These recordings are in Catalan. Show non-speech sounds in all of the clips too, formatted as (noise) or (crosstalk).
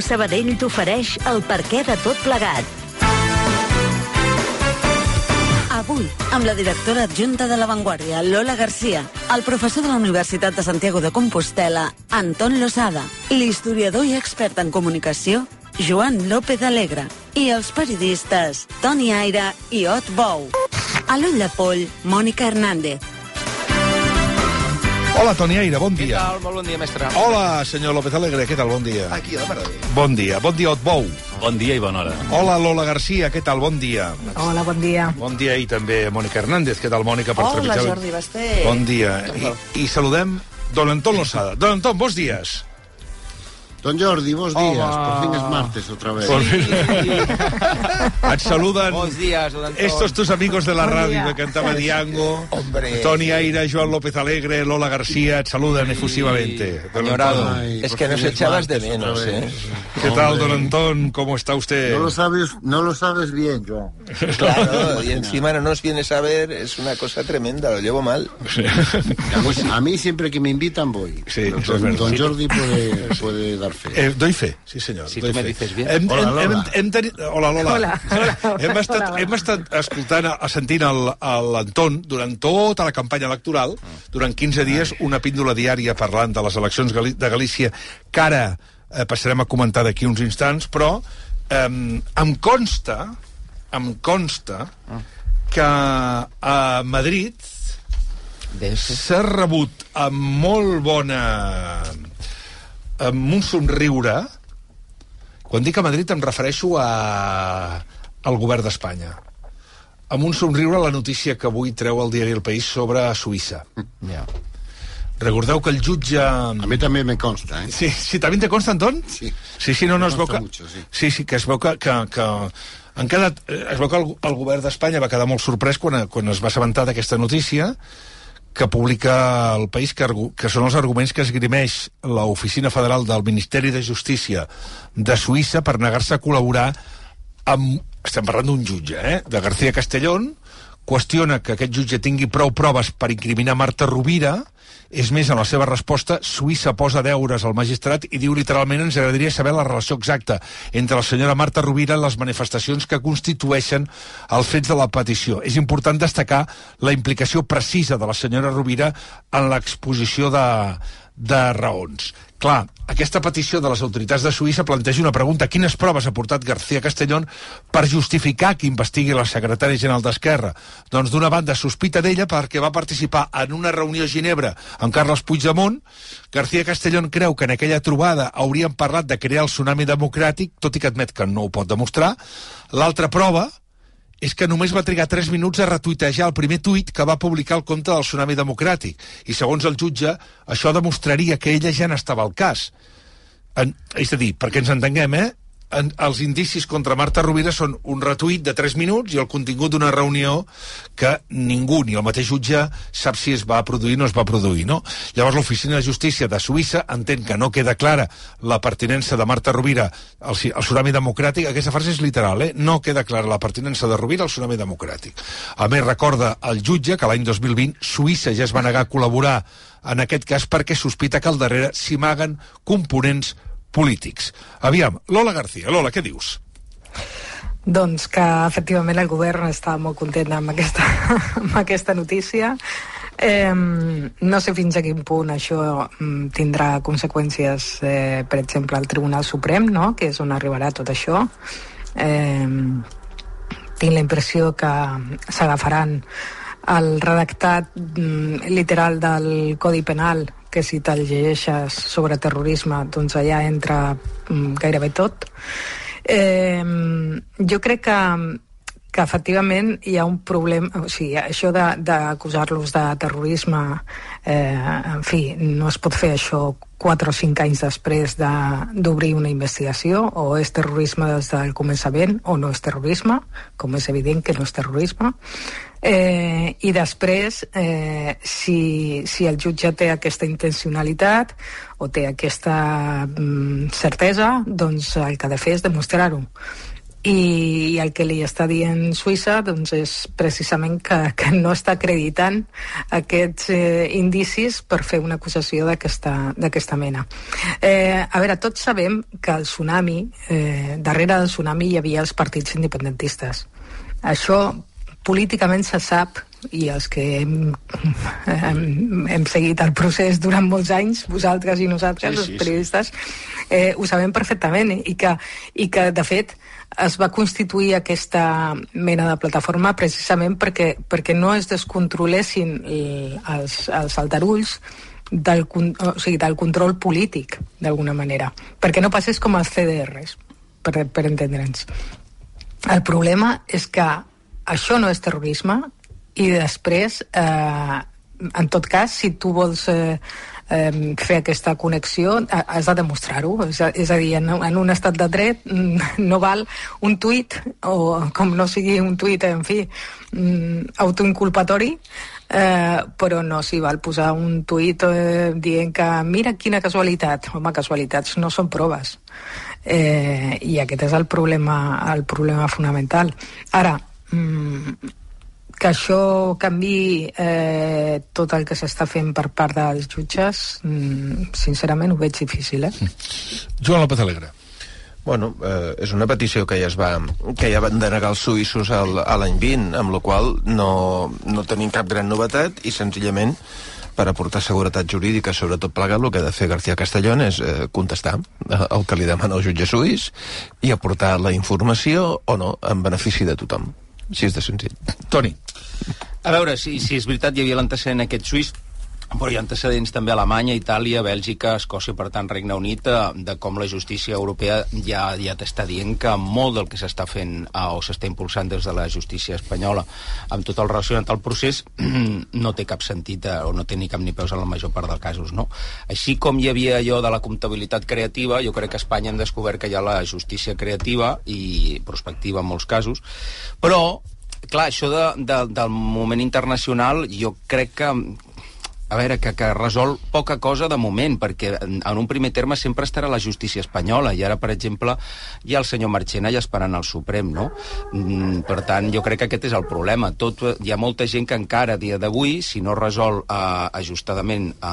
Banc Sabadell t'ofereix el perquè de tot plegat. Avui, amb la directora adjunta de La Vanguardia, Lola Garcia, el professor de la Universitat de Santiago de Compostela, Anton Losada, l'historiador i expert en comunicació, Joan López Alegre, i els periodistes Toni Aire i Ot Bou. A l'ull de poll, Mònica Hernández. Hola, Toni Aire, bon Què dia. tal? Molt bon dia, mestre. Hola, senyor López Alegre, què tal? Bon dia. Aquí, a la. Bon dia. Bon dia, Otbou. Bon dia i bona hora. Hola, Lola Garcia, què tal? Bon dia. Hola, bon dia. Bon dia i també Mònica Hernández. Què tal, Mònica? Per Hola, trepitjar- Jordi Basté. Bon dia. I, I saludem Don Anton Losada. Don Anton, bons dies. Don Jordi, bons días. Por fin es martes otra vez. Por fin. (laughs) Et saluden Bons dies, don Anton. estos tus amigos de la Bon radio dia. que cantaba Diango. Hombre. Toni Aire, Joan López Alegre, Lola García, et saluden efusivamente. Don Añorado. Anton. Ay, Es por que nos echabas de menos. ¿eh? ¿Qué tal. Don Antón? ¿Cómo está usted? No lo sabes, no lo sabes bien, Joan. Claro, y encima no nos vienes a ver, es una cosa tremenda, lo llevo mal. (laughs) A mí siempre que me invitan voy. Sí, Pero es don Jordi puede, puede dar fe. Eh, doy fe, sí senyor. Si doy tu me dices bien. Hem, Hola, hem, hem, Lola. hem tenit... Hola, Lola. Hola, hola, hola. hem, estat, Hola, hem estat escoltant, a- sentint l'Anton durant tota la campanya electoral, durant 15 dies, una píndola diària parlant de les eleccions de Galícia, que ara eh, passarem a comentar d'aquí uns instants, però eh, em consta, em consta que a Madrid s'ha rebut amb molt bona... amb un somriure... Quan dic a Madrid em refereixo a... al govern d'Espanya. Amb un somriure la notícia que avui treu el diari El País sobre Suïssa. Ja. Recordeu que el jutge... A mí también me consta, ¿eh? Sí, sí, també te consta, Anton? Sí. Sí, sí, no, no, es veu que... mucho, sí. sí, sí, que es veu que... que, que han quedat, eh, es veu que el, el govern d'Espanya va quedar molt sorprès quan, quan es va assabentar d'aquesta notícia que publica el país, que, que són els arguments que esgrimeix l'Oficina Federal del Ministeri de Justícia de Suïssa per negar-se a col·laborar amb... Estem parlant d'un jutge, eh? De García Castellón, qüestiona que aquest jutge tingui prou proves per incriminar Marta Rovira, és més, en la seva resposta, Suïssa posa deures al magistrat i diu literalment ens agradaria saber la relació exacta entre la senyora Marta Rovira i les manifestacions que constitueixen els fets de la petició. És important destacar la implicació precisa de la senyora Rovira en l'exposició de, de raons. Clar, aquesta petició de les autoritats de Suïssa planteja una pregunta. Quines proves ha portat García Castellón per justificar que investigui la secretària general d'Esquerra? Doncs d'una banda sospita d'ella perquè va participar en una reunió a Ginebra amb Carles Puigdemont. García Castellón creu que en aquella trobada haurien parlat de crear el tsunami democràtic, tot i que admet que no ho pot demostrar. L'altra prova és que només va trigar 3 minuts a retuitejar el primer tuit que va publicar el compte del Tsunami Democràtic. I segons el jutge, això demostraria que ella ja n'estava al cas. En, és a dir, perquè ens entenguem, eh? En, els indicis contra Marta Rovira són un retuit de 3 minuts i el contingut d'una reunió que ningú, ni el mateix jutge, sap si es va produir o no es va produir, no? Llavors l'Oficina de Justícia de Suïssa entén que no queda clara la pertinença de Marta Rovira al, al tsunami democràtic, aquesta frase és literal, eh? No queda clara la pertinença de Rovira al tsunami democràtic. A més, recorda el jutge que l'any 2020 Suïssa ja es va negar a col·laborar en aquest cas perquè sospita que al darrere s'hi amaguen components polítics. Aviam, Lola García, Lola, què dius? Doncs que efectivament el govern està molt content amb aquesta, (laughs) amb aquesta notícia. Eh, no sé fins a quin punt això tindrà conseqüències, eh, per exemple, al Tribunal Suprem, no? que és on arribarà tot això. Eh, tinc la impressió que s'agafaran el redactat mm, literal del Codi Penal que si te'l llegeixes sobre terrorisme doncs allà entra mm, gairebé tot. Eh, jo crec que que efectivament hi ha un problema, o sigui, això de- d'acusar-los de, de terrorisme, eh, en fi, no es pot fer això 4 o 5 anys després de- d'obrir una investigació, o és terrorisme des del començament o no és terrorisme, com és evident que no és terrorisme, eh, i després, eh, si, si el jutge té aquesta intencionalitat o té aquesta mm, certesa, doncs el que ha de fer és demostrar-ho i el que li està dient Suïssa doncs és precisament que, que no està acreditant aquests eh, indicis per fer una acusació d'aquesta mena. Eh, a veure, tots sabem que el tsunami, eh, darrere del tsunami hi havia els partits independentistes. Això políticament se sap i els que hem, hem, hem seguit el procés durant molts anys, vosaltres i nosaltres, sí, sí, els periodistes, eh, ho sabem perfectament i que, i que de fet es va constituir aquesta mena de plataforma precisament perquè, perquè no es descontrolessin els, els aldarulls del, o sigui, del control polític, d'alguna manera. Perquè no passés com els CDRs, per, per entendre'ns. El problema és que això no és terrorisme. I després, eh, en tot cas, si tu vols eh, eh, fer aquesta connexió has de demostrar-ho. És, és a dir, en, en un estat de dret mm, no val un tuit o com no sigui un tuit en fi, mm, autoinculpatori eh, però no s'hi val posar un tuit eh, dient que mira quina casualitat. Home, casualitats no són proves. Eh, i aquest és el problema, el problema fonamental. Ara, mm, que això canvi eh, tot el que s'està fent per part dels jutges, mm, sincerament ho veig difícil, eh? Joan López Alegre. Bueno, eh, és una petició que ja es va, que ja van denegar els suïssos al, a l'any 20, amb la qual no, no tenim cap gran novetat i senzillament per aportar seguretat jurídica sobre tot plegat, el que ha de fer García Castellón és eh, contestar el que li demana el jutge suís i aportar la informació o no en benefici de tothom. Així és de senzill. Toni. A veure, si, si és veritat, hi havia l'antecedent aquest suís, però hi ha antecedents també a Alemanya, Itàlia, Bèlgica, Escòcia, per tant, Regne Unit, de, eh, de com la justícia europea ja ja t'està dient que molt del que s'està fent eh, o s'està impulsant des de la justícia espanyola amb tot el relacionat al procés (clears throat) no té cap sentit eh, o no té ni cap ni peus en la major part dels casos, no? Així com hi havia allò de la comptabilitat creativa, jo crec que a Espanya hem descobert que hi ha la justícia creativa i prospectiva en molts casos, però clar, això de, de, del moment internacional jo crec que a veure, que, que resol poca cosa de moment, perquè en, en un primer terme sempre estarà la justícia espanyola, i ara, per exemple, hi ha el senyor Marchena ja esperant el Suprem, no? Mm, per tant, jo crec que aquest és el problema. Tot, hi ha molta gent que encara, a dia d'avui, si no resol eh, ajustadament eh,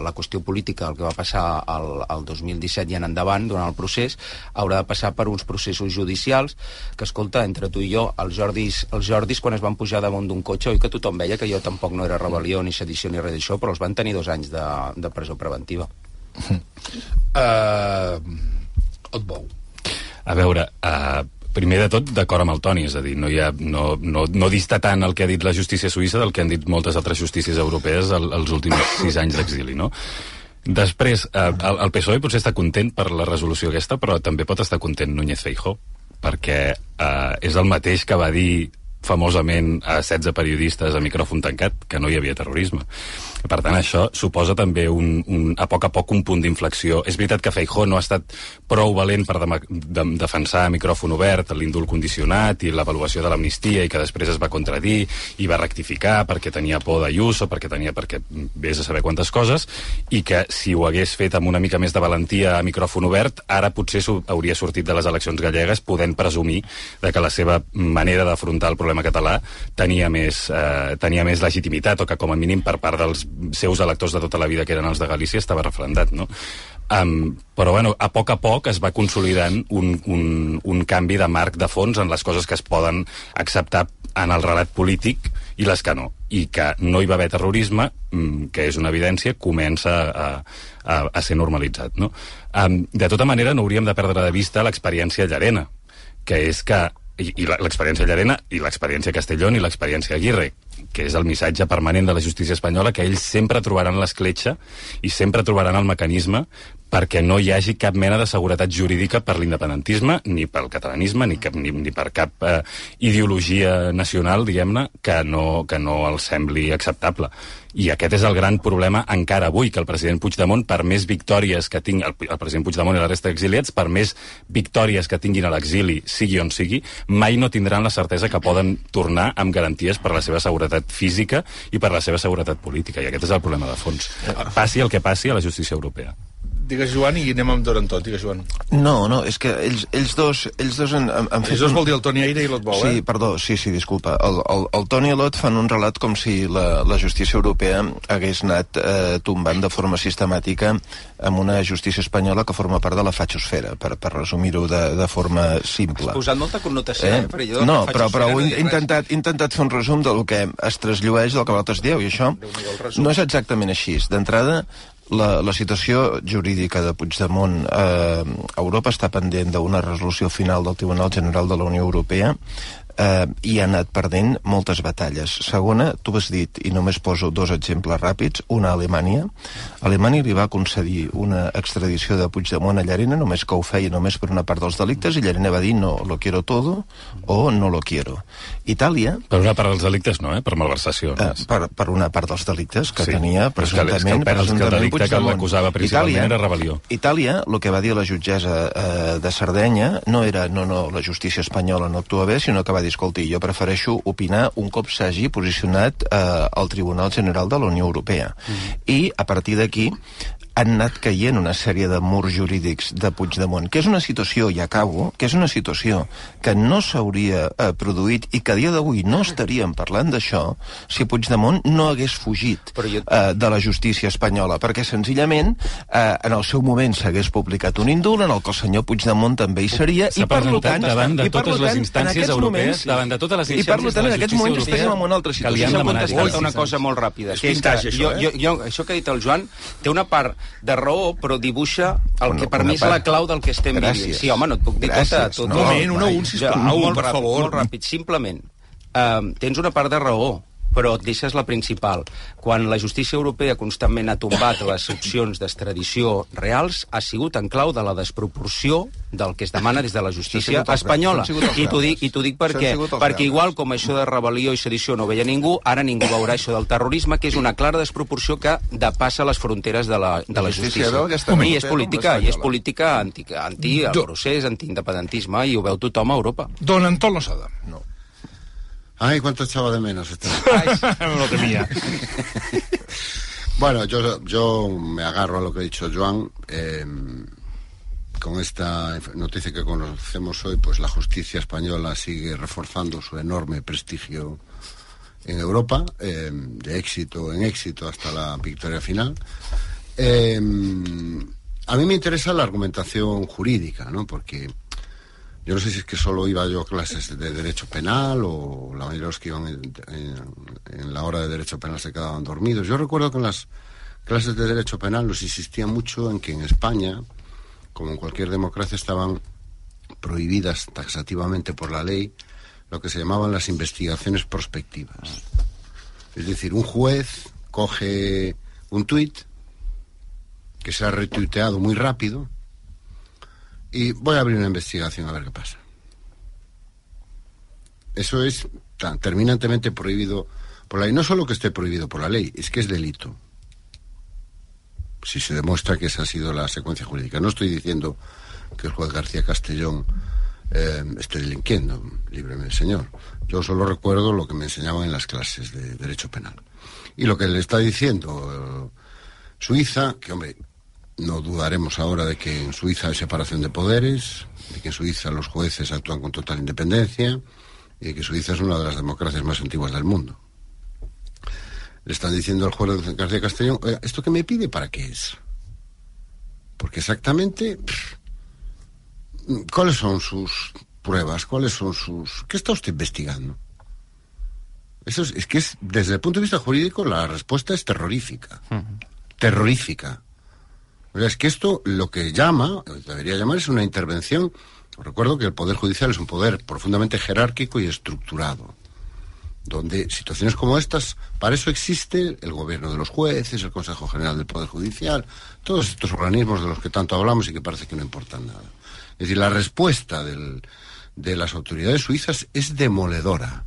la qüestió política, el que va passar el, el 2017 i en endavant, durant el procés, haurà de passar per uns processos judicials, que, escolta, entre tu i jo, els Jordis, els Jordis quan es van pujar damunt d'un cotxe, oi que tothom veia que jo tampoc no era rebel·lió, ni sedició, ni res això, però els van tenir dos anys de, de presó preventiva. (laughs) Uh, Otbou. A veure, uh, primer de tot, d'acord amb el Toni, és a dir, no, hi ha, no, no, no dista tant el que ha dit la justícia suïssa del que han dit moltes altres justícies europees el, els últims (coughs) sis anys d'exili, no? Després, eh, el, el PSOE potser està content per la resolució aquesta, però també pot estar content Núñez Feijó, perquè eh, és el mateix que va dir famosament a 16 periodistes a micròfon tancat que no hi havia terrorisme. Per tant, això suposa també un, un, a poc a poc un punt d'inflexió. És veritat que Feijó no ha estat prou valent per de, de, defensar a micròfon obert l'índol condicionat i l'avaluació de l'amnistia i que després es va contradir i va rectificar perquè tenia por d'Ayuso, perquè tenia perquè vés a saber quantes coses i que si ho hagués fet amb una mica més de valentia a micròfon obert, ara potser hauria sortit de les eleccions gallegues podent presumir de que la seva manera d'afrontar el problema català tenia més, eh, tenia més legitimitat o que com a mínim per part dels seus electors de tota la vida, que eren els de Galícia, estava refrendat, no? Um, però bueno, a poc a poc es va consolidant un, un, un canvi de marc de fons en les coses que es poden acceptar en el relat polític i les que no. I que no hi va haver terrorisme, mm, que és una evidència, comença a, a, a ser normalitzat. No? Um, de tota manera, no hauríem de perdre de vista l'experiència Llarena, que és que i, i l'experiència Llarena i l'experiència Castellón i l'experiència Aguirre, que és el missatge permanent de la justícia espanyola, que ells sempre trobaran l'escletxa i sempre trobaran el mecanisme perquè no hi hagi cap mena de seguretat jurídica per l'independentisme, ni pel catalanisme, ni, cap, ni, ni per cap eh, ideologia nacional, diguem-ne, que, no, que no els sembli acceptable. I aquest és el gran problema encara avui, que el president Puigdemont, per més victòries que tingui, el, el president Puigdemont i la resta d'exiliats, per més victòries que tinguin a l'exili, sigui on sigui, mai no tindran la certesa que poden tornar amb garanties per la seva seguretat física i per la seva seguretat política. I aquest és el problema de fons. Passi el que passi a la justícia europea. Digues, Joan, i anem amb Dorantot. Digues, Joan. No, no, és que ells, ells dos, ells dos han, han, han fet... Ells dos vol dir el Toni Aire i l'Otbou, Sí, eh? perdó, sí, sí, disculpa. El, el, el Toni i l'Ot fan un relat com si la, la justícia europea hagués anat eh, tombant de forma sistemàtica amb una justícia espanyola que forma part de la fatxosfera, per, per resumir-ho de, de forma simple. Has posat molta connotació, eh? Eh? Jo No, però, però no he res. intentat, he intentat fer un resum del que es trasllueix del que vosaltres dieu, i això no és exactament així. D'entrada, la, la situació jurídica de Puigdemont eh, Europa està pendent d'una resolució final del Tribunal General de la Unió Europea eh, i ha anat perdent moltes batalles. Segona, tu has dit, i només poso dos exemples ràpids, una a Alemanya. Alemanya li va concedir una extradició de Puigdemont a Llarena, només que ho feia només per una part dels delictes, i Llarena va dir no, lo quiero todo o no lo quiero. Itàlia, Per una part dels delictes no, eh? Per malversació. eh, per, per una part dels delictes que Sí. tenia és que- és que el presumptament, presumptament delicte que l'acusava principalment era rebel·lió. Itàlia, el que va dir la jutgessa eh, de Sardenya no era no, no, la justícia espanyola no actua bé, sinó que va dir, escolti, jo prefereixo opinar un cop s'hagi posicionat eh, al Tribunal General de la Unió Europea. Mm. I a partir d'aquí han anat caient una sèrie de murs jurídics de Puigdemont, que és una situació, i acabo, que és una situació que no s'hauria eh, produït i que a dia d'avui no estaríem parlant d'això si Puigdemont no hagués fugit Però jo- eh, de la justícia espanyola, perquè senzillament eh, en el seu moment s'hagués publicat un indult en el que el senyor Puigdemont també hi seria i per tant, davant de totes les tant, instàncies europees, moments- davant de totes les i per instàncies tant en aquests moments europea estem en una altra que li situació han Deixa'm demanat contestar una cosa molt ràpida. Que és que això, jo, eh? jo, jo, això que ha dit el Joan té una part de raó, però dibuixa el Una- que per una mi és la clau del que estem Gràcies. vivint. Sí, home, no et puc dir Gràcies. tota... tot, No, Un moment, un a vai. un, sisplau, molt per favor. Molt ràpid, simplement. Uh, tens una part de raó, però et deixes la principal. Quan la justícia europea constantment ha tombat les opcions d'extradició reals, ha sigut en clau de la desproporció del que es demana des de la justícia espanyola. I t'ho dic, i dic perquè, perquè igual com això de rebel·lió i sedició no veia ningú, ara ningú veurà això del terrorisme, que és una clara desproporció que depassa les fronteres de la, de La la justícia I és política, i és política anti, anti el procés, antiindependentisme, i ho veu tothom a Europa. Don Anton Lozada. No. Ay, cuánto echaba de menos (laughs) esto. no lo temía. (laughs) Bueno, yo, yo me agarro a lo que ha dicho Joan. eh, con esta noticia que conocemos hoy, pues la justicia española sigue reforzando su enorme prestigio en Europa, eh, de éxito en éxito hasta la victoria final. Eh, a mí me interesa la argumentación jurídica, ¿no? Porque yo no sé si es que solo iba yo a clases de derecho penal o la mayoría de los que iban en, la hora de derecho penal se quedaban dormidos. Yo recuerdo que en las clases de derecho penal nos insistía mucho en que en España, como en cualquier democracia, estaban prohibidas taxativamente por la ley lo que se llamaban las investigaciones prospectivas. Es decir, un juez coge un tuit que se ha retuiteado muy rápido y voy a abrir una investigación a ver qué pasa. Eso es tan terminantemente prohibido por la ley. No solo que esté prohibido por la ley, es que es delito. Si se demuestra que esa ha sido la secuencia jurídica. No estoy diciendo que el juez García Castellón eh, esté delinquiendo, líbreme el señor. Yo solo recuerdo lo que me enseñaban en las clases de Derecho Penal. Y lo que le está diciendo eh, Suiza, que hombre, no dudaremos ahora de que en Suiza hay separación de poderes, de que en Suiza los jueces actúan con total independencia y de que Suiza es una de las democracias más antiguas del mundo. Le están diciendo al juez García Castellón, "Oiga, ¿esto que me pide para qué es? Porque exactamente, ¿cuáles son sus pruebas? ¿Cuáles son sus... ¿Qué está usted investigando? Eso es, es que es, desde el punto de vista jurídico la respuesta es terrorífica. Terrorífica. O sea, es que esto lo que llama, debería llamar, es una intervención. Recuerdo que el Poder Judicial es un poder profundamente jerárquico y estructurado. Donde situaciones como estas, para eso existe el gobierno de los jueces, el Consejo General del Poder Judicial, todos estos organismos de los que tanto hablamos y que parece que no importan nada. Es decir, la respuesta de las autoridades suizas es demoledora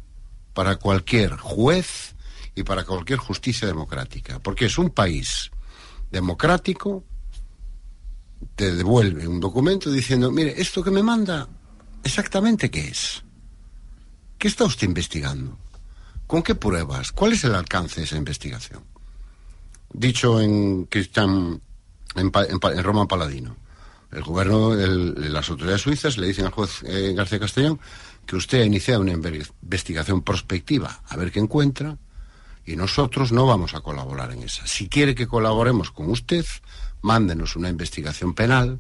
para cualquier juez y para cualquier justicia democrática, porque es un país democrático, te devuelve un documento diciendo, mire, esto que me manda, exactamente qué es. ¿Qué está usted investigando? ¿Con qué pruebas? ¿Cuál es el alcance de esa investigación? Dicho en Christian en, en Paladino. El gobierno, el- las autoridades suizas le dicen al juez eh, García Castellón que usted ha iniciado una inve- investigación prospectiva a ver qué encuentra y nosotros no vamos a colaborar en esa. Si quiere que colaboremos con usted, mándenos una investigación penal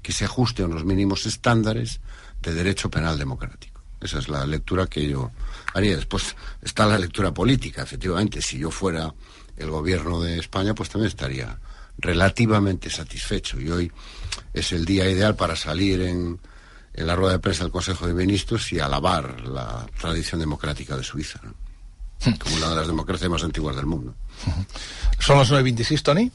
que se ajuste a unos mínimos estándares de derecho penal democrático. Esa es la lectura que yo haría. Después está la lectura política, efectivamente. Si yo fuera el gobierno de España, pues también estaría relativamente satisfecho. Y hoy es el día ideal para salir en, en la rueda de prensa del Consejo de Ministros y alabar la tradición democrática de Suiza, ¿no? como una de las democracias más antiguas del mundo. Són les 9.26, Toni?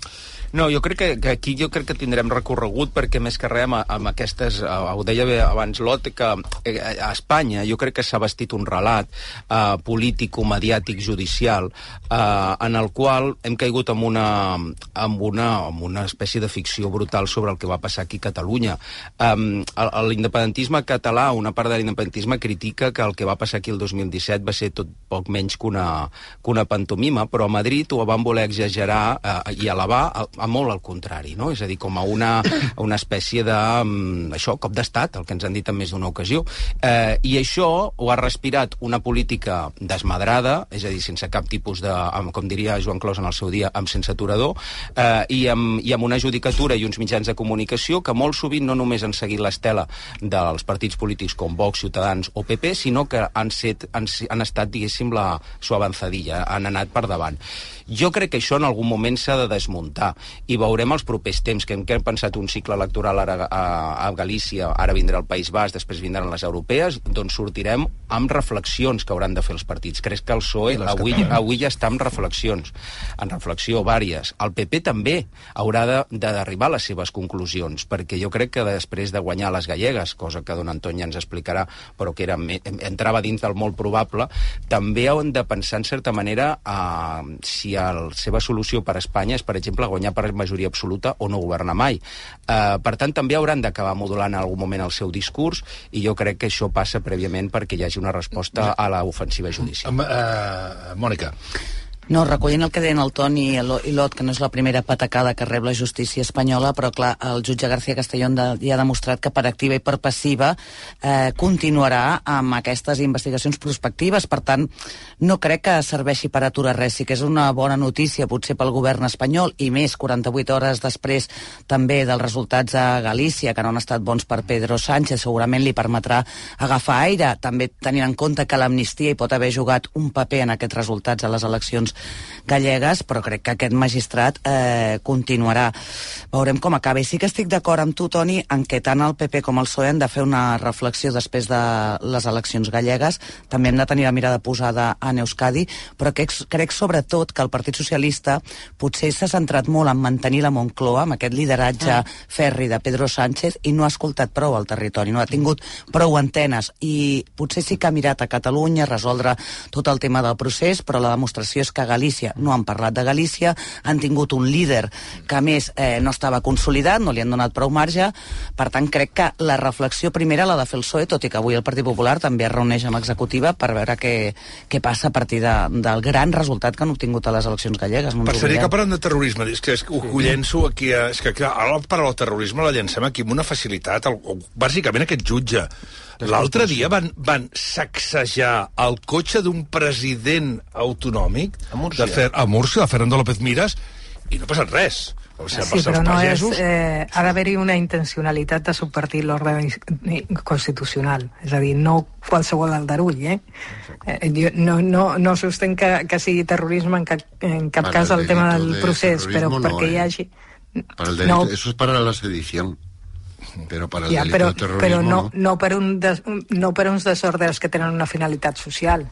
No, jo crec que, que aquí jo crec que tindrem recorregut perquè més que res amb, amb aquestes, eh, ho deia bé abans Lot, que eh, a Espanya jo crec que s'ha vestit un relat eh, polític, mediàtic, judicial eh, en el qual hem caigut amb una, amb, una, amb una espècie de ficció brutal sobre el que va passar aquí a Catalunya. Um, L'independentisme català, una part de l'independentisme critica que el que va passar aquí el 2017 va ser tot poc menys que una, que una pantomima, però a Madrid ho van voler exagerar eh, i elevar a, molt al contrari, no? És a dir, com a una, una espècie de, um, això, cop d'estat, el que ens han dit en més d'una ocasió. Eh, I això ho ha respirat una política desmadrada, és a dir, sense cap tipus de, com diria Joan Clos en el seu dia, amb sense aturador, eh, i, amb, i amb una judicatura i uns mitjans de comunicació que molt sovint no només han seguit l'estela dels partits polítics com Vox, Ciutadans o PP, sinó que han, set, han, han estat, diguéssim, la, su avanzadilla, han anat per davant. Jo crec que això en algun moment s'ha de desmuntar i veurem els propers temps, que hem, que hem pensat un cicle electoral ara a, a Galícia, ara vindrà el País Basc, després vindran les europees, doncs sortirem amb reflexions que hauran de fer els partits. Crec que el PSOE avui, avui ja està amb reflexions, en reflexió vàries. El PP també haurà d'arribar a les seves conclusions, perquè jo crec que després de guanyar les gallegues, cosa que don Antoni ja ens explicarà, però que era, entrava dins del molt probable, també han de pensar, en certa manera, eh, si la seva solució per a Espanya és, per exemple, guanyar per majoria absoluta o no governar mai. Eh, per tant, també hauran d'acabar modulant en algun moment el seu discurs i jo crec que això passa prèviament perquè hi hagi una resposta a l'ofensiva judicial. Uh, Mònica. No, recollint el que deien el Toni i l'Ot, que no és la primera patacada que rep la justícia espanyola, però clar, el jutge García Castellón de, ja ha demostrat que per activa i per passiva eh, continuarà amb aquestes investigacions prospectives. Per tant, no crec que serveixi per aturar res. Sí que és una bona notícia, potser pel govern espanyol, i més 48 hores després també dels resultats a Galícia, que no han estat bons per Pedro Sánchez, segurament li permetrà agafar aire, també tenint en compte que l'amnistia hi pot haver jugat un paper en aquests resultats a les eleccions gallegues, però crec que aquest magistrat eh, continuarà. Veurem com acaba. I sí que estic d'acord amb tu, Toni, en què tant el PP com el PSOE han de fer una reflexió després de les eleccions gallegues. També hem de tenir la mirada posada en Euskadi, però crec, crec sobretot que el Partit Socialista potser s'ha centrat molt en mantenir la Moncloa, amb aquest lideratge Ah. ferri de Pedro Sánchez, i no ha escoltat prou al territori, no ha tingut prou antenes, i potser sí que ha mirat a Catalunya a resoldre tot el tema del procés, però la demostració és que Galícia no han parlat de Galícia, han tingut un líder que a més eh, no estava consolidat, no li han donat prou marge, per tant crec que la reflexió primera l'ha de fer el PSOE, tot i que avui el Partit Popular també es reuneix amb executiva per veure què, què passa a partir de, del gran resultat que han obtingut a les eleccions gallegues. No oblidem. que parlant de terrorisme, és que, és que ho, ho llenço aquí, a, és que clar, ara per al terrorisme la llencem aquí amb una facilitat, el, bàsicament aquest jutge. L'altre dia van, van sacsejar el cotxe d'un president autonòmic A Múrcia. de Fer, a Múrcia, de Fernando López Miras, i no ha passat res. O sigui, Sí, però no és, pagesos... eh, ha d'haver-hi una intencionalitat de subvertir l'ordre constitucional. És a dir, no qualsevol aldarull, eh? eh jo no, no, no sostenc que, que sigui terrorisme en cap, en cap Para cas el el tema del de procés, però no, perquè hi eh. hagi... Para el delito, No. Eso es para la sedición. Pero para el Ja, delito però, de terrorismo però no, no. no, per un des, no per uns desordres que tenen una finalitat social.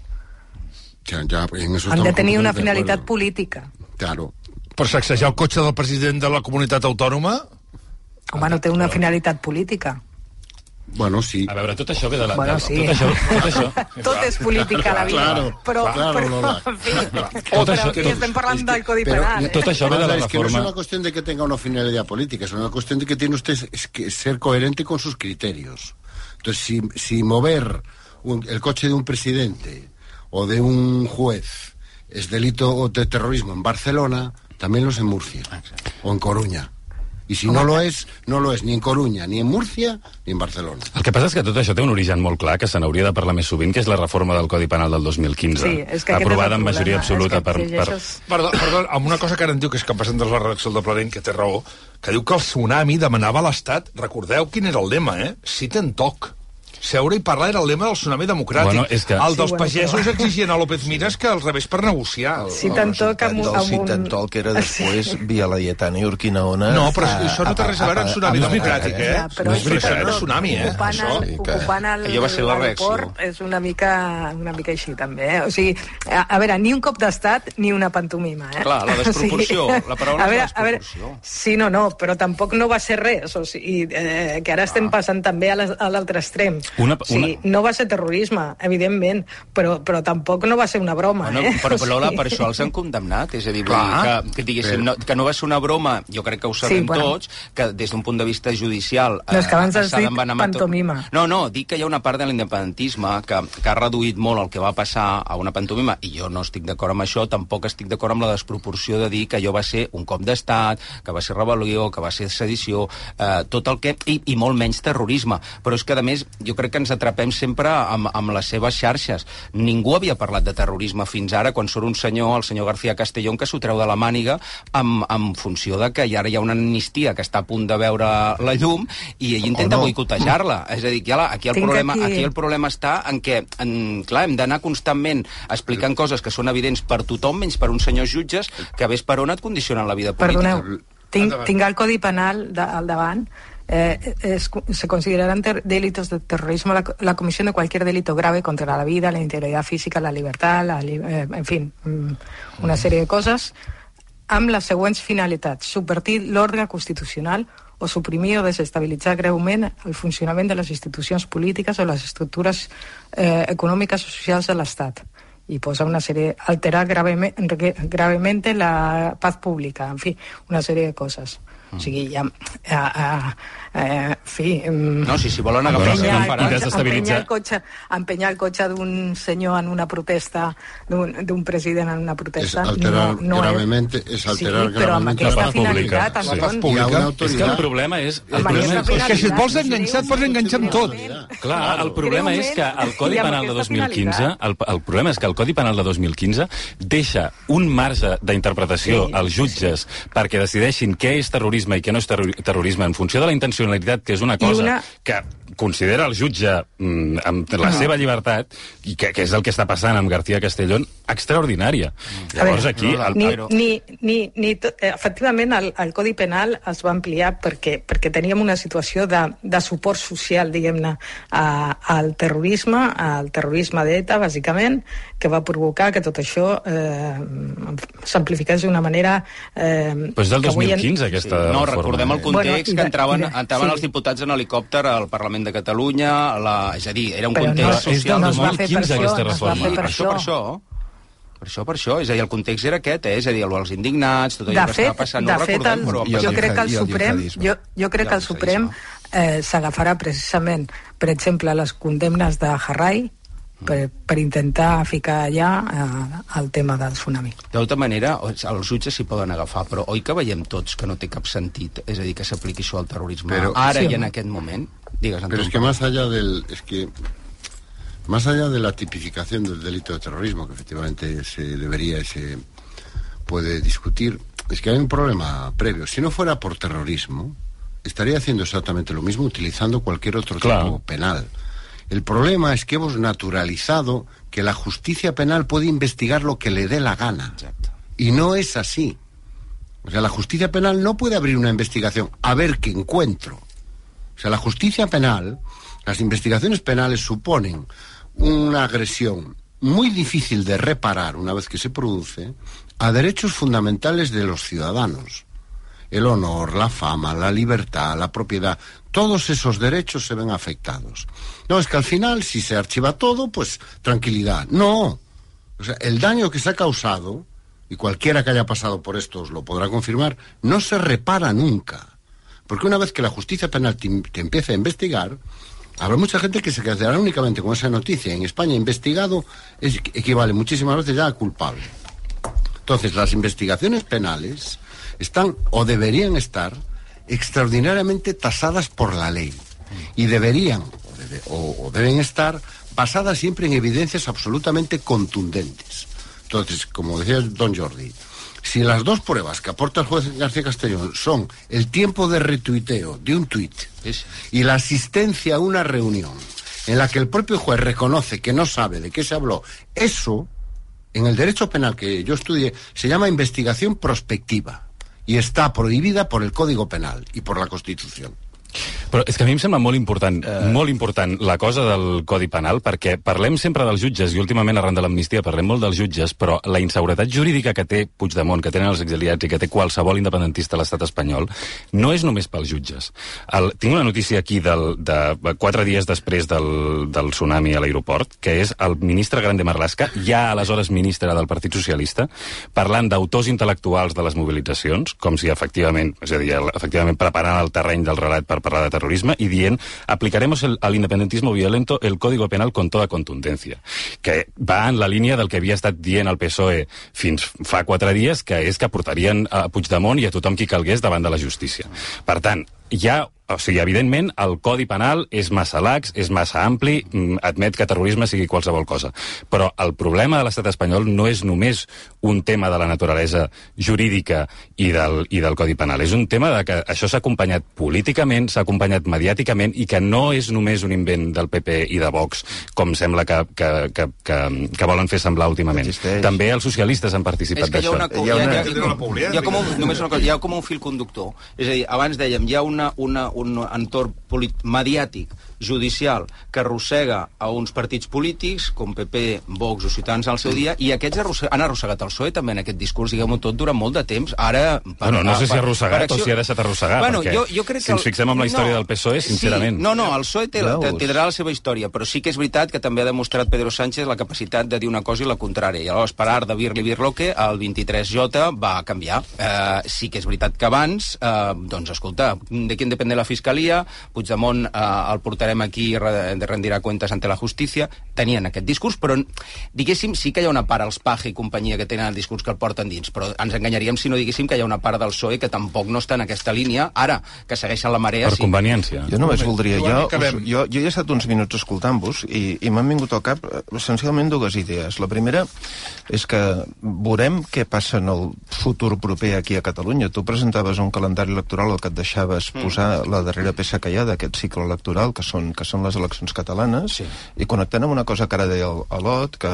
Ya, ya, en eso Han de tenir una finalitat política. Claro. Per sacsejar el cotxe del president de la comunitat autònoma? Home, no té una finalitat política. Bueno, sí. A veure, tot això ve de la... Bueno, sí. Tot això, tot això, (laughs) Tot és política a la vida. Claro, però, claro, però, Lola. en fi, però estem parlant del Codi Pero- Penal. eh? tot això ve de la es que no es una cuestión de que tenga una finalidad política, es una cuestión de que tiene usted es que ser coherente con sus criterios. Entonces, si, si mover un- el coche de un presidente o de un juez es delito de terrorismo en Barcelona, también lo es en Murcia o en Coruña. Y si no lo es, no lo es ni en Coruña, ni en Murcia, ni en Barcelona. El que passa és que tot això té un origen molt clar, que se n'hauria de parlar més sovint, que és la reforma del Codi Penal del 2015. Sí, és que aquest aprovada és amb majoria absoluta és per, per... Perdó, perdó, amb una cosa que ara em diu que és que em presenta la redacció del Planent, que té raó, que diu que el tsunami demanava a l'Estat, recordeu quin era el lema, eh? Si ten toc. Seure i parlar era el lema del tsunami democràtic. Bueno, és que- El Sí, dels bueno, pagesos però- exigien a López Miras que els rebés per negociar. Si te'n toca amb, un- del amb un... Citantol, que era després Sí. Via Laietana i Urquinaona... No, però a- això no té res a veure amb tsunami democràtic, eh? Ja, però No és sí, veritat, no és tsunami, eh? Ocupant Això. el, ocupant el, Allò va ser la reacció. És una mica, una mica així, també. Eh? O sigui, a, a veure, ni un cop d'estat ni una pantomima. Eh? Clar, la desproporció, (laughs) O sigui, la paraula a és veure, a veure, desproporció. Sí, no, no, però tampoc no va ser res. O sigui, eh, que ara estem passant també a l'altre extrem. Una- una- no va ser terrorisme, evidentment, però, però tampoc no va ser una broma. Bueno, eh? però, però Lola, per això els han condemnat. És a dir, Clar. que, que, diguéssim, no, que no va ser una broma, jo crec que ho sabem Sí, bueno. tots, que des d'un punt de vista judicial... No, és que abans has s'ha dit d'envenemar tot. pantomima. No, no, dic que hi ha una part de l'independentisme que, que ha reduït molt el que va passar a una pantomima, i jo no estic d'acord amb això, tampoc estic d'acord amb la desproporció de dir que allò va ser un cop d'estat, que va ser rebel·lió, que va ser sedició, eh, tot el que... I, I molt menys terrorisme. Però és que, a més, jo crec que ens atrapem sempre amb, amb les seves xarxes. Ningú havia parlat de terrorisme fins ara, quan surt un senyor, el senyor García Castellón, que s'ho treu de la màniga en, en funció de que ara hi ha una amnistia que està a punt de veure la llum i ell intenta no. boicotejar-la. És a dir, que ara, aquí, el Tinc problema, aquí- aquí el problema està en què, en, clar, hem d'anar constantment explicant coses que són evidents per tothom, menys per uns senyors jutges que ves per on et condicionen la vida política. Perdoneu, tinc, tinc el Codi Penal de, al davant. Eh, es- se considerarán ter- delitos de terrorismo la, la comisión de cualquier delito grave contra la vida, la integridad física, la libertad, la, eh, en fin, mm, una sèrie de coses, amb les següents finalitats. Subvertir l'ordre constitucional o suprimir o desestabilitzar greument el funcionament de les institucions polítiques o les estructures eh, econòmiques o socials de l'Estat i posa una sèrie, alterar gravemente, gravemente la paz pública, en fi, una sèrie de coses. O sigui, ja... A, a, a, en fi... No, si, si volen agafar, sí, no des- desestabilitzar. Empenyar el cotxe, empenyar el cotxe d'un senyor en una protesta, d'un d'un president en una Es protesta... alterar no, no gravemente, es alterar sí, però amb gravemente aquesta la paz pública, sí. La paz pública. És que el problema és... El problema és És que si et vols enganxar, et pots enganxar amb tot. Clar, el problema és que el Codi Penal de aquesta 2015, finalitat. el, el problema és que el Codi Penal de 2015 deixa un marge d'interpretació Sí, als jutges perquè decideixin què és terrorisme i què no és terror- terrorisme en funció de la intencionalitat, que és una cosa una- que considera el jutge mm, amb la seva llibertat i que, que és el que està passant amb García Castellón, extraordinària. Llavors veure, aquí... El, ni, Però- ni, ni, ni tot, eh, efectivament el, el Codi Penal es va ampliar perquè, perquè teníem una situació de, de suport social, diguem-ne, al terrorisme, al terrorisme d'ETA, bàsicament, que va provocar que tot això eh, s'amplifiqués d'una manera... Eh, Però és del que avui en- 2015, aquesta No, reforma. recordem el context Bueno, i que de- entraven, de- entraven sí. els diputats en helicòpter al Parlament de Catalunya, a la, és a dir, era un Però no- context és social... del no es va fer per 2015 això, aquesta no es va reforma. fer per això, per això. Per això, per això. És a dir, el context era aquest, eh? És a dir, els indignats, tot allò de que fet, estava passant, no fet recordem, el, però... El jo crec que el Suprem jo, jo crec que el el Suprem eh, s'agafarà precisament per exemple les condemnes de Harrai per, per intentar ficar allà eh, el tema del tsunami De tota manera, els jutges s'hi poden agafar, però oi que veiem tots que no té cap sentit, és a dir, que s'apliqui això al terrorisme Però- ara Sí, i en aquest moment? Digues, Anton. Pero es que más allá del... Es que más allá de la tipificación del delito de terrorismo, que efectivamente se debería y se puede discutir, es que hay un problema previo. Si no fuera por terrorismo, estaría haciendo exactamente lo mismo utilizando cualquier otro Claro. tipo penal. El problema es que hemos naturalizado que la justicia penal puede investigar lo que le dé la gana. Y no es así. O sea, la justicia penal no puede abrir una investigación a ver qué encuentro. O sea, la justicia penal, las investigaciones penales suponen una agresión muy difícil de reparar una vez que se produce a derechos fundamentales de los ciudadanos. El honor, la fama, la libertad, la propiedad, todos esos derechos se ven afectados. No, es que al final, si se archiva todo, pues tranquilidad. No. O sea, el daño que se ha causado, y cualquiera que haya pasado por esto os lo podrá confirmar, no se repara nunca. Porque una vez que la justicia penal te, te empiece a investigar, habrá mucha gente que se quedará únicamente con esa noticia. En España, investigado es, equivale muchísimas veces ya a culpable. Entonces, las investigaciones penales están o deberían estar extraordinariamente tasadas por la ley. Y deberían o, debe- o- o deben estar basadas siempre en evidencias absolutamente contundentes. Entonces, como decía don Jordi, si las dos pruebas que aporta el juez García Castellón son el tiempo de retuiteo de un tuit y la asistencia a una reunión en la que el propio juez reconoce que no sabe de qué se habló, eso, en el derecho penal que yo estudié, se llama investigación prospectiva y está prohibida por el Código Penal y por la Constitución. Però és que a mi em sembla molt important, uh... molt important la cosa del Codi Penal, perquè parlem sempre dels jutges, i últimament arran de l'amnistia parlem molt dels jutges, però la inseguretat jurídica que té Puigdemont, que tenen els exiliats i que té qualsevol independentista a l'estat espanyol, no és només pels jutges. El, tinc una notícia aquí del, de quatre dies després del, del tsunami a l'aeroport, que és el ministre Grande Marlaska, ja aleshores ministre del Partit Socialista, parlant d'autors intel·lectuals de les mobilitzacions, com si efectivament, és a dir, efectivament preparant el terreny del relat per parlar de terrorisme, i dient aplicaremos el, al violento el Código Penal con toda contundencia, que va en la línia del que havia estat dient el PSOE fins fa quatre dies, que és que portarien a Puigdemont i a tothom qui calgués davant de la justícia. Per tant, hi ha o sigui, evidentment, el Codi Penal és massa lax, és massa ampli, mm, admet que terrorisme sigui qualsevol cosa. Però el problema de l'estat espanyol no és només un tema de la naturalesa jurídica i del, i del Codi Penal. És un tema de que això s'ha acompanyat políticament, s'ha acompanyat mediàticament i que no és només un invent del PP i de Vox, com sembla que, que, que, que, que volen fer semblar últimament. Existeix. També els socialistes han participat hi ha d'això. Hi ha hi ha, una- hi ha, hi ha, com un, hi ha un fil conductor. És a dir, abans dèiem, hi ha una, una, un entorn mediàtic, judicial, que arrossega a uns partits polítics, com PP, Vox o Ciutadans al seu dia, i aquests arrosse han arrossegat el PSOE també en aquest discurs, diguem-ho tot, durant molt de temps. Ara... per- Bueno, no sé si ha arrossegat per o si ha deixat arrossegar, Bueno, perquè jo, jo crec si que ens fixem en la història del PSOE, sincerament- Sí, no, no, el PSOE té, la- té, Veus? tindrà la seva història, però sí que és veritat que també ha demostrat Pedro Sánchez la capacitat de dir una cosa i la contrària. I aleshores, per art de Birli Birloque, el 23J va canviar. Eh, sí que és veritat que abans, eh, doncs, escolta, de qui depèn de la Fiscalia, Puigdemont eh, el portarem aquí i re- rendirà comptes ante la justícia, tenien aquest discurs, però diguéssim, sí que hi ha una part, els Paje i companyia, que tenen el discurs que el porten dins, però ens enganyaríem si no diguéssim que hi ha una part del PSOE que tampoc no està en aquesta línia, ara, que segueixen la marea... Per sí. conveniència. Jo només voldria... Jo, us, jo, jo he estat uns minuts escoltant-vos i, i m'han vingut al cap eh, essencialment dues idees. La primera és que veurem què passa en el futur proper aquí a Catalunya. Tu presentaves un calendari electoral al que et deixaves Mm. posar la darrera peça que hi ha d'aquest cicle electoral, que són, que són les eleccions catalanes, Sí. i connectant amb una cosa que ara deia Lot, que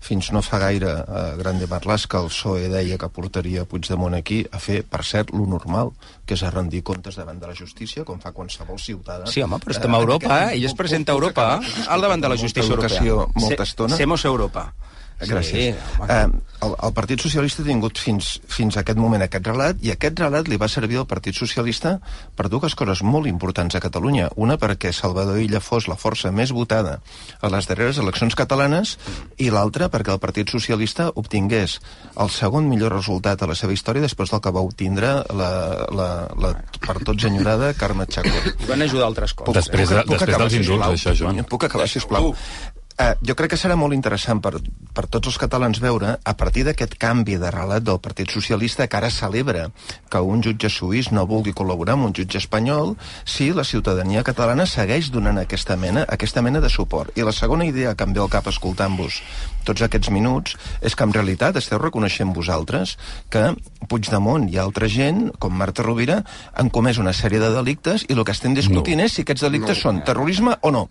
fins no fa gaire a Grande Marlaska el PSOE deia que portaria Puigdemont aquí a fer, per cert, lo normal, que és a rendir comptes davant de la justícia, com fa qualsevol ciutadà. Sí, home, però estem a Europa, eh? Ell es presenta a Europa, eh? al davant de la justícia europea. molta estona. Semos Europa. Gràcies. Sí, home. eh, el, el Partit Socialista ha tingut fins, fins a aquest moment aquest relat i aquest relat li va servir al Partit Socialista per dues coses molt importants a Catalunya. Una perquè Salvador Illa fos la força més votada a les darreres eleccions catalanes i l'altra perquè el Partit Socialista obtingués el segon millor resultat a la seva història després del que va obtindre la, la, la per tots enyorada Carme Chacón. I van ajudar altres coses. Després, de, després acabar, dels indults, això, Joan. Puc acabar, sisplau? Uh, jo crec que serà molt interessant per, per tots els catalans veure, a partir d'aquest canvi de relat del Partit Socialista que ara celebra que un jutge suís no vulgui col·laborar amb un jutge espanyol, si la ciutadania catalana segueix donant aquesta mena, aquesta mena de suport. I la segona idea que em ve al cap escoltant-vos tots aquests minuts és que en realitat esteu reconeixent vosaltres que Puigdemont i altra gent, com Marta Rovira, han comès una sèrie de delictes i el que estem discutint no. és si aquests delictes no. són terrorisme o no.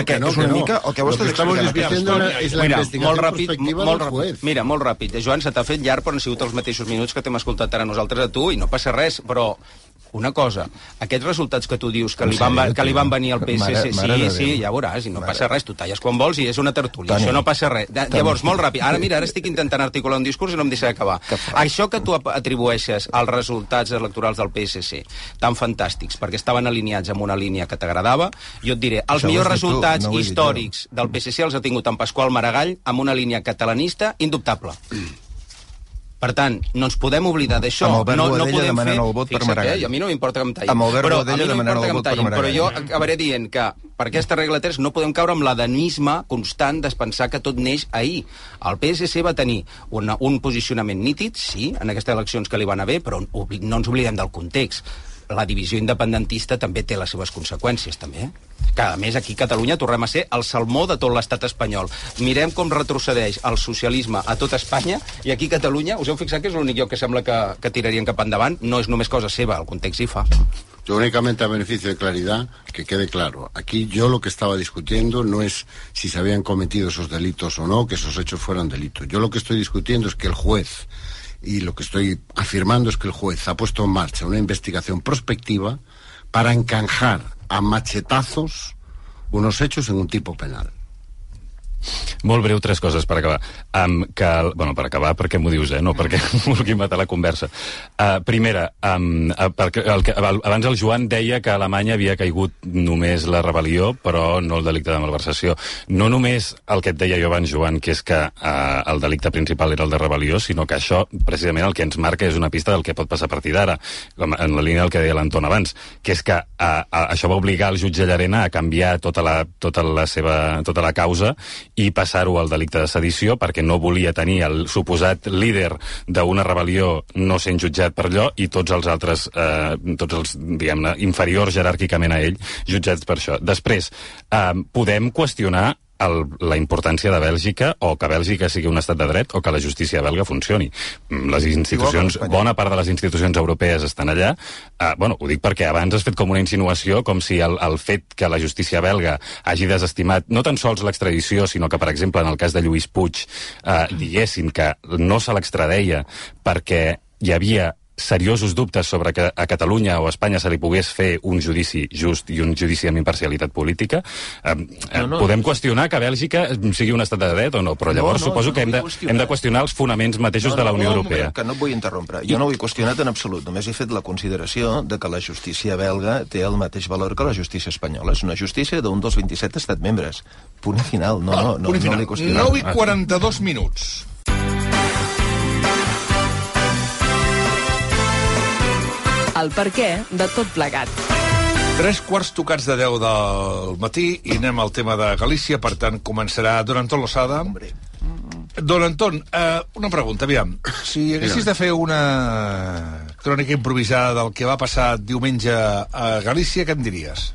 Perquè no, és una no. mica el que vos discutiendo Aquesta es la Mira, molt ràpid, molt, juez. mira, molt ràpid. Joan, se t'ha fet llarg, però han sigut els mateixos minuts que t'hem escoltat ara nosaltres a tu, i no passa res, però una cosa, aquests resultats que tu dius que li, van, que li van venir al PSC, sí, sí, ja veuràs, i no Mare- passa res, tu talles quan vols i és una tertúlia, Toni. això no passa res. Llavors, molt ràpid, ara mira, ara estic intentant articular un discurs i no em deixa acabar. Això que tu atribueixes als resultats electorals del PSC, tan fantàstics, perquè estaven alineats amb una línia que t'agradava, jo et diré, els millors resultats històrics del PSC els ha tingut en Pasqual Maragall amb una línia catalanista indubtable. Per tant, no ens podem oblidar d'això. Amb Albert no, no Boadella podem demanant fer... el vot per Fixa't, Maragall. Eh? A mi no m'importa que em tallin. Amb Albert però, Boadella no demanant el vot per tallin, però Maragall. jo acabaré dient que per aquesta regla 3 no podem caure amb l'adenisme constant de pensar que tot neix ahir. El PSC va tenir una, un posicionament nítid, sí, en aquestes eleccions que li van haver, però no ens oblidem del context la divisió independentista també té les seves conseqüències, també. eh? Que, a més, aquí a Catalunya tornem a ser el salmó de tot l'estat espanyol. Mirem com retrocedeix el socialisme a tot Espanya i aquí a Catalunya, us heu fixat que és l'únic lloc que sembla que, que tirarien cap endavant? No és només cosa seva, el context hi fa. Yo únicamente a beneficio de claridad, que quede claro. Aquí yo lo que estaba discutiendo no es si se habían cometido esos delitos o no, que esos hechos fueran delitos. Yo lo que estoy discutiendo es que el juez, y lo que estoy afirmando es que el juez ha puesto en marcha una investigación prospectiva para encanjar a machetazos unos hechos en un tipo penal. Molt breu, tres coses per acabar. Um, que, bueno, per acabar, perquè m'ho dius, eh? No perquè (laughs) vulgui matar la conversa. Uh, primera, um, uh, perquè el que, abans el Joan deia que a Alemanya havia caigut només la rebel·lió, però no el delicte de malversació. No només el que et deia jo abans, Joan, que és que uh, el delicte principal era el de rebel·lió, sinó que això, precisament, el que ens marca és una pista del que pot passar a partir d'ara, en la línia del que deia l'Anton abans, que és que uh, uh, això va obligar el jutge Llarena a canviar tota la, tota la seva tota la causa i passar-ho al delicte de sedició perquè no volia tenir el suposat líder d'una rebel·lió no sent jutjat per allò i tots els altres, eh, tots els, diguem-ne, inferiors jeràrquicament a ell, jutjats per això. Després, eh, podem qüestionar el, la importància de Bèlgica o que Bèlgica sigui un estat de dret o que la justícia belga funcioni. Mm, Les institucions, bona part de les institucions europees estan allà. Uh, bueno, ho dic perquè abans has fet com una insinuació com si el, el fet que la justícia belga hagi desestimat no tan sols l'extradició, sinó que, per exemple, en el cas de Lluís Puig, uh, diguessin que no se l'extradeia perquè hi havia seriosos dubtes sobre que a Catalunya o a Espanya se li pogués fer un judici just i un judici amb imparcialitat política. Eh, eh, No, no, podem no. qüestionar que Bèlgica sigui un estat de dret o no, però llavors No, no, suposo que no hem de, qüestionar. hem de qüestionar els fonaments mateixos de la Unió no, Europea. Que no et vull interrompre. Jo no ho he qüestionat en absolut. Només he fet la consideració de que la justícia belga té el mateix valor que la justícia espanyola. És una justícia d'un dels 27 estat membres. Punt final. No, no, no, Punt i no final. l'he qüestionat. 9 i 42 minuts. El per què de tot plegat. Tres quarts tocats de 10 del matí i anem al tema de Galícia, per tant començarà Don Anton Losada. Don Anton, eh, una pregunta, aviam. Si haguessis de fer una crònica improvisada del que va passar diumenge a Galícia, què em diries?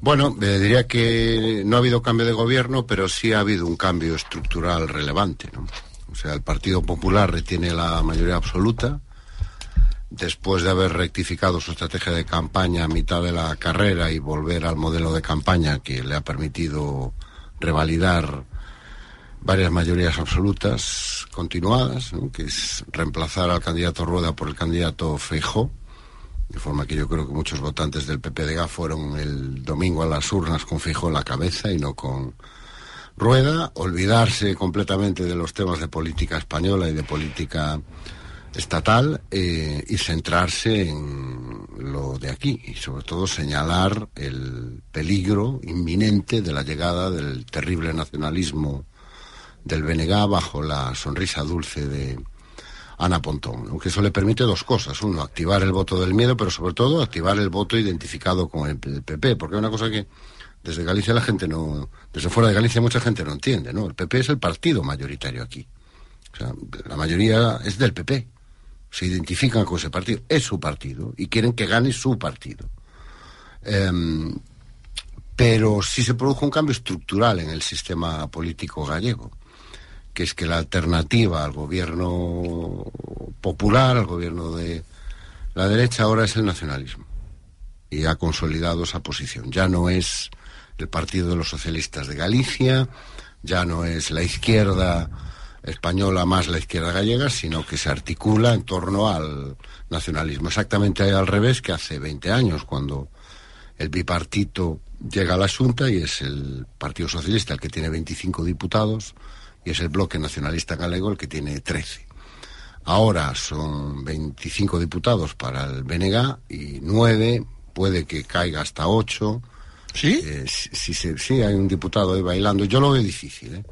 Bueno, eh, diría que no ha habido cambio de gobierno, pero sí ha habido un cambio estructural relevante. ¿no? O sea, el Partido Popular retiene la mayoría absoluta. Después de haber rectificado su estrategia de campaña a mitad de la carrera y volver al modelo de campaña que le ha permitido revalidar varias mayorías absolutas continuadas, que es reemplazar al candidato Rueda por el candidato Feijó, de forma que yo creo que muchos votantes del PPDG fueron el domingo a las urnas con Feijó en la cabeza y no con Rueda, olvidarse completamente de los temas de política española y de política estatal eh, y centrarse en lo de aquí y sobre todo señalar el peligro inminente de la llegada del terrible nacionalismo del BNG bajo la sonrisa dulce de Ana Pontón, aunque eso le permite dos cosas. Uno, activar el voto del miedo, pero sobre todo activar el voto identificado con el PP, porque es una cosa que desde Galicia la gente no, desde fuera de Galicia mucha gente no entiende, ¿no? El PP es el partido mayoritario aquí. O sea, la mayoría es del PP. Se identifican con ese partido, es su partido, y quieren que gane su partido. Em, pero sí se produjo un cambio estructural en el sistema político gallego, que es que la alternativa al gobierno popular, al gobierno de la derecha, ahora es el nacionalismo. Y ha consolidado esa posición. Ya no es el Partido de los Socialistas de Galicia, ya no es la izquierda española más la izquierda gallega, sino que se articula en torno al nacionalismo. Exactamente al revés que hace 20 años, cuando el bipartito llega a la Junta y es el Partido Socialista el que tiene 25 diputados y es el Bloque Nacionalista Galego el que tiene 13. Ahora son 25 diputados para el BNG y 9, puede que caiga hasta 8. ¿Sí? Eh, sí, sí, sí, sí, hay un diputado ahí bailando. Yo lo veo difícil, ¿eh?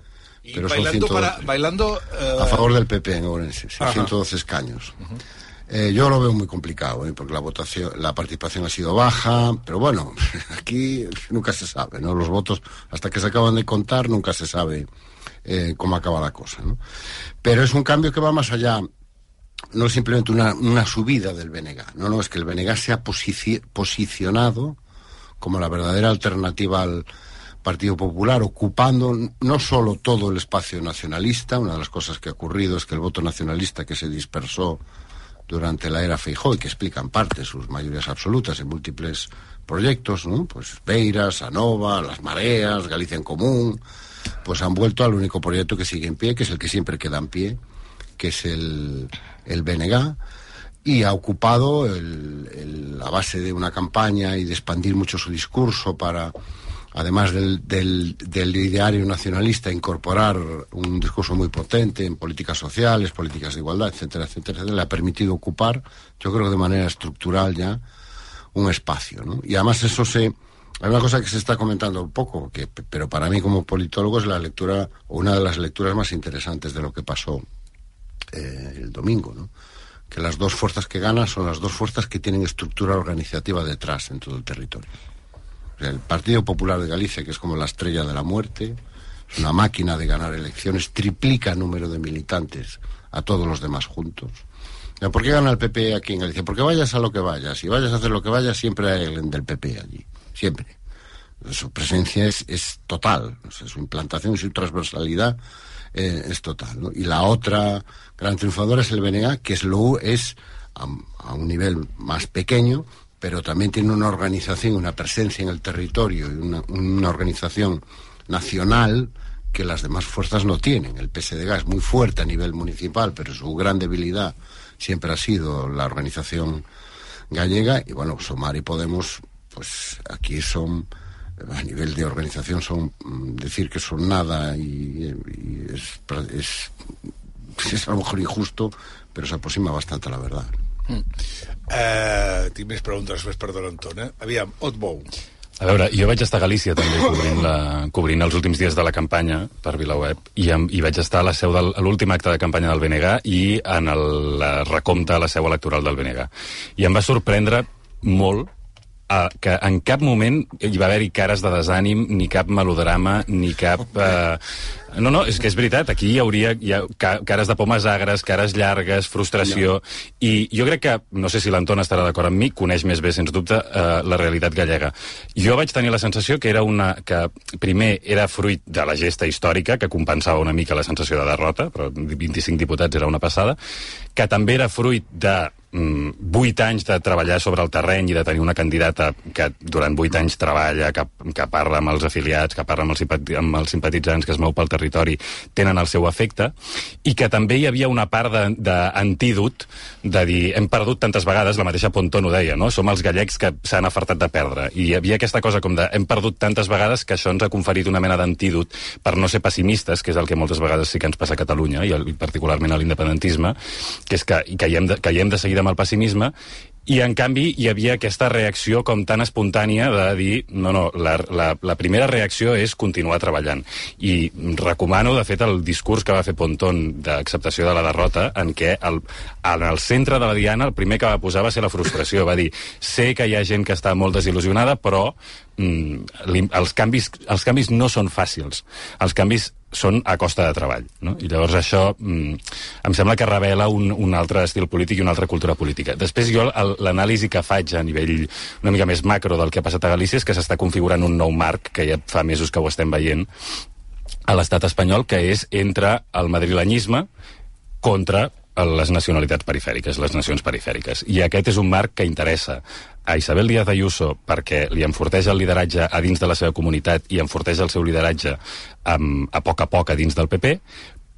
Y Pero bailando, 112. para, bailando eh, A favor del PP en Ajá. 112 escaños. Eh, yo lo veo muy complicado, ¿eh? porque la votación, la participación ha sido baja, pero bueno, (laughs) aquí nunca se sabe, ¿no? Los votos, hasta que se acaban de contar, nunca se sabe eh, cómo acaba la cosa, ¿no? Pero es un cambio que va más allá no es simplemente una, una subida del BNG, no, no, es que el BNG se ha posici- posicionado como la verdadera alternativa al Partido Popular, ocupando no solo todo el espacio nacionalista, una de las cosas que ha ocurrido es que el voto nacionalista que se dispersó durante la era Feijóo y que explica en parte sus mayorías absolutas en múltiples proyectos, ¿no? Pues Beiras, Anova, Las Mareas, Galicia en Común, pues han vuelto al único proyecto que sigue en pie, que es el que siempre queda en pie, que es el, el BNG, y ha ocupado el- la base de una campaña y de expandir mucho su discurso para, además del, ideario nacionalista, incorporar un discurso muy potente en políticas sociales, políticas de igualdad, etcétera, etcétera, etcétera, le ha permitido ocupar, yo creo de manera estructural ya, un espacio, ¿no? Y además eso se... Hay una cosa que se está comentando un poco, que, pero para mí como politólogo es la lectura, o una de las lecturas más interesantes de lo que pasó eh, el domingo, ¿no? Que las dos fuerzas que ganan son las dos fuerzas que tienen estructura organizativa detrás en todo el territorio. El Partido Popular de Galicia, que es como la estrella de la muerte, es una máquina de ganar elecciones, triplica el número de militantes a todos los demás juntos. ¿Por qué gana el PP aquí en Galicia? Porque vayas a lo que vayas, si vayas a hacer lo que vayas, siempre hay alguien del PP allí, siempre. Su presencia es, es total, o sea, su implantación su transversalidad eh, es total. ¿no? Y la otra gran triunfadora es el BNA, que es, lo, es a, a un nivel más pequeño, pero también tiene una organización, una presencia en el territorio y una, organización nacional que las demás fuerzas no tienen. El PSDG es muy fuerte a nivel municipal, pero su gran debilidad siempre ha sido la organización gallega y bueno, Somar y Podemos, pues aquí son a nivel de organización son mm, decir que son nada y, es, es, (laughs) es a lo mejor injusto, però s'aproxima bastant a la verdad. Uh, tinc més preguntes després, perdó, Anton. Eh? Aviam, Otbou. A veure, jo vaig estar a Galícia també cobrint, la, cobrint els últims dies de la campanya per Vilaweb i, em, i vaig estar a la seu del a l'últim acte de campanya del BNG i en el la recompte a la seu electoral del BNG. I em va sorprendre molt eh, que en cap moment hi va haver-hi cares de desànim, ni cap melodrama, ni cap... Eh... No, no, és que és veritat, aquí hi hauria hi ha ca cares de pomes agres, cares llargues, frustració, no. i jo crec que, no sé si l'Anton estarà d'acord amb mi, coneix més bé, sens dubte, eh, la realitat gallega. Jo vaig tenir la sensació que era una... que primer era fruit de la gesta històrica, que compensava una mica la sensació de derrota, però 25 diputats era una passada, que també era fruit de mm, 8 anys de treballar sobre el terreny i de tenir una candidata que durant 8 anys treballa, que, que parla amb els afiliats, que parla amb els, amb els simpatitzants, que es mou pel territori, tenen el seu efecte, i que també hi havia una part d'antídot de, de dir hem perdut tantes vegades, la mateixa Pontón ho deia, no? som els gallecs que s'han afartat de perdre. I hi havia aquesta cosa com de hem perdut tantes vegades que això ens ha conferit una mena d'antídot per no ser pessimistes, que és el que moltes vegades sí que ens passa a Catalunya, i, particularment a l'independentisme, que és que i caiem de, caiem de seguida amb el pessimisme i, en canvi, hi havia aquesta reacció com tan espontània de dir no, no, la, la, la primera reacció és continuar treballant. I recomano, de fet, el discurs que va fer Pontón d'acceptació de la derrota, en què el, en el centre de la diana el primer que va posar va ser la frustració. Va dir, sé que hi ha gent que està molt desil·lusionada, però mm, els, canvis, els canvis no són fàcils. Els canvis són a costa de treball. No? I llavors això mm, em sembla que revela un, un altre estil polític i una altra cultura política. Després jo l'anàlisi que faig a nivell una mica més macro del que ha passat a Galícia és que s'està configurant un nou marc, que ja fa mesos que ho estem veient, a l'estat espanyol, que és entre el madrilanyisme contra les nacionalitats perifèriques, les nacions perifèriques. I aquest és un marc que interessa a Isabel Díaz Ayuso perquè li enforteix el lideratge a dins de la seva comunitat i enforteix el seu lideratge a poc a poc a dins del PP,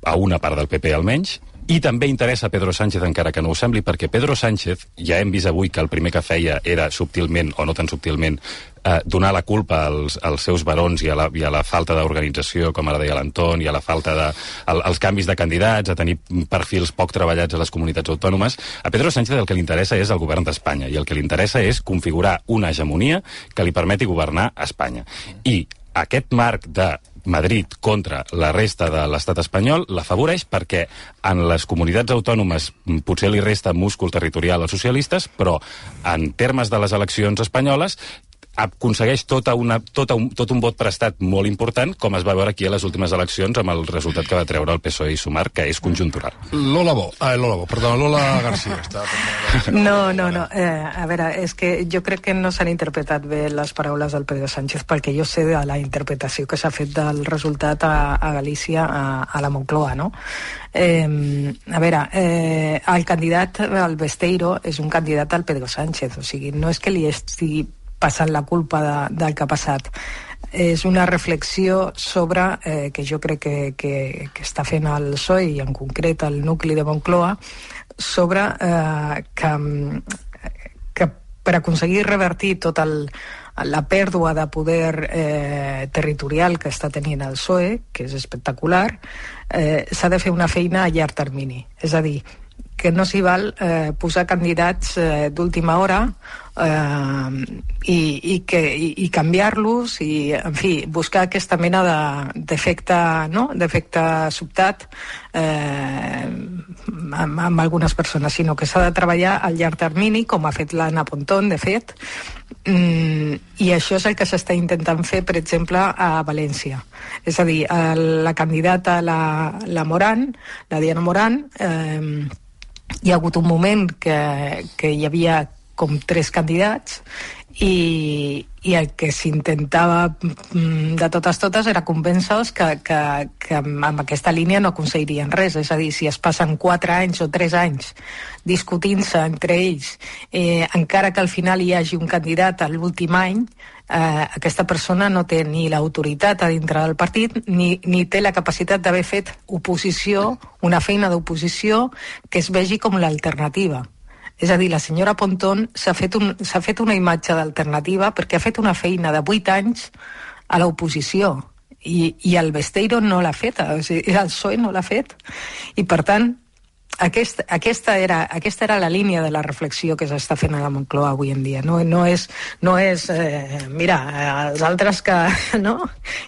a una part del PP almenys, i també interessa Pedro Sánchez, encara que no ho sembli, perquè Pedro Sánchez, ja hem vist avui que el primer que feia era subtilment, o no tan subtilment, eh, donar la culpa als, als seus barons i a la, i a la falta d'organització, com ara deia l'Anton, i a la falta de... Al, als canvis de candidats, a tenir perfils poc treballats a les comunitats autònomes. A Pedro Sánchez el que li interessa és el govern d'Espanya, i el que li interessa és configurar una hegemonia que li permeti governar Espanya. I aquest marc de Madrid contra la resta de l'estat espanyol l'afavoreix perquè en les comunitats autònomes potser li resta múscul territorial als socialistes, però en termes de les eleccions espanyoles aconsegueix tota una, tota un, tot un vot prestat molt important, com es va veure aquí a les últimes eleccions amb el resultat que va treure el PSOE i Sumar, que és conjuntural. Lola Bo, ah, Lola Bo, perdó, Lola García. Està No, no, no. Eh, a veure, és que jo crec que no s'han interpretat bé les paraules del Pedro Sánchez perquè jo sé de la interpretació que s'ha fet del resultat a, a Galícia, a, a la Moncloa, no? Eh, a veure, eh, el candidat, el Besteiro, és un candidat al Pedro Sánchez, o sigui, no és que li estigui passant la culpa de, del que ha passat és una reflexió sobre, eh, que jo crec que, que, que està fent el PSOE i en concret el nucli de Moncloa, sobre eh, que, que per aconseguir revertir tot el, la pèrdua de poder eh, territorial que està tenint el PSOE, que és espectacular, eh, s'ha de fer una feina a llarg termini. És a dir, que no s'hi val eh, posar candidats eh, d'última hora eh, i, i, que, i, i canviar-los i, en fi, buscar aquesta mena d'efecte de, no? d'efecte sobtat eh, amb, amb algunes persones, sinó que s'ha de treballar al llarg termini, com ha fet l'Anna Pontón, de fet, mm, i això és el que s'està intentant fer, per exemple, a València. És a dir, la candidata, la, la Moran, la Diana Moran, eh, hi ha hagut un moment que, que hi havia com tres candidats i, i el que s'intentava mm, de totes totes era convèncer-los que, que, que amb aquesta línia no aconseguirien res, és a dir, si es passen 4 anys o 3 anys discutint-se entre ells, eh, encara que al final hi hagi un candidat a l'últim any, eh, aquesta persona no té ni l'autoritat a dintre del partit ni, ni té la capacitat d'haver fet oposició, una feina d'oposició que es vegi com l'alternativa. És a dir, la senyora Pontón s'ha fet, un, fet una imatge d'alternativa perquè ha fet una feina de 8 anys a l'oposició i, i el Besteiro no l'ha feta, o sigui, el PSOE no l'ha fet. I per tant, aquest, aquesta, era, aquesta era la línia de la reflexió que s'està fent a la Moncloa avui en dia. No, no és, no és eh, mira, els altres que (laughs) no,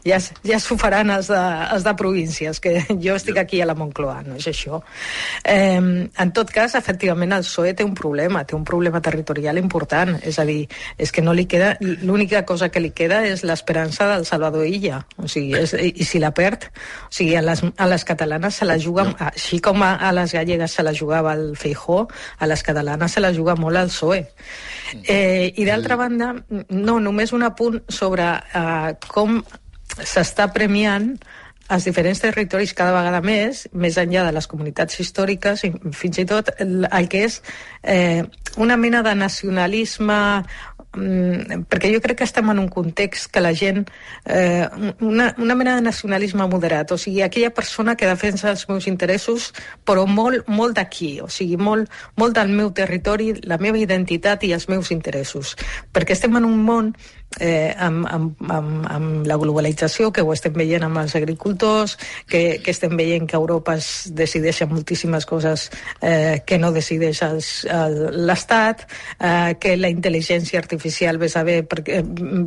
ja, ja s'ho faran els de, els de províncies, que jo estic aquí a la Moncloa, no és això. Eh, en tot cas, efectivament, el PSOE té un problema, té un problema territorial important, és a dir, és que no li queda, l'única cosa que li queda és l'esperança del Salvador Illa, o sigui, és, i, i si la perd, o sigui, a les, a les catalanes se la juguen, no. així com a, a les gallegues gallega se la jugava el Feijó, a les catalanes se la juga molt al PSOE. Eh, I d'altra banda, no, només un apunt sobre eh, com s'està premiant als diferents territoris cada vegada més, més enllà de les comunitats històriques, i fins i tot el, el que és eh, una mena de nacionalisme perquè jo crec que estem en un context que la gent eh, una, una mena de nacionalisme moderat, o sigui, aquella persona que defensa els meus interessos però molt, molt d'aquí, o sigui, molt, molt del meu territori, la meva identitat i els meus interessos, perquè estem en un món eh, amb, amb, amb, amb la globalització, que ho estem veient amb els agricultors, que, que estem veient que Europa es decideixen moltíssimes coses eh, que no decideix l'Estat, eh, que la intel·ligència artificial ve saber perquè,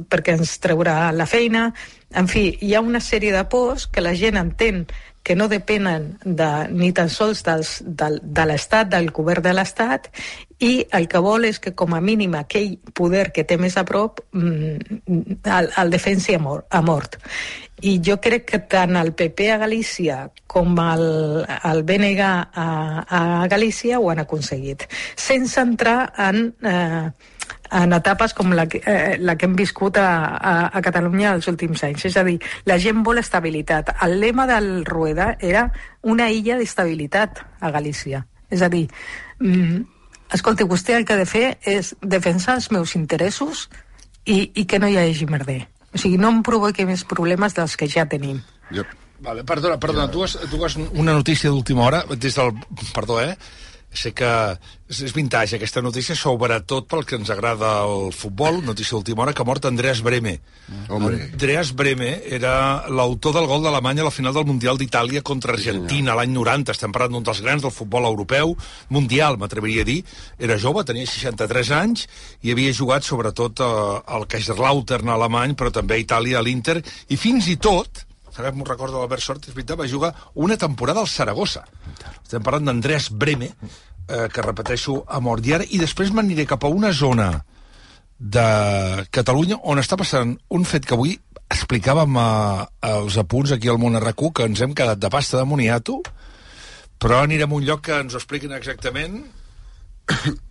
perquè ens treurà la feina. En fi, hi ha una sèrie de pors que la gent entén que no depenen de, ni tan sols dels, del, de l'Estat, del govern de l'Estat, i el que vol és que com a mínim aquell poder que té més a prop mm, el, el defensi a, mort, a mort. I jo crec que tant el PP a Galícia com el, el BNG a, a Galícia ho han aconseguit, sense entrar en... Eh, en etapes com la que, eh, la que hem viscut a, a, a Catalunya els últims anys. És a dir, la gent vol estabilitat. El lema del Rueda era una illa d'estabilitat a Galícia. És a dir, mm, escolti, vostè el que ha de fer és defensar els meus interessos i, i que no hi hagi merder. O sigui, no em provoqui més problemes dels que ja tenim. Yep. Vale, perdona, perdona, tu has, tu has una notícia d'última hora, des del... Perdó, eh? Sé que és vintage aquesta notícia, sobretot pel que ens agrada el futbol, notícia d'última hora, que ha mort Andreas Breme. Hombre. Andreas Breme era l'autor del gol d'Alemanya a la final del Mundial d'Itàlia contra Argentina l'any 90. Estem parlant d'un dels grans del futbol europeu, mundial, m'atreviria a dir. Era jove, tenia 63 anys, i havia jugat sobretot eh, al Kaiserslautern alemany, però també a Itàlia, a l'Inter, i fins i tot, ara m'ho recordo l'Albert Sort, és veritat, va jugar una temporada al Saragossa. Estem parlant d'Andrés Breme, eh, que repeteixo a mort. I, ara, I després m'aniré cap a una zona de Catalunya, on està passant un fet que avui explicàvem a, als apunts aquí al món RQ, que ens hem quedat de pasta de moniato, però anirem a un lloc que ens ho expliquin exactament (coughs)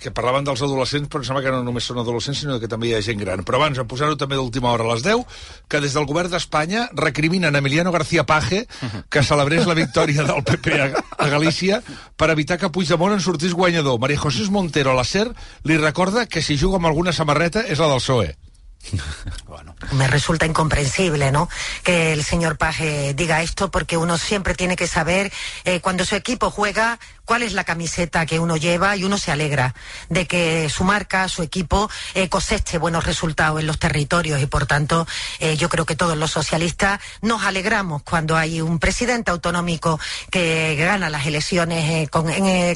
que parlaven dels adolescents, però em sembla que no només són adolescents, sinó que també hi ha gent gran. Però abans, a posar-ho també d'última hora a les 10, que des del govern d'Espanya recriminen a Emiliano García Page que celebrés la victòria del PP a, a Galícia per evitar que Puigdemont en sortís guanyador. María José Montero, la SER, li recorda que si juga amb alguna samarreta és la del PSOE. (laughs) Me resulta incomprensible, ¿no? Que el señor Paje diga esto porque uno siempre tiene que saber eh, cuando su equipo juega cuál es la camiseta que uno lleva y uno se alegra de que su marca, su equipo eh, coseche buenos resultados en los territorios y por tanto eh, yo creo que todos los socialistas nos alegramos cuando hay un presidente autonómico que gana las elecciones eh, con,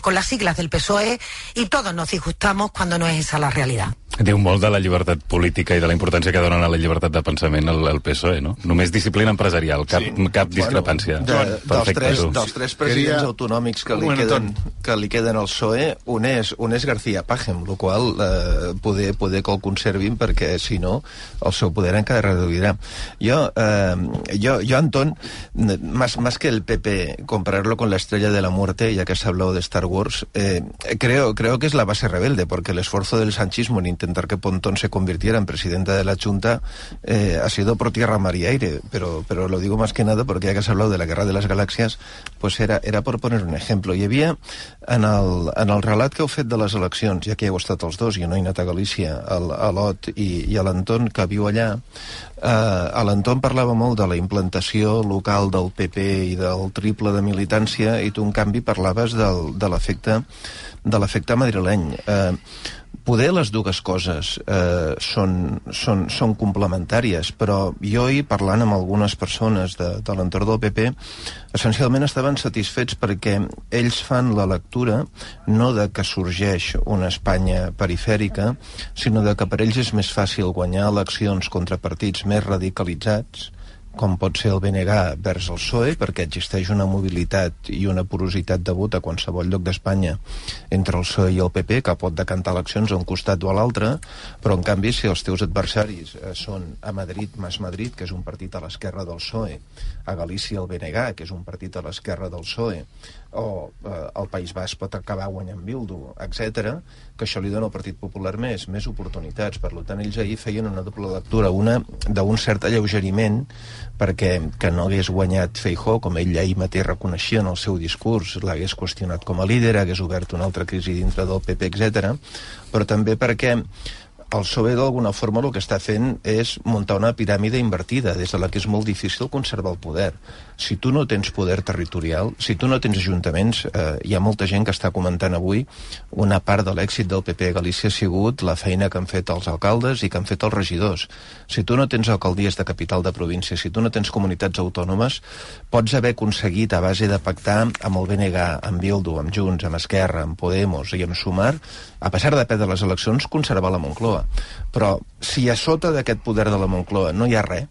con las siglas del PSOE y todos nos disgustamos cuando no es esa la realidad. Diu molt de la llibertat política i de la importància que donen a la llibertat de pensament al, al PSOE, no? Només disciplina empresarial, cap, sí. cap discrepància. De, dels, Perfecte, tres, tu. dels tres presidents Queria- autonòmics que li, moment, queden, que li queden al PSOE, un és, un és García Pajem, el qual eh, poder, poder que el conservin perquè, si no, el seu poder encara reduirà. Jo, eh, yo, yo Antón, n- más, más que el PP compararlo con la estrella de la muerte, ya que se ha hablado de Star Wars, eh, creo, creo que es la base rebelde, porque el esfuerzo del sanchismo en intentar que Pontón se convirtiera en presidenta de la Junta eh, ha sido por tierra, mar y aire, pero, pero lo digo más que nada porque ya que se ha hablado de la guerra de las galaxias, pues era, era por poner un ejemplo. Hi havia, en el, en el relat que heu fet de les eleccions, ja que heu estat els dos, jo no he anat a Galícia, el, a l'Ot i, i a l'Anton, que viu allà, eh, a l'Anton parlava molt de la implantació local del PP i del triple de militància, i tu, en canvi, parlaves del, de l'efecte de l'efecte madrileny. Eh, poder les dues coses eh, són, són, són complementàries, però jo ahir parlant amb algunes persones de, de l'entorn del PP, essencialment estaven satisfets perquè ells fan la lectura no de que sorgeix una Espanya perifèrica, sinó de que per ells és més fàcil guanyar eleccions contra partits més radicalitzats, com pot ser el BNG vers el PSOE, perquè existeix una mobilitat i una porositat de vot a qualsevol lloc d'Espanya entre el PSOE i el PP, que pot decantar eleccions a un costat o a l'altre, però en canvi si els teus adversaris eh, són a Madrid, Mas Madrid, que és un partit a l'esquerra del PSOE, a Galícia el BNG, que és un partit a l'esquerra del PSOE, o eh, el País Basc pot acabar guanyant Bildu, etc, que això li dona al Partit Popular més, més oportunitats. Per tant, ells ahir feien una doble lectura, una d'un cert alleugeriment perquè que no hagués guanyat Feijó, com ell ahir mateix reconeixia en el seu discurs, l'hagués qüestionat com a líder, hagués obert una altra crisi dintre del PP, etc. Però també perquè el PSOE d'alguna forma el que està fent és muntar una piràmide invertida, des de la que és molt difícil conservar el poder. Si tu no tens poder territorial, si tu no tens ajuntaments, eh, hi ha molta gent que està comentant avui una part de l'èxit del PP a Galícia ha sigut la feina que han fet els alcaldes i que han fet els regidors. Si tu no tens alcaldies de capital de província, si tu no tens comunitats autònomes, pots haver aconseguit a base de pactar amb el BNG, amb Bildu, amb Junts, amb Esquerra, amb Podemos i amb Sumar, a pesar de perdre les eleccions, conservar la Moncloa. Però si a sota d'aquest poder de la Moncloa no hi ha res,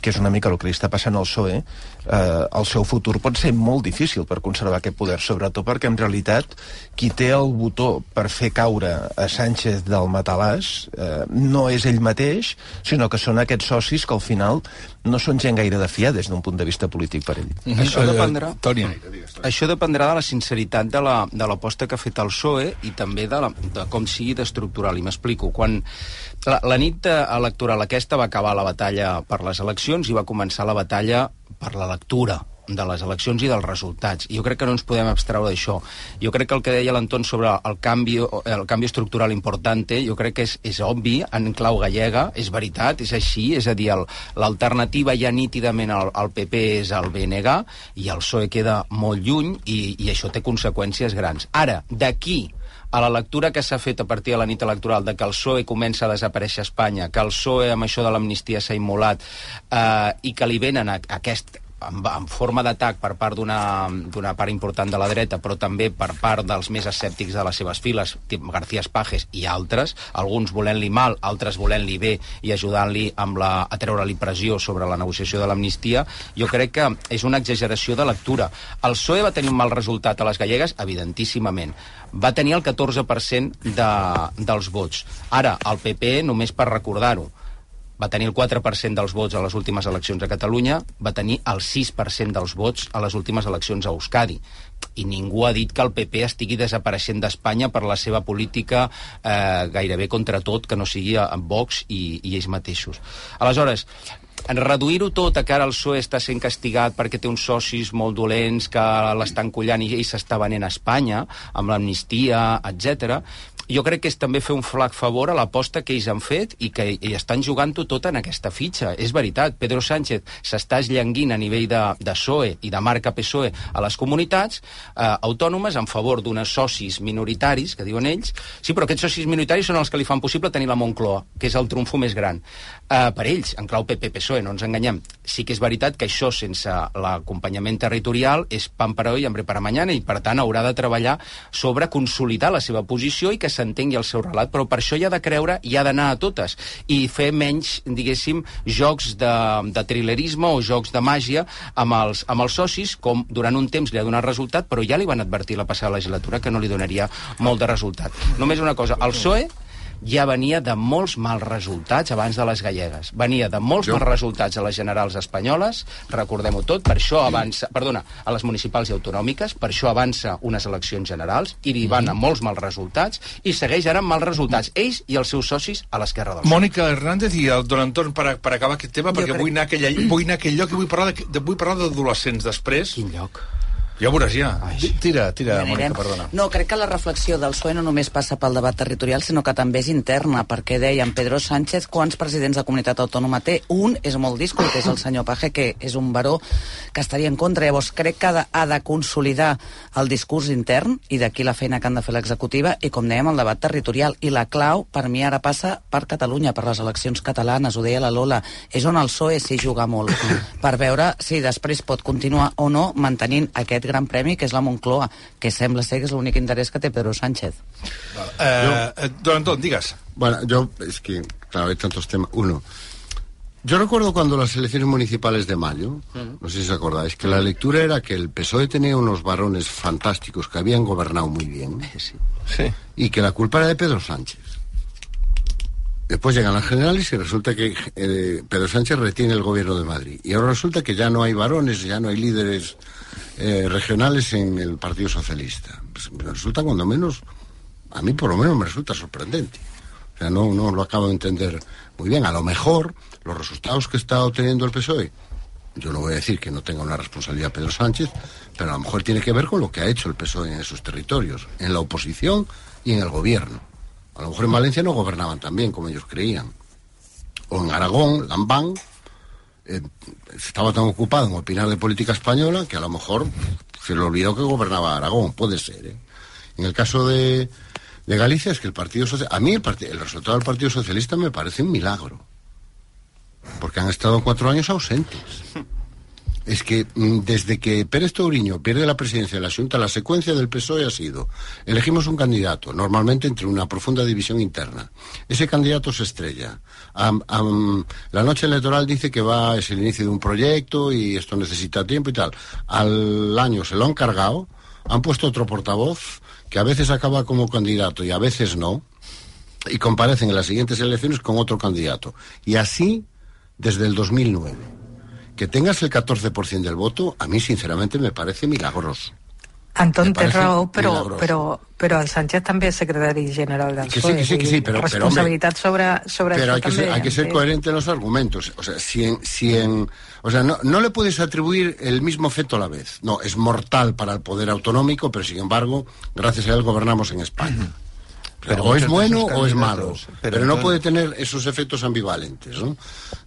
que és una mica el que li està passant al PSOE, eh, el seu futur pot ser molt difícil per conservar aquest poder, sobretot perquè en realitat qui té el botó per fer caure a Sánchez del matalàs eh, no és ell mateix, sinó que són aquests socis que al final no són gent gaire de fiar des d'un punt de vista polític per ell. Això dependrà... Toni. Això dependrà de la sinceritat de la- de l'aposta que ha fet el PSOE i també de, la, de com sigui d'estructural. I m'explico. Quan la, la nit electoral aquesta va acabar la batalla per les eleccions i va començar la batalla per la lectura de les eleccions i dels resultats. Jo crec que no ens podem abstraure d'això. Jo crec que el que deia l'Anton sobre el canvi, el canvi estructural importante, jo crec que és, és obvi, en clau gallega, és veritat, és així, és a dir, l'alternativa ja nítidament al, al PP és el BNG i el PSOE queda molt lluny i, i això té conseqüències grans. Ara, d'aquí a la lectura que s'ha fet a partir de la nit electoral de que el PSOE comença a desaparèixer a Espanya, que el PSOE amb això de l'amnistia s'ha immolat eh, i que li venen a, a aquest en, en forma d'atac per part d'una part important de la dreta, però també per part dels més escèptics de les seves files, García Espages i altres, alguns volent-li mal, altres volent-li bé i ajudant-li amb la, a treure-li pressió sobre la negociació de l'amnistia, jo crec que és una exageració de lectura. El PSOE va tenir un mal resultat a les gallegues, evidentíssimament. Va tenir el 14% de, dels vots. Ara, el PP, només per recordar-ho, va tenir el 4% dels vots a les últimes eleccions a Catalunya, va tenir el 6% dels vots a les últimes eleccions a Euskadi. I ningú ha dit que el PP estigui desapareixent d'Espanya per la seva política eh, gairebé contra tot, que no sigui amb Vox i, i ells mateixos. Aleshores, en reduir-ho tot a que ara el PSOE està sent castigat perquè té uns socis molt dolents que l'estan collant i ell s'està venent a Espanya, amb l'amnistia, etc jo crec que és també fer un flac favor a l'aposta que ells han fet i que i estan jugant-ho tot en aquesta fitxa. És veritat, Pedro Sánchez s'està esllenguint a nivell de, de PSOE i de marca PSOE a les comunitats eh, autònomes en favor d'unes socis minoritaris, que diuen ells, sí, però aquests socis minoritaris són els que li fan possible tenir la Moncloa, que és el trumfo més gran. Eh, per ells, en clau PP-PSOE, no ens enganyem. Sí que és veritat que això, sense l'acompanyament territorial, és pan per hoy, hambre para mañana, i per tant haurà de treballar sobre consolidar la seva posició i que s'entengui el seu relat, però per això hi ha de creure i ha d'anar a totes i fer menys, diguéssim, jocs de, de trilerisme o jocs de màgia amb els, amb els socis, com durant un temps li ha donat resultat, però ja li van advertir la passada legislatura que no li donaria molt de resultat. Només una cosa, el PSOE ja venia de molts mals resultats abans de les gallegues. Venia de molts jo... mals resultats a les generals espanyoles, recordem-ho tot, per això avança, perdona, a les municipals i autonòmiques, per això avança unes eleccions generals, i hi van a molts mals resultats, i segueix ara amb mals resultats, ells i els seus socis a l'esquerra del Mònica Hernández i el Don Anton per, per acabar aquest tema, perquè crec... vull, anar a aquell, vull anar a aquell lloc i vull parlar de, de, vull parlar d'adolescents després. Quin lloc? Ja ho veuràs, ja. Ai. Tira, tira, ja Mònica, perdona. No, crec que la reflexió del PSOE no només passa pel debat territorial, sinó que també és interna, perquè deien Pedro Sánchez quants presidents de comunitat autònoma té. Un és molt discut, és el senyor Paje, que és un baró que estaria en contra. Llavors, crec que ha de, ha de consolidar el discurs intern i d'aquí la feina que han de fer l'executiva i, com dèiem, el debat territorial. I la clau, per mi, ara passa per Catalunya, per les eleccions catalanes, ho deia la Lola. És on el PSOE s'hi juga molt, per veure si després pot continuar o no mantenint aquest gran premi, que és la Moncloa, que sembla ser que és l'únic interès que té Pedro Sánchez. Eh, eh, don Antón, digas. Bueno, yo, es que, claro, hay tantos temas. Uno, yo recuerdo cuando las elecciones municipales de mayo, no sé si os acordáis, que la lectura era que el PSOE tenía unos varones fantásticos que habían gobernado muy bien Sí. Sí. y que la culpa era de Pedro Sánchez. Después llegan las generales y resulta que eh, Pedro Sánchez retiene el gobierno de Madrid. Y ahora resulta que ya no hay varones, ya no hay líderes eh, regionales en el Partido Socialista. Pues resulta cuando menos, a mí por lo menos me resulta sorprendente. O sea, no, no lo acabo de entender muy bien. A lo mejor los resultados que está obteniendo el PSOE, yo no voy a decir que no tenga una responsabilidad Pedro Sánchez, pero a lo mejor tiene que ver con lo que ha hecho el PSOE en esos territorios, en la oposición y en el gobierno. A lo mejor en Valencia no gobernaban tan bien como ellos creían. O en Aragón, Lambán, estaba tan ocupado en opinar de política española que a lo mejor se le olvidó que gobernaba Aragón, puede ser. ¿eh? En el caso de, de Galicia es que el Partido Socialista, a mí el, el resultado del Partido Socialista me parece un milagro, porque han estado cuatro años ausentes. Es que mm, desde que Pérez Touriño pierde la presidencia de la Junta, la secuencia del PSOE ha sido, elegimos un candidato, normalmente entre una profunda división interna. Ese candidato se estrella. La noche electoral dice que va, es el inicio de un proyecto y esto necesita tiempo y tal. Al año se lo han cargado, han puesto otro portavoz que a veces acaba como candidato y a veces no, y comparecen en las siguientes elecciones con otro candidato. Y así desde el 2009 que tengas el 14% del voto, a mí sinceramente me parece milagroso. Raó, però, milagroso. però, però el Sánchez també és secretari general del Que sí, PSOE. que sí, que pero- pero, Responsabilitat sobre, sobre Pero això hay que, ser, també. hay que ser Sí. coherente en los argumentos. O sea, si en, si en- o sea no, no le puedes atribuir el mismo efecto a la vez. No, es mortal para el poder autonómico, pero sin embargo, gracias a él gobernamos en España. Pero o es bueno o es malo, pero, pero no puede tener esos efectos ambivalentes. ¿no?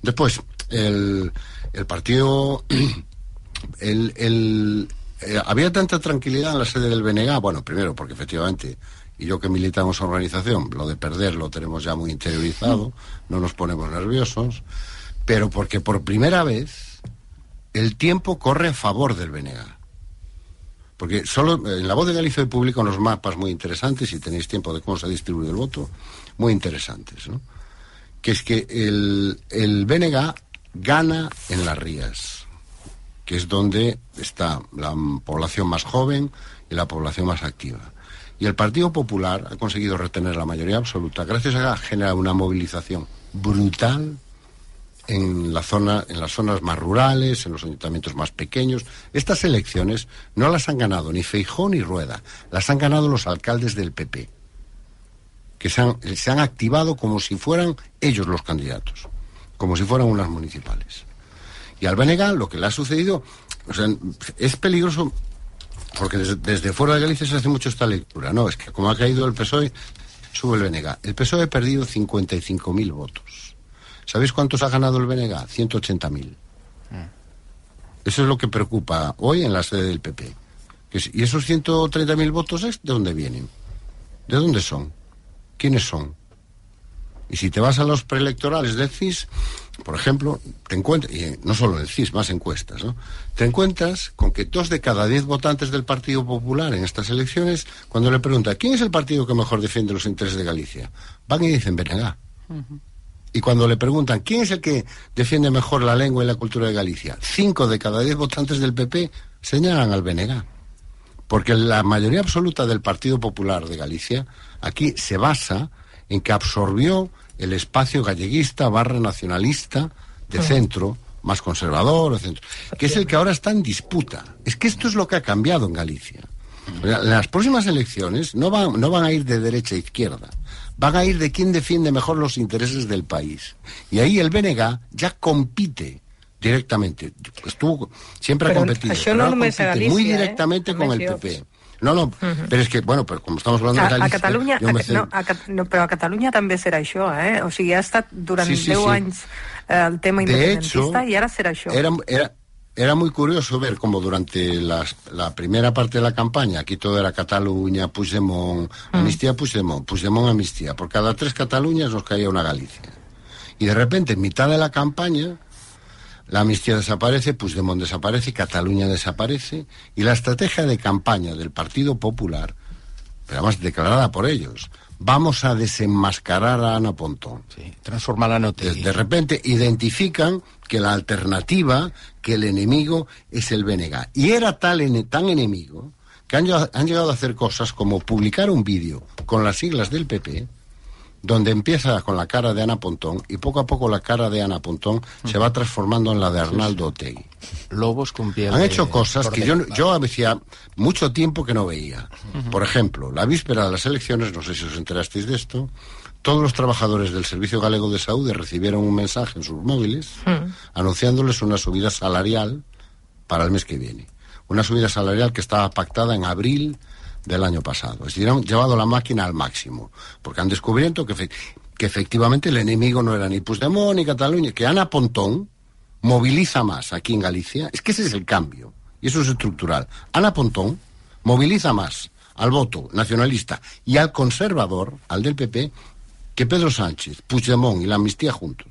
Después, el, el partido, (clears throat) el, el- eh, había tanta tranquilidad en la sede del BNG, bueno, primero porque efectivamente, y yo que militamos en organización, lo de perder lo tenemos ya muy interiorizado, no nos ponemos nerviosos, pero porque por primera vez el tiempo corre a favor del BNG. Porque solo en la voz de Galicia hoy publica unos mapas muy interesantes, si tenéis tiempo de cómo se ha distribuido el voto, muy interesantes, ¿no? Que es que el, el BNG gana en las rías, que es donde está la población más joven y la población más activa. Y el Partido Popular ha conseguido retener la mayoría absoluta gracias a generar una movilización brutal en, la zona, en las zonas más rurales, en los ayuntamientos más pequeños. Estas elecciones no las han ganado ni Feijó ni Rueda, las han ganado los alcaldes del PP, que se han activado como si fueran ellos los candidatos, como si fueran unas municipales. Y al Benegal lo que le ha sucedido, o sea, es peligroso porque desde, desde, fuera de Galicia se hace mucho esta lectura. No, es que como ha caído el PSOE, sube el BNG. El PSOE ha perdido 55.000 votos. ¿Sabéis cuántos ha ganado el BNG? 180.000. Eso es lo que preocupa hoy en la sede del PP. Es, ¿Y esos 130.000 votos de dónde vienen? ¿De dónde son? ¿Quiénes son? Y si te vas a los preelectorales del CIS, por ejemplo, te encuentras, y no solo en el CIS, más encuestas, ¿no? Te encuentras con que dos de cada diez votantes del Partido Popular en estas elecciones, cuando le preguntan quién es el partido que mejor defiende los intereses de Galicia, van y dicen BNG. Y cuando le preguntan quién es el que defiende mejor la lengua y la cultura de Galicia, cinco de cada diez votantes del PP señalan al BNG. Porque la mayoría absoluta del Partido Popular de Galicia aquí se basa en que absorbió el espacio galleguista barra nacionalista de centro, más conservador, de centro, que es el que ahora está en disputa. Es que esto es lo que ha cambiado en Galicia. Las próximas elecciones no van, no van a ir de derecha a izquierda, van a ir de quién defiende mejor los intereses del país. Y ahí el BNG ya compite directamente. Estuvo, siempre ha competido. pero no compite muy eh? directamente con el. PP. No, no, pero es que, bueno, pero como estamos hablando de A, a Galicia... Catalunya, yo a, me Ca- cen- no, a, no, però a Catalunya també serà això, eh? O sigui, ha estat durant Sí, sí, 10 sí. anys eh, el tema De independentista hecho, i ara serà això. Era, era, era muy curioso ver cómo durante las- la primera parte de la campaña, aquí todo era Cataluña, Puigdemont, amnistía, Puigdemont, Puigdemont, amnistía. Por cada tres Cataluñas nos caía una Galicia. Y de repente, en mitad de la campaña, la amnistía desaparece, Puigdemont desaparece, Cataluña desaparece, y la estrategia de campaña del Partido Popular, pero además declarada por ellos, vamos a desenmascarar a Ana Pontón. Sí, transformar la De, noticia. de repente identifican que la alternativa, que el enemigo es el BNG. Y era tal, tan enemigo que han, han llegado a hacer cosas como publicar un vídeo con las siglas del PP, donde empieza con la cara de Ana Pontón y poco a poco la cara de Ana Pontón se va transformando en la de Arnaldo Otegi. Lobos con piel Han de hecho cosas que yo, yo hacía mucho tiempo que no veía. Por ejemplo, la víspera de las elecciones, no sé si os enterasteis de esto, todos los trabajadores del Servicio Galego de Salud recibieron un mensaje en sus móviles anunciándoles una subida salarial para el mes que viene. Una subida salarial que estaba pactada en abril del año pasado. Es decir, han llevado la máquina al máximo, porque han descubierto que, efe- que efectivamente el enemigo no era ni Puigdemont ni Cataluña, que Ana Pontón moviliza más aquí en Galicia. Es que ese es el cambio, y eso es estructural. Ana Pontón moviliza más al voto nacionalista y al conservador, al del PP, que Pedro Sánchez, Puigdemont y la amnistía juntos.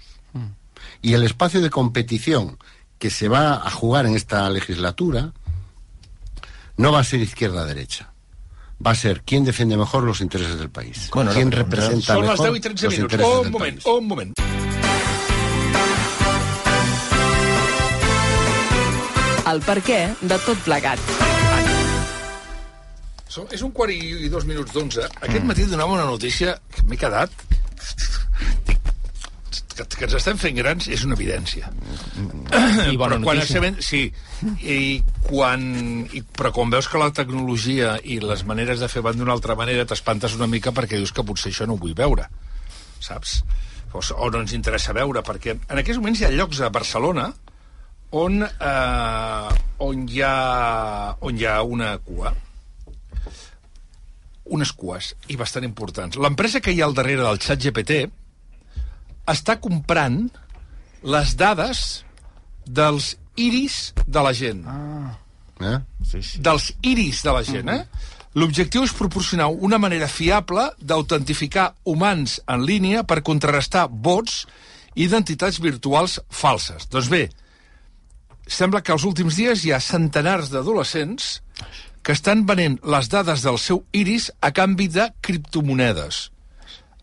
Y el espacio de competición que se va a jugar en esta legislatura no va a ser izquierda-derecha. Va a ser quién defiende mejor los intereses del país. Bueno, quién no, no, representa Són les mejor 10 i 13 los minuts. intereses Un del moment, país. un moment. El per què de tot plegat. Som- És un quart i, i dos minuts d'onze. Aquest matí donava una notícia que m'he quedat... Que, que ens estem fent grans és una evidència. I (clears throat) bona però quan notícia. estem, sí, i quan, i, però quan veus que la tecnologia i les maneres de fer van d'una altra manera, t'espantes una mica perquè dius que potser això no ho vull veure, saps? O, o no ens interessa veure, perquè en aquests moments hi ha llocs a Barcelona on, eh, on, hi ha, on hi ha una cua unes cues, i bastant importants. L'empresa que hi ha al darrere del xat GPT està comprant les dades dels iris de la gent. Ah. Eh? Sí, sí. Dels iris de la gent, eh? L'objectiu és proporcionar una manera fiable d'autentificar humans en línia per contrarrestar bots i identitats virtuals falses. Doncs bé, sembla que els últims dies hi ha centenars d'adolescents que estan venent les dades del seu iris a canvi de criptomonedes.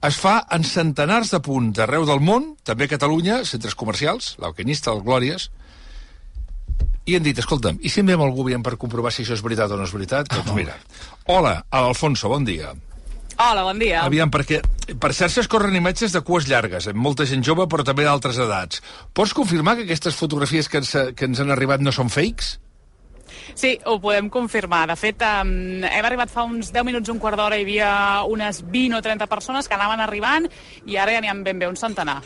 Es fa en centenars de punts d'arreu del món, també a Catalunya, centres comercials, l'Alquinista, el Glòries, i han dit, escolta'm, i si enviem algú bien per comprovar si això és veritat o no és veritat? Doncs mira. Hola, Alfonso, bon dia. Hola, bon dia. Aviam, perquè per xarxes corren imatges de cues llargues, amb molta gent jove, però també d'altres edats. Pots confirmar que aquestes fotografies que ens, que ens han arribat no són fakes? Sí, ho podem confirmar. De fet, um, hem arribat fa uns 10 minuts, un quart d'hora, hi havia unes 20 o 30 persones que anaven arribant i ara ja n'hi ha ben bé un centenar.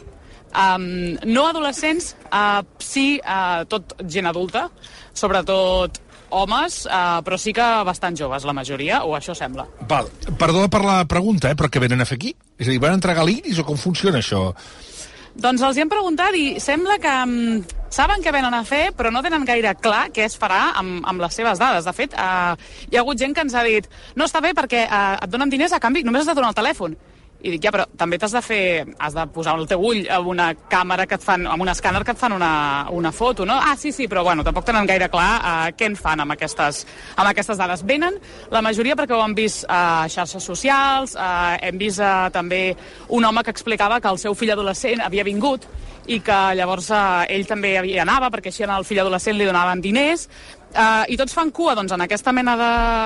Um, no adolescents, uh, sí uh, tot gent adulta, sobretot homes, uh, però sí que bastant joves, la majoria, o això sembla. Val, perdó per la pregunta, eh, però què venen a fer aquí? És a dir, van entregar l'iris o com funciona això? Doncs els hi hem preguntat i sembla que saben què venen a fer, però no tenen gaire clar què es farà amb, amb les seves dades. De fet, uh, hi ha hagut gent que ens ha dit no està bé perquè uh, et donen diners a canvi, només has de donar el telèfon. I dic, ja, però també t'has de fer, has de posar el teu ull amb una càmera que et fan, amb un escàner que et fan una, una foto, no? Ah, sí, sí, però bueno, tampoc tenen gaire clar uh, què en fan amb aquestes, amb aquestes dades. Venen, la majoria perquè ho han vist a uh, xarxes socials, uh, hem vist uh, també un home que explicava que el seu fill adolescent havia vingut i que llavors uh, ell també hi anava perquè així al fill adolescent li donaven diners uh, i tots fan cua doncs, en aquesta mena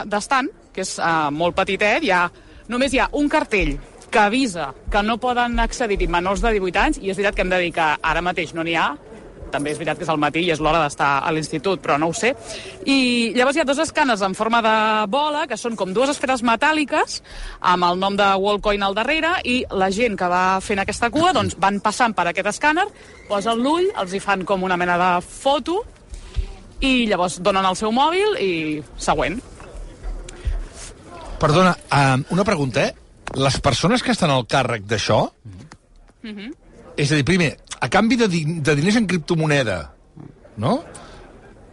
d'estant, de, que és uh, molt petitet, hi ha, només hi ha un cartell que avisa que no poden accedir-hi menors de 18 anys, i és veritat que hem de dir que ara mateix no n'hi ha, també és veritat que és al matí i és l'hora d'estar a l'institut, però no ho sé. I llavors hi ha dos escàners en forma de bola, que són com dues esferes metàl·liques, amb el nom de Wallcoin al darrere, i la gent que va fent aquesta cua doncs, van passant per aquest escàner, posen l'ull, els hi fan com una mena de foto, i llavors donen el seu mòbil i següent. Perdona, uh, una pregunta, eh? Les persones que estan al càrrec d'això, Mm -hmm. és a dir, primer, a canvi de, di de diners en criptomoneda, no?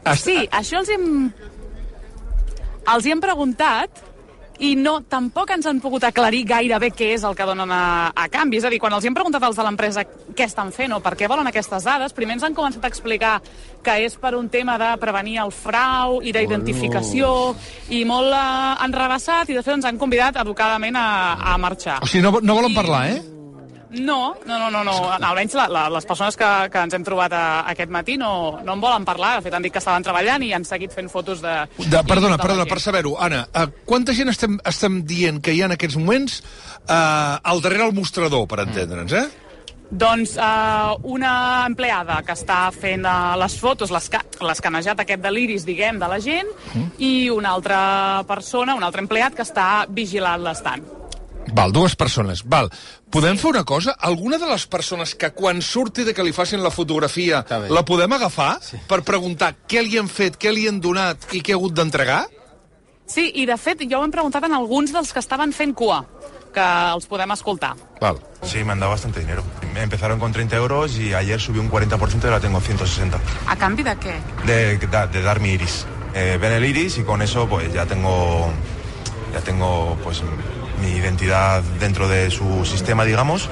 Est sí, això els hem... Els hi hem preguntat i no, tampoc ens han pogut aclarir gaire bé què és el que donen a, a canvi. És a dir, quan els hem preguntat als de l'empresa què estan fent o per què volen aquestes dades, primer ens han començat a explicar que és per un tema de prevenir el frau i d'identificació i molt eh, enrebaçat i de fet ens han convidat educadament a, a marxar. O sigui, no, no volen parlar, eh? No, no, no, no, no. almenys la, la, les persones que, que ens hem trobat a, aquest matí no, no en volen parlar, de fet han dit que estaven treballant i han seguit fent fotos de... de perdona, perdona, per saber-ho, Anna, uh, quanta gent estem, estem dient que hi ha en aquests moments uh, al darrere el mostrador, per entendre'ns, eh? Doncs uh, una empleada que està fent uh, les fotos, l'escanejat aquest de l'iris, diguem, de la gent, mm. i una altra persona, un altre empleat que està vigilant l'estant. Val, dues persones. Val. Podem fer una cosa? Alguna de les persones que quan surti de que li facin la fotografia la podem agafar sí. per preguntar què li han fet, què li han donat i què ha hagut d'entregar? Sí, i de fet ja ho hem preguntat en alguns dels que estaven fent cua, que els podem escoltar. Val. Sí, me han dado bastante dinero. Me empezaron con 30 euros y ayer subí un 40% y ahora tengo 160. ¿A cambio de qué? De, de, de dar mi iris. Eh, ven el iris y con eso pues ya tengo, ya tengo pues mi identidad dentro de su sistema, digamos,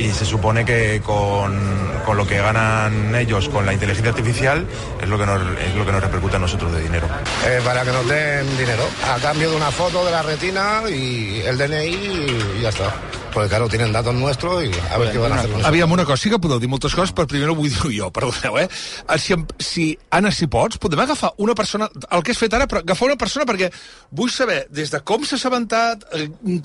y se supone que con, con, lo que ganan ellos con la inteligencia artificial es lo que nos, es lo que nos repercute a nosotros de dinero. Eh, para que nos den dinero, a cambio de una foto de la retina y el DNI y ya está. Perquè, claro, tenen datos nuestros i a veure què van a fer. Aviam, una cosa, sí que podeu dir moltes coses, però primer no vull dir-ho jo, perdoneu, eh? Si, si, Anna, si pots, podem agafar una persona, el que has fet ara, però agafar una persona perquè vull saber des de com s'ha assabentat,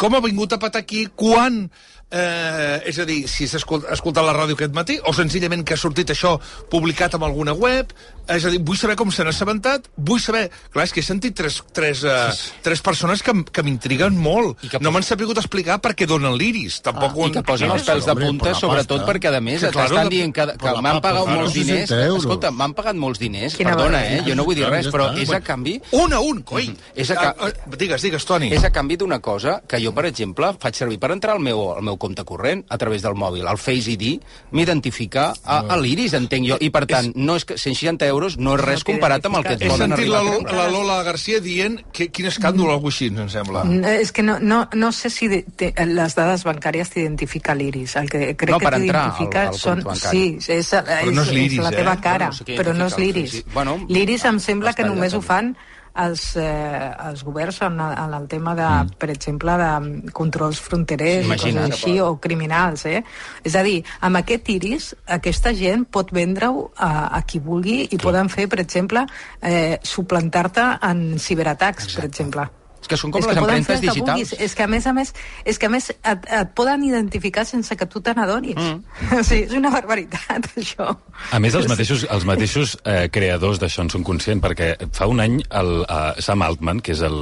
com ha vingut a patar aquí, quan Eh, és a dir, si s'ha escolt, escoltat la ràdio aquest matí, o senzillament que ha sortit això publicat en alguna web, és a dir, vull saber com s'han assabentat, vull saber... Clar, és que he sentit tres, tres, uh, tres persones que, que m'intriguen molt. Que no m'han sabut explicar per què donen l'iris. Tampoc ah, I que posen els pèls de punta, sobretot pasta. perquè, a més, t'estan dient que, que m'han pagat molts diners. Escolta, m'han pagat molts diners, Quina perdona, eh? Jo no vull dir res, però és a canvi... Un a un, coi! És a, digues, digues, Toni. És a canvi d'una cosa que jo, per exemple, faig servir per entrar al meu, al meu compte corrent a través del mòbil. El Face ID m'identifica a, a l'iris, entenc jo. I, per tant, no és que 160 euros no és res comparat amb el que et He poden sentit arribar la, a comprar. la Lola Garcia dient que quin escàndol, algú així, em sembla. Mm, És que no, no, no sé si de, te, les dades bancàries t'identifica l'iris. El que crec No, que t'identifica són... Sí, és, és, no és l'iris, la eh? teva cara, sí que però no és l'iris. Bueno, L'iris em sembla que només ho fan els, eh, els governs en, en el tema de, mm. per exemple, de controls fronterers i Imagina't. coses així, o criminals, eh? És a dir, amb aquest iris, aquesta gent pot vendre-ho a, a qui vulgui i poden fer, per exemple, eh, suplantar-te en ciberatacs, per exemple. És que són com és les empremtes digitals. vulguis. És que a més a més, és que a més et, et poden identificar sense que tu te n'adonis. Mm. (laughs) O sigui, és una barbaritat, (laughs) això. A més, els mateixos, els mateixos eh, creadors d'això en són conscients, perquè fa un any el, eh, Sam Altman, que és el,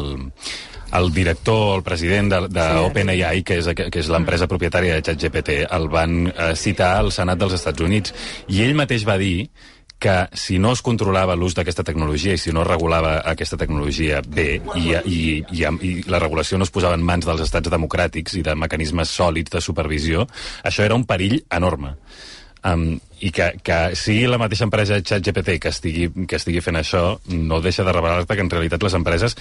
el director, el president de, de Sí. OpenAI, que és, que és l'empresa propietària de ChatGPT, el van eh, citar al Senat dels Estats Units. I ell mateix va dir que si no es controlava l'ús d'aquesta tecnologia i si no es regulava aquesta tecnologia bé i, i, i, i la regulació no es posava en mans dels estats democràtics i de mecanismes sòlids de supervisió, això era un perill enorme. Um, i que, que sigui la mateixa empresa ChatGPT que estigui, que estigui fent això no deixa de revelar-te que en realitat les empreses,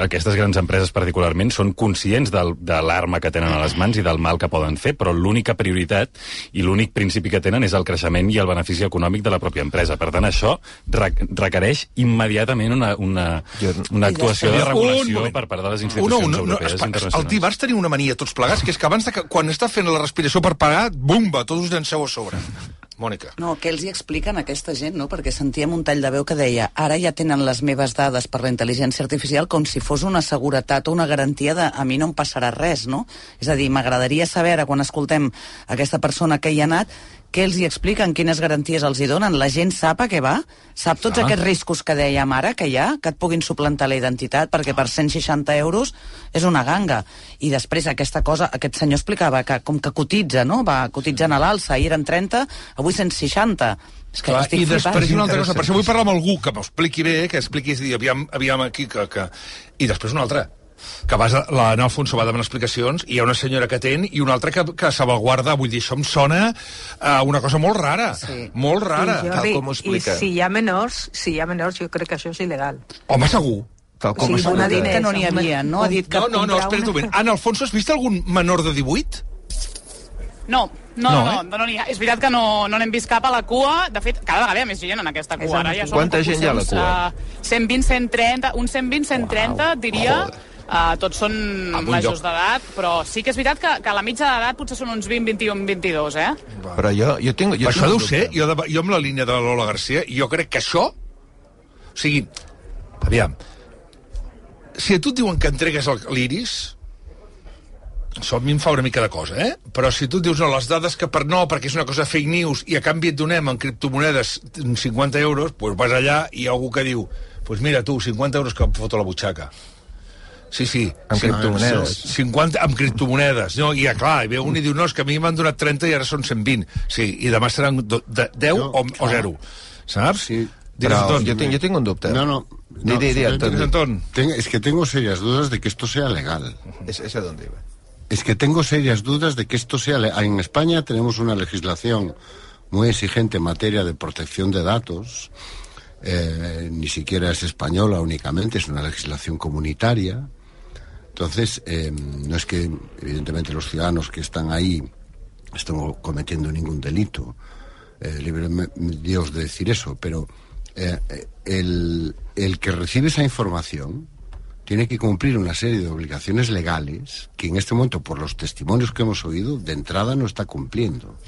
aquestes grans empreses particularment, són conscients del, de l'arma que tenen a les mans i del mal que poden fer, però l'única prioritat i l'únic principi que tenen és el creixement i el benefici econòmic de la pròpia empresa. Per tant, això re requereix immediatament una, una, una actuació de regulació per part de les Una, institucions una, no, europees i espa- el internacionals. dimarts teniu una mania tots plegats, que és que abans de que, quan està fent la respiració per pagar, bumba, tots us llanceu a sobre. Mònica. No, què els hi expliquen a aquesta gent, no? Perquè sentíem un tall de veu que deia ara ja tenen les meves dades per la intel·ligència artificial com si fos una seguretat o una garantia de a mi no em passarà res, no? És a dir, m'agradaria saber, ara quan escoltem aquesta persona que hi ha anat, què els hi expliquen, quines garanties els hi donen, la gent sap a què va? Sap tots Ah. aquests riscos que dèiem ara que hi ha, que et puguin suplantar la identitat, perquè per 160 euros és una ganga. I després aquesta cosa, aquest senyor explicava que com que cotitza, no? Va cotitzant a l'alça, ahir eren 30, avui 160. És que Clar, I després flipant. una altra cosa, per això vull parlar amb algú que m'ho expliqui bé, que expliqui, és dir, aviam, aviam aquí, que, que... I després una altra, que vas a, la Ana Alfonso va demanar explicacions, i hi ha una senyora que atén i una altra que, que salvaguarda, vull dir, això em sona a una cosa molt rara, sí. molt rara. I, Jordi, I si hi ha menors, si hi ha menors, jo crec que això és il·legal. Home, segur. Tal com Sí, es donar Dit que no n'hi havia, no? Ha dit que No, no, no, espera't un moment. Ana Alfonso, has vist algun menor de 18? No, no, No, no, eh? no, no, n'hi ha. És veritat que no no n'hem vist cap a la cua. De fet, cada vegada hi ha més gent en aquesta cua. Ara ja Quanta com gent hi ha a la cua? eh, 120, 130, uns 120, 130, diria. Uh, tots són majors d'edat, però sí que és veritat que, que la mitja d'edat potser són uns 20, 21, 22, eh? Però jo, jo tinc... Jo això tinc deu ser, jo, de, jo amb la línia de la Lola Garcia, jo crec que això... O sigui, aviam, si a tu et diuen que entregues el- l'iris, això a mi em fa una mica de cosa, eh? Però si tu et dius, no, les dades que per no, perquè és una cosa fake news, i a canvi et donem en criptomonedes 50 euros, doncs vas allà i hi ha algú que diu, doncs pues mira tu, 50 euros que em foto a la butxaca. Sí, sí. Amb sí, criptomonedes. 50 amb criptomonedes. No, i ja, clar, i ve un i diu, no, és que a mi m'han donat 30 i ara són 120. Sí, i demà seran do, de, 10 No, o, o clar. 0. Saps? Sí. Però Anton. jo tinc, jo tinc un dubte. No, no. Di, di, di, no, Anton. Ten- es que tengo serias dudas de que esto sea legal. Es, es a dónde iba. Es que tengo serias dudas de que esto sea legal. En España tenemos una legislación muy exigente en materia de protección de datos. Eh, ni siquiera es española únicamente, es una legislación comunitaria. Entonces, eh, no es que, evidentemente, los ciudadanos que están ahí estén cometiendo ningún delito. Eh, libre Dios de decir eso, pero eh, eh, el que recibe esa información tiene que cumplir una serie de obligaciones legales que en este momento, por los testimonios que hemos oído, de entrada no está cumpliendo.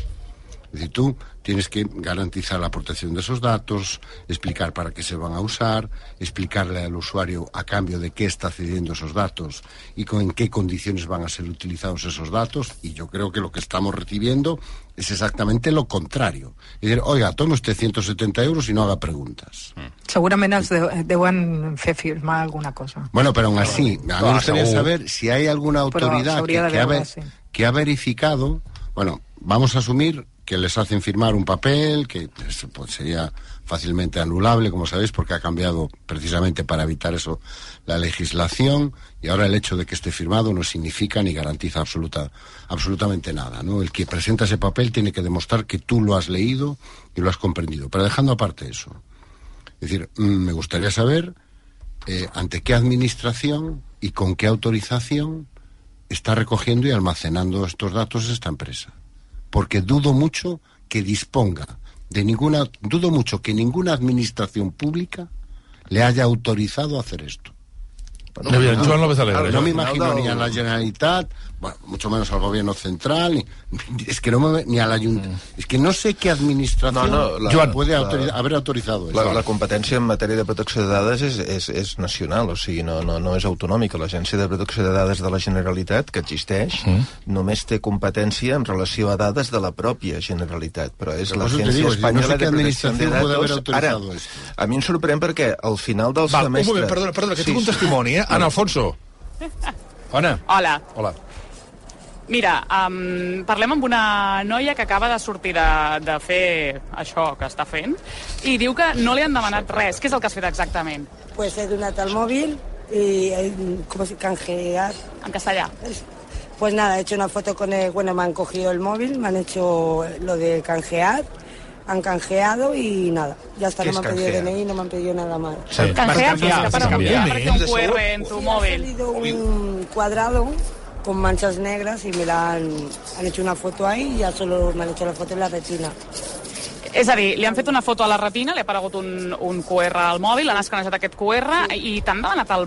Es decir, tú tienes que garantizar la protección de esos datos, explicar para qué se van a usar, explicarle al usuario a cambio de qué está cediendo esos datos y con en qué condiciones van a ser utilizados esos datos. Y yo creo que lo que estamos recibiendo es exactamente lo contrario. Es decir, oiga, tome usted 170 euros y no haga preguntas. Segurament els deu, deuen fer firmar alguna cosa. Bueno, pero aún así, a mí me gustaría saber si hay alguna autoridad ha, que ha verificado, bueno, vamos a asumir que les hacen firmar un papel que pues, pues, sería fácilmente anulable, como sabéis, porque ha cambiado precisamente para evitar eso la legislación y ahora el hecho de que esté firmado no significa ni garantiza absoluta, absolutamente nada. ¿no? El que presenta ese papel tiene que demostrar que tú lo has leído y lo has comprendido. Pero dejando aparte eso, es decir, mm, me gustaría saber eh, ante qué administración y con qué autorización está recogiendo y almacenando estos datos esta empresa. Porque dudo mucho que disponga de ninguna, dudo mucho que ninguna administración pública le haya autorizado a hacer esto. Muy bien, Joan López Alegre. No me imagino ni a la Generalitat, bueno, mucho menos al gobierno central, ni, es que no me, ni al ayuntamiento. Es que no sé qué administración No, no, la- Joan, puede la- autoriza- haver autorizado La, eso. la competència en matèria de protecció de dades és, és, és nacional, o sigui, no, no, no és autonòmica. L'Agència de Protecció de Dades de la Generalitat, que existeix, Mm. només té competència en relació a dades de la pròpia Generalitat, però és l'Agència digo, si no Espanyola sé de Protecció de haber Datos. Ara, a mi em sorprèn perquè al final del Val, un semestre... moment, perdona, perdona, que Sí, tinc un testimoni, eh? Ana Alfonso. Ana. Hola. Hola. Mira, um, parlem amb una noia que acaba de sortir de, de fer això que està fent i diu que no li han demanat res. Què és el que has fet exactament? Pues he donado al móvil y eh, ¿cómo se canjear? En castellà. Pues nada, he hecho una foto con el, bueno, me han cogido el móvil, me han hecho lo de canjear, han canjeado y nada, ya está, ¿Qué no me han pedido canjear? DNI, no me han pedido nada más. Sí. Canjear, que para un QR en tu Ha móvil. salido un cuadrado con manchas negras y me la han, han hecho una foto ahí y ya solo me han hecho la foto en la retina. És a dir, li han fet una foto a la retina, li ha aparegut un, un QR al mòbil, han escanejat aquest QR i t'han demanat el,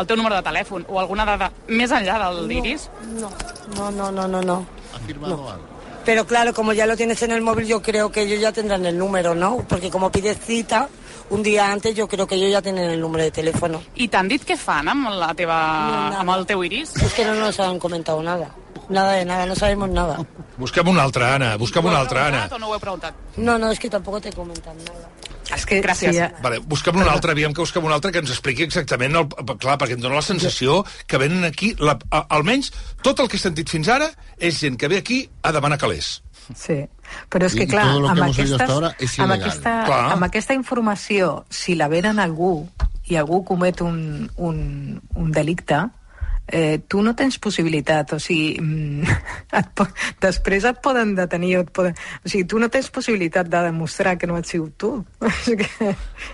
el teu número de telèfon o alguna dada més enllà del d'iris? No, no, no, no, no, no. ¿Ha firmado algo? Pero claro, como ya lo tienes en el móvil, yo creo que ellos ya tendrán el número, ¿no? Porque como pides cita un día antes, yo creo que ellos ya tienen el número de teléfono. I t'han dit què fan amb, la teva, nada. amb el teu iris? Es que no nos han comentado nada. Nada de nada, no sabemos nada. Busquem una altra, Anna. Busquem una altra, Anna. No? No, no, es que tampoco te comentan nada. És que Gràcies. Sí, Vale, busquem una altra, aviam que busquem una altra que ens expliqui exactament, el, clar, perquè em dóna la sensació que venen aquí, la, a, almenys tot el que he sentit fins ara és gent que ve aquí a demanar calés. Sí, però és I que, clar, amb aquestes, amb, aquesta, Clar. amb aquesta informació, si la venen algú i algú comet un, un, un delicte, eh, tu no tens possibilitat, o sigui, mm, (laughs) et po després et poden detenir, et poden... o sigui, tu no tens possibilitat de demostrar que no has sigut tu. (laughs) Que,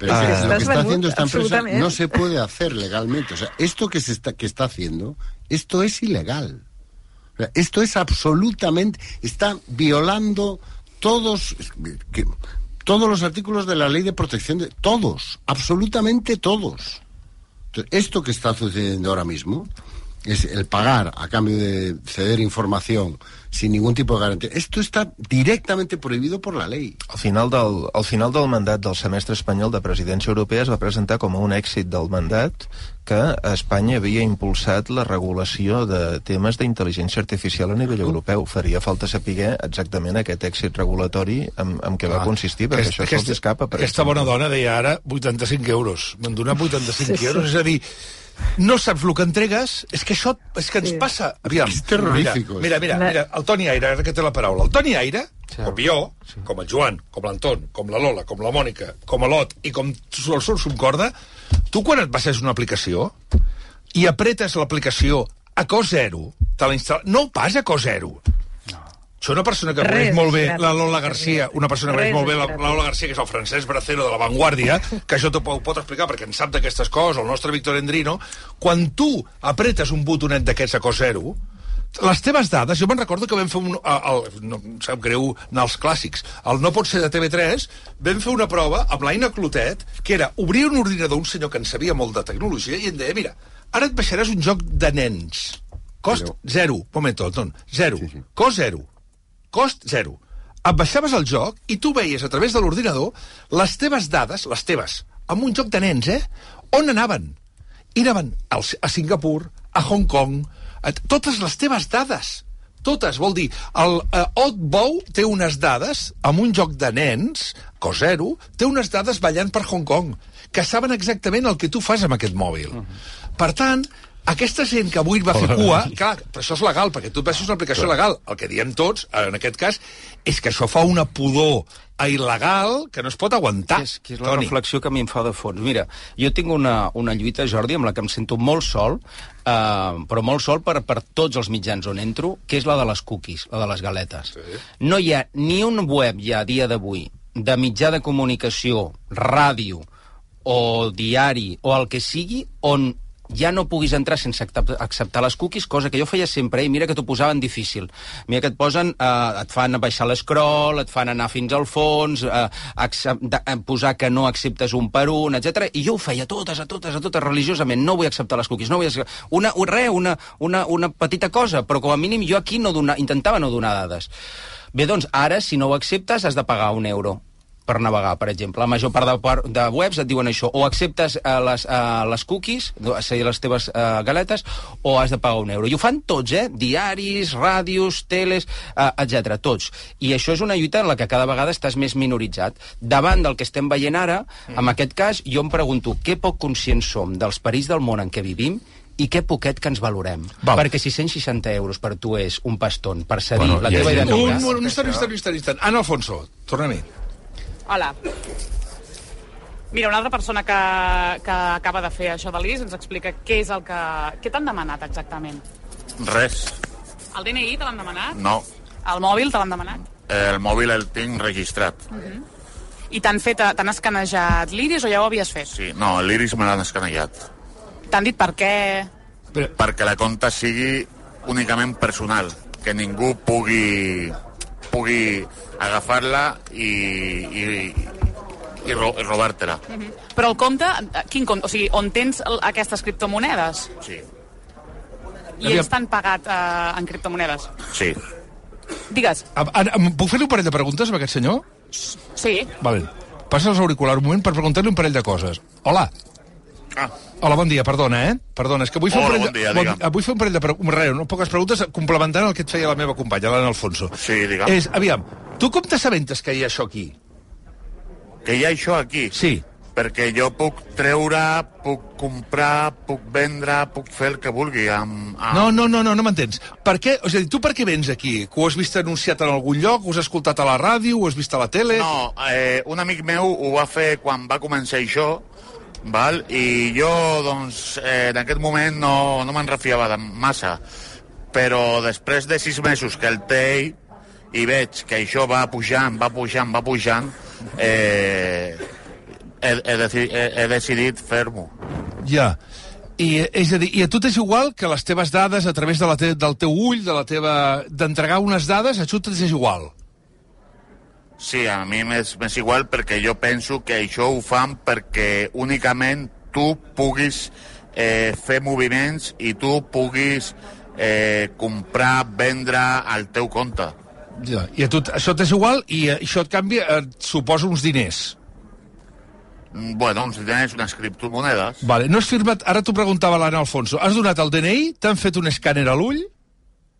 Pero es que que lo que está haciendo esta empresa no se puede hacer legalmente. O sea, esto que se está, que está haciendo, esto es ilegal. O sea, esto es absolutamente, está violando todos, que- todos los artículos de la ley de protección de todos, absolutamente todos. Entonces, esto que está sucediendo ahora mismo es el pagar a cambio de ceder información sin ningún tipo de garantía. Esto está directamente prohibido por la ley. Al final, del, al final del mandat del semestre espanyol de presidència europea es va presentar com a un èxit del mandat que Espanya havia impulsat la regulació de temes d'intel·ligència artificial a nivell europeu. Faria falta saber exactament aquest èxit regulatori en, en què va Ah, consistir, perquè aquesta- això se'ls escapa. Per Aquesta bona dona deia ara 85 euros. M'han donat 85 Sí, sí. euros. És a dir, no saps el que entregues, és que això és que ens Sí. passa. Aviam, És terrorífico, Mira, mira, mira, mira, el Toni Aire, ara que té la paraula. El Toni Aire, com jo, com el Joan, com l'Anton, com la Lola, com la Mònica, com l'Ot i com el Sursum Corda, tu quan et baixes una aplicació i apretes l'aplicació a cost zero, te la instal·la... No pas a cost zero. Això una persona que coneix molt bé la Lola Garcia, una persona que coneix molt bé la, Lola Garcia, que és el Francesc Bracero de La Vanguardia, que això t'ho pot, explicar perquè en sap d'aquestes coses, el nostre Víctor Endrino, quan tu apretes un botonet d'aquests a cos zero, les teves dades, jo me'n recordo que vam fer un... El, el, no em sap greu anar als clàssics. El No pot ser de TV3, vam fer una prova amb l'Aina Clotet, que era obrir un ordinador un senyor que en sabia molt de tecnologia i em deia, mira, ara et baixaràs un joc de nens. Cost zero. Momento, Anton. Zero. Sí, sí. Cost zero. Cost zero. Et baixaves el joc i tu veies a través de l'ordinador les teves dades, les teves, amb un joc de nens, eh? On anaven? I anaven a Singapur, a Hong Kong, a totes les teves dades. Totes, vol dir, el uh, Outbow té unes dades amb un joc de nens, cos zero, té unes dades ballant per Hong Kong, que saben exactament el que tu fas amb aquest mòbil. Per tant, Aquesta gent que avui va fer cua, clar, però això és legal, perquè tu et baixes una aplicació legal. El que diem tots, en aquest cas, és que això fa una pudor a il·legal que no es pot aguantar. Que és, que és la Toni. reflexió que a mi em fa de fons. Mira, jo tinc una, una lluita, Jordi, amb la que em sento molt sol, eh, però molt sol per, per tots els mitjans on entro, que és la de les cookies, la de les galetes. Sí. No hi ha ni un web ja a dia d'avui de mitjà de comunicació, ràdio o diari o el que sigui on ja no puguis entrar sense acceptar, les cookies, cosa que jo feia sempre, i mira que t'ho posaven difícil. Mira que et posen, eh, et fan baixar l'escroll, et fan anar fins al fons, eh, accept, de, eh, posar que no acceptes un per un, etc. I jo ho feia totes, a totes, a totes, religiosament. No vull acceptar les cookies, no vull acceptar... Una, un, res, una, una, una petita cosa, però com a mínim jo aquí no donar, intentava no donar dades. Bé, doncs, ara, si no ho acceptes, has de pagar un euro per navegar, per exemple. La major part de, de webs et diuen això. O acceptes uh, les, uh, les cookies, sigui, les teves uh, galetes, o has de pagar un euro. I ho fan tots, eh? Diaris, ràdios, teles, uh, etc. Tots. I això és una lluita en la que cada vegada estàs més minoritzat. Davant del que estem veient ara, mm. en aquest cas, jo em pregunto què poc conscients som dels perills del món en què vivim i què poquet que ens valorem. Val. Perquè 660 euros per tu és un paston per cedir bueno, la teva identitat... Un, un, un instant, un instant, un instant, un instant. Ana Alfonso, torna-hi. Hola. Mira, una altra persona que, que acaba de fer això de l'IS ens explica què és el que... Què t'han demanat exactament? Res. El DNI te l'han demanat? No. El mòbil te l'han demanat? El mòbil el tinc registrat. Uh -huh. I t'han fet, t'han escanejat l'iris o ja ho havies fet? Sí, no, l'iris me l'han escanejat. T'han dit per què? Però... Perquè la compta sigui únicament personal, que ningú pugui pugui agafar-la i, i, i, ro i robar-te-la. Uh -huh. Però el compte, quin compte? O sigui, on tens aquestes criptomonedes? Sí. I ells t'han pagat eh, en criptomonedes? Sí. Digues. A, a, a, puc fer-li un parell de preguntes amb aquest senyor? Sí. Vale. Passa els auriculars un moment per preguntar-li un parell de coses. Hola. Ah. Hola, bon dia, perdona, eh? Perdona, és que vull fer Hola, un parell, bon dia, bon, vull fer un parell de pre res, no, poques preguntes complementant el que et feia la meva companya, l'Anna Alfonso. Sí, digue'm. És, aviam, tu com t'assabentes que hi ha això aquí? Que hi ha això aquí? Sí. Perquè jo puc treure, puc comprar, puc vendre, puc fer el que vulgui amb... amb... No, no, no, no, no m'entens. Per què, o sigui, tu per què vens aquí? Que ho has vist anunciat en algun lloc? Ho has escoltat a la ràdio? Ho has vist a la tele? No, eh, un amic meu ho va fer quan va començar això, val? i jo, doncs, eh, en aquest moment no, no me'n refiava de massa, però després de sis mesos que el té i veig que això va pujant, va pujant, va pujant, eh, he, he, deci, he, he decidit fer-m'ho. Ja. I, és a dir, i a tu t'és igual que les teves dades a través de la te, del teu ull, de la teva... d'entregar unes dades, a tu t'és igual? Sí, a mi m'és igual perquè jo penso que això ho fan perquè únicament tu puguis eh, fer moviments i tu puguis eh, comprar, vendre al teu compte. Ja. I a tu això t'és igual i eh, això et canvia, et suposa uns diners. Mm, Bueno, uns diners, unes criptomonedes. Vale. No has firmat... Ara t'ho preguntava l'Anna Alfonso. Has donat el DNI? T'han fet un escàner a l'ull?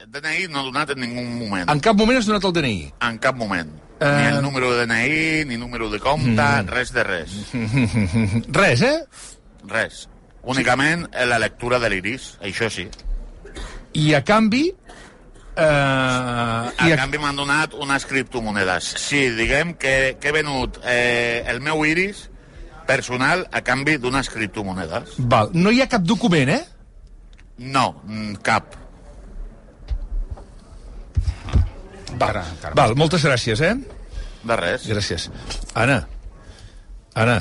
El DNI no l'he donat en ningú moment. En cap moment has donat el DNI? En cap moment. Eh, Ni el número de DNI, ni número de compte, Mm. res de res. (laughs) Res, eh? Res. Únicament la lectura de l'iris, això sí. I a canvi... Eh, A canvi m'han donat unes criptomonedes. Sí, diguem que, que he venut eh, el meu iris personal a canvi d'unes criptomonedes. Val. No hi ha cap document, eh? No, mm, cap. Val, Val moltes gràcies, eh? De res. Gràcies. Anna, Anna,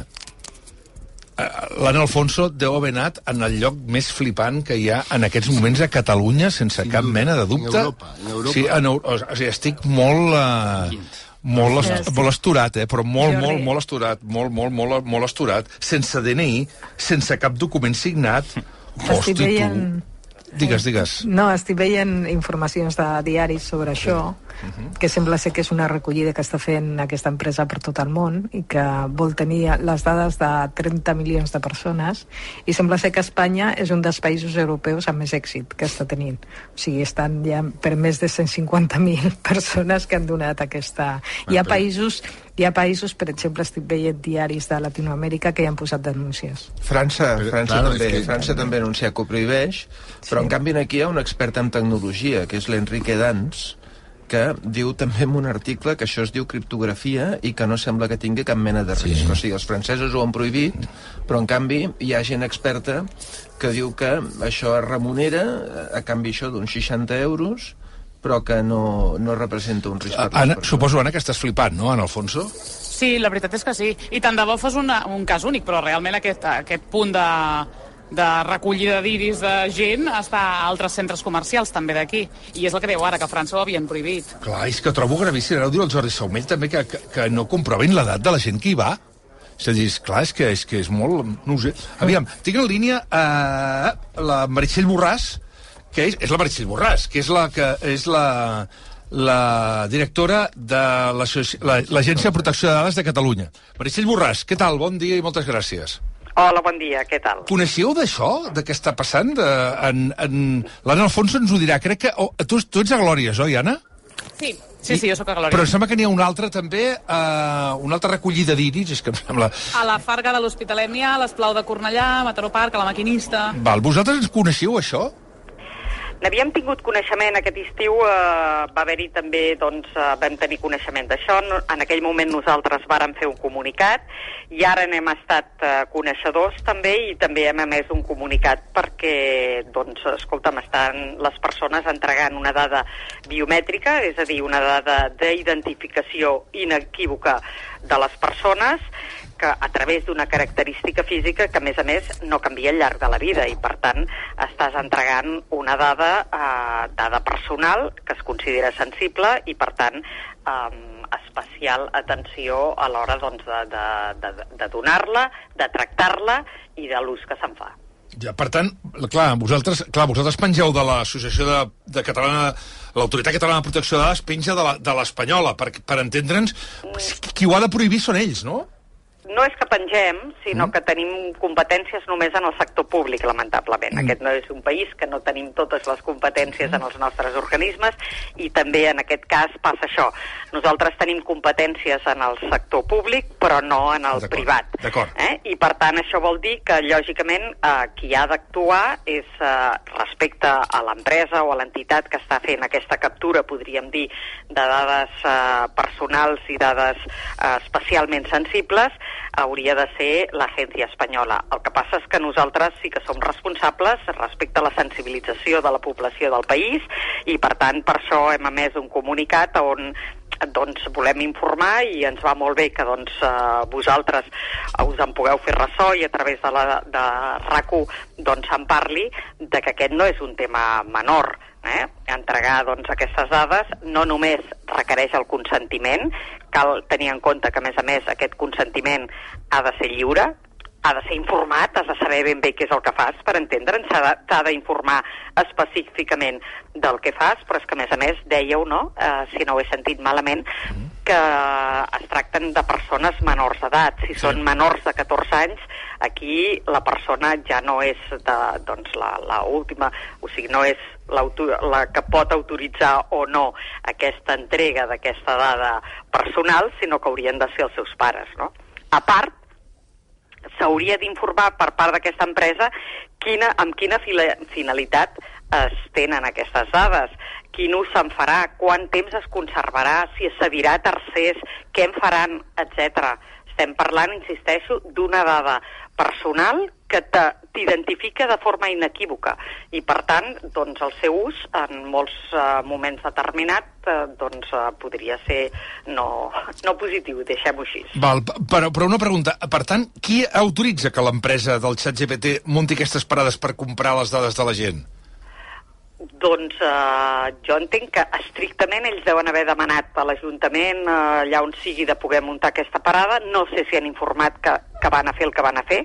eh, l'Anna Alfonso deu haver anat en el lloc més flipant que hi ha en aquests moments a Catalunya, sense cap mena de dubte. En Europa, en Europa. Sí, en, o sigui, estic molt... Uh, molt, est Gràcies. molt esturat, eh? però molt, Jordi. molt, molt esturat, molt, molt, molt, molt esturat, sense DNI, sense cap document signat. Hosti, veient... tu... Digues, digues. No, estic veient informacions de diaris sobre això que sembla ser que és una recollida que està fent aquesta empresa per tot el món i que vol tenir les dades de 30 milions de persones i sembla ser que Espanya és un dels països europeus amb més èxit que està tenint. O sigui, estan ja per més de 150.000 (laughs) persones que han donat aquesta... Hi ha països hi ha països, per exemple, estic veient diaris de Latinoamèrica que hi han posat denúncies. França, Però, França, claro, també, que- França també ha anunciat que ho prohibeix, però en canvi aquí hi ha un expert en tecnologia, que és l'Enrique Dans, que diu també en un article que això es diu criptografia i que no sembla que tingui cap mena de risc. Sí. O sigui, els francesos ho han prohibit, però en canvi hi ha gent experta que diu que això es remunera eh, a canvi això d'uns 60 euros però que no, no representa un risc Anna, suposo, Anna, que estàs flipant, no, Ana Alfonso? Sí, la veritat és que sí. I tant de bo fos una, un cas únic, però realment aquest, aquest punt de, de recollida d'iris de gent està a altres centres comercials també d'aquí. I és el que diu ara, que a França ho havien prohibit. Clar, és que trobo gravíssim, ara ho diu el Jordi Saumell també, que, que, que no comprovin l'edat de la gent que hi va. És a dir, és clar, és que és, que és molt... No sé. Aviam, tinc en línia eh, la Meritxell Borràs, que és, és la Meritxell Borràs, que és la que és la, la directora de l'Associ- la- l'Agència de Protecció de Dades de Catalunya. Meritxell Borràs, què tal? Bon dia i moltes gràcies. Hola, bon dia, què tal? Coneixeu d'això, de què està passant? De, en, en... L'Anna Alfonso ens ho dirà. Crec que... Oh, tu, tu ets a Glòries, oi, Anna? Sí, sí, sí, jo sóc a Glòria. Però em sembla que n'hi ha una altra també, eh, una altra recollida d'iris, és que em sembla... A la Farga de l'Hospitalèmia, a l'Esplau de Cornellà, a Mataró Park, a la Maquinista... Val, vosaltres ens coneixeu, això? N'havíem tingut coneixement aquest estiu, eh, va haver-hi també, doncs, eh, vam tenir coneixement d'això. En aquell moment nosaltres vàrem fer un comunicat i ara n'hem estat eh, coneixedors també i també hem emès un comunicat perquè, doncs, escolta'm, estan les persones entregant una dada biomètrica, és a dir, una dada d'identificació inequívoca de les persones que a través d'una característica física que, a més a més, no canvia al llarg de la vida i, per tant, estàs entregant una dada, eh, dada personal que es considera sensible i, per tant, eh, especial atenció a l'hora doncs, de, de, de, de donar-la, de tractar-la i de l'ús que se'n fa. Ja, per tant, clar, vosaltres, clar, vosaltres pengeu de l'Associació de, de Catalana, l'Autoritat Catalana de Protecció de Dades penja de la- de l'Espanyola, per, per entendre'ns, qui ho ha de prohibir són ells, no? No és que pengem, sinó que tenim competències només en el sector públic, lamentablement. Aquest no és un país que no tenim totes les competències en els nostres organismes i també en aquest cas passa això. Nosaltres tenim competències en el sector públic, però no en el privat. Eh? I per tant això vol dir que lògicament eh, qui ha d'actuar és eh, respecte a l'empresa o a l'entitat que està fent aquesta captura, podríem dir, de dades eh, personals i dades eh, especialment sensibles, hauria de ser l'agència espanyola. El que passa és que nosaltres sí que som responsables respecte a la sensibilització de la població del país i per tant per això hem emès un comunicat on doncs volem informar i ens va molt bé que doncs, eh, vosaltres us en pugueu fer ressò i a través de, la, de RAC1 doncs en parli de que aquest no és un tema menor eh? entregar doncs, aquestes dades no només requereix el consentiment cal tenir en compte que a més a més aquest consentiment ha de ser lliure ha de ser informat, has de saber ben bé què és el que fas per entendre'n, t'ha d'informar específicament del que fas, però és que a més a més dèieu, no?, eh, si no ho he sentit malament, que es tracten de persones menors d'edat. Si són menors de 14 anys, aquí la persona ja no és de, doncs, la, la última, o sigui, no és la que pot autoritzar o no aquesta entrega d'aquesta dada personal, sinó que haurien de ser els seus pares, no? A part, s'hauria d'informar per part d'aquesta empresa quina, amb quina fila, finalitat es tenen aquestes dades, quin ús se'n farà, quant temps es conservarà, si es cedirà a tercers, què en faran, etc. Estem parlant, insisteixo, d'una dada personal que t'identifica de forma inequívoca i, per tant, doncs, el seu ús en molts eh, moments determinats eh, doncs, eh, podria ser no, no positiu, deixem-ho així. Val, però, però una pregunta, per tant, qui autoritza que l'empresa del xat GPT munti aquestes parades per comprar les dades de la gent? Doncs eh, jo entenc que estrictament ells deuen haver demanat a l'Ajuntament eh, allà on sigui de poder muntar aquesta parada. No sé si han informat que, que van a fer el que van a fer,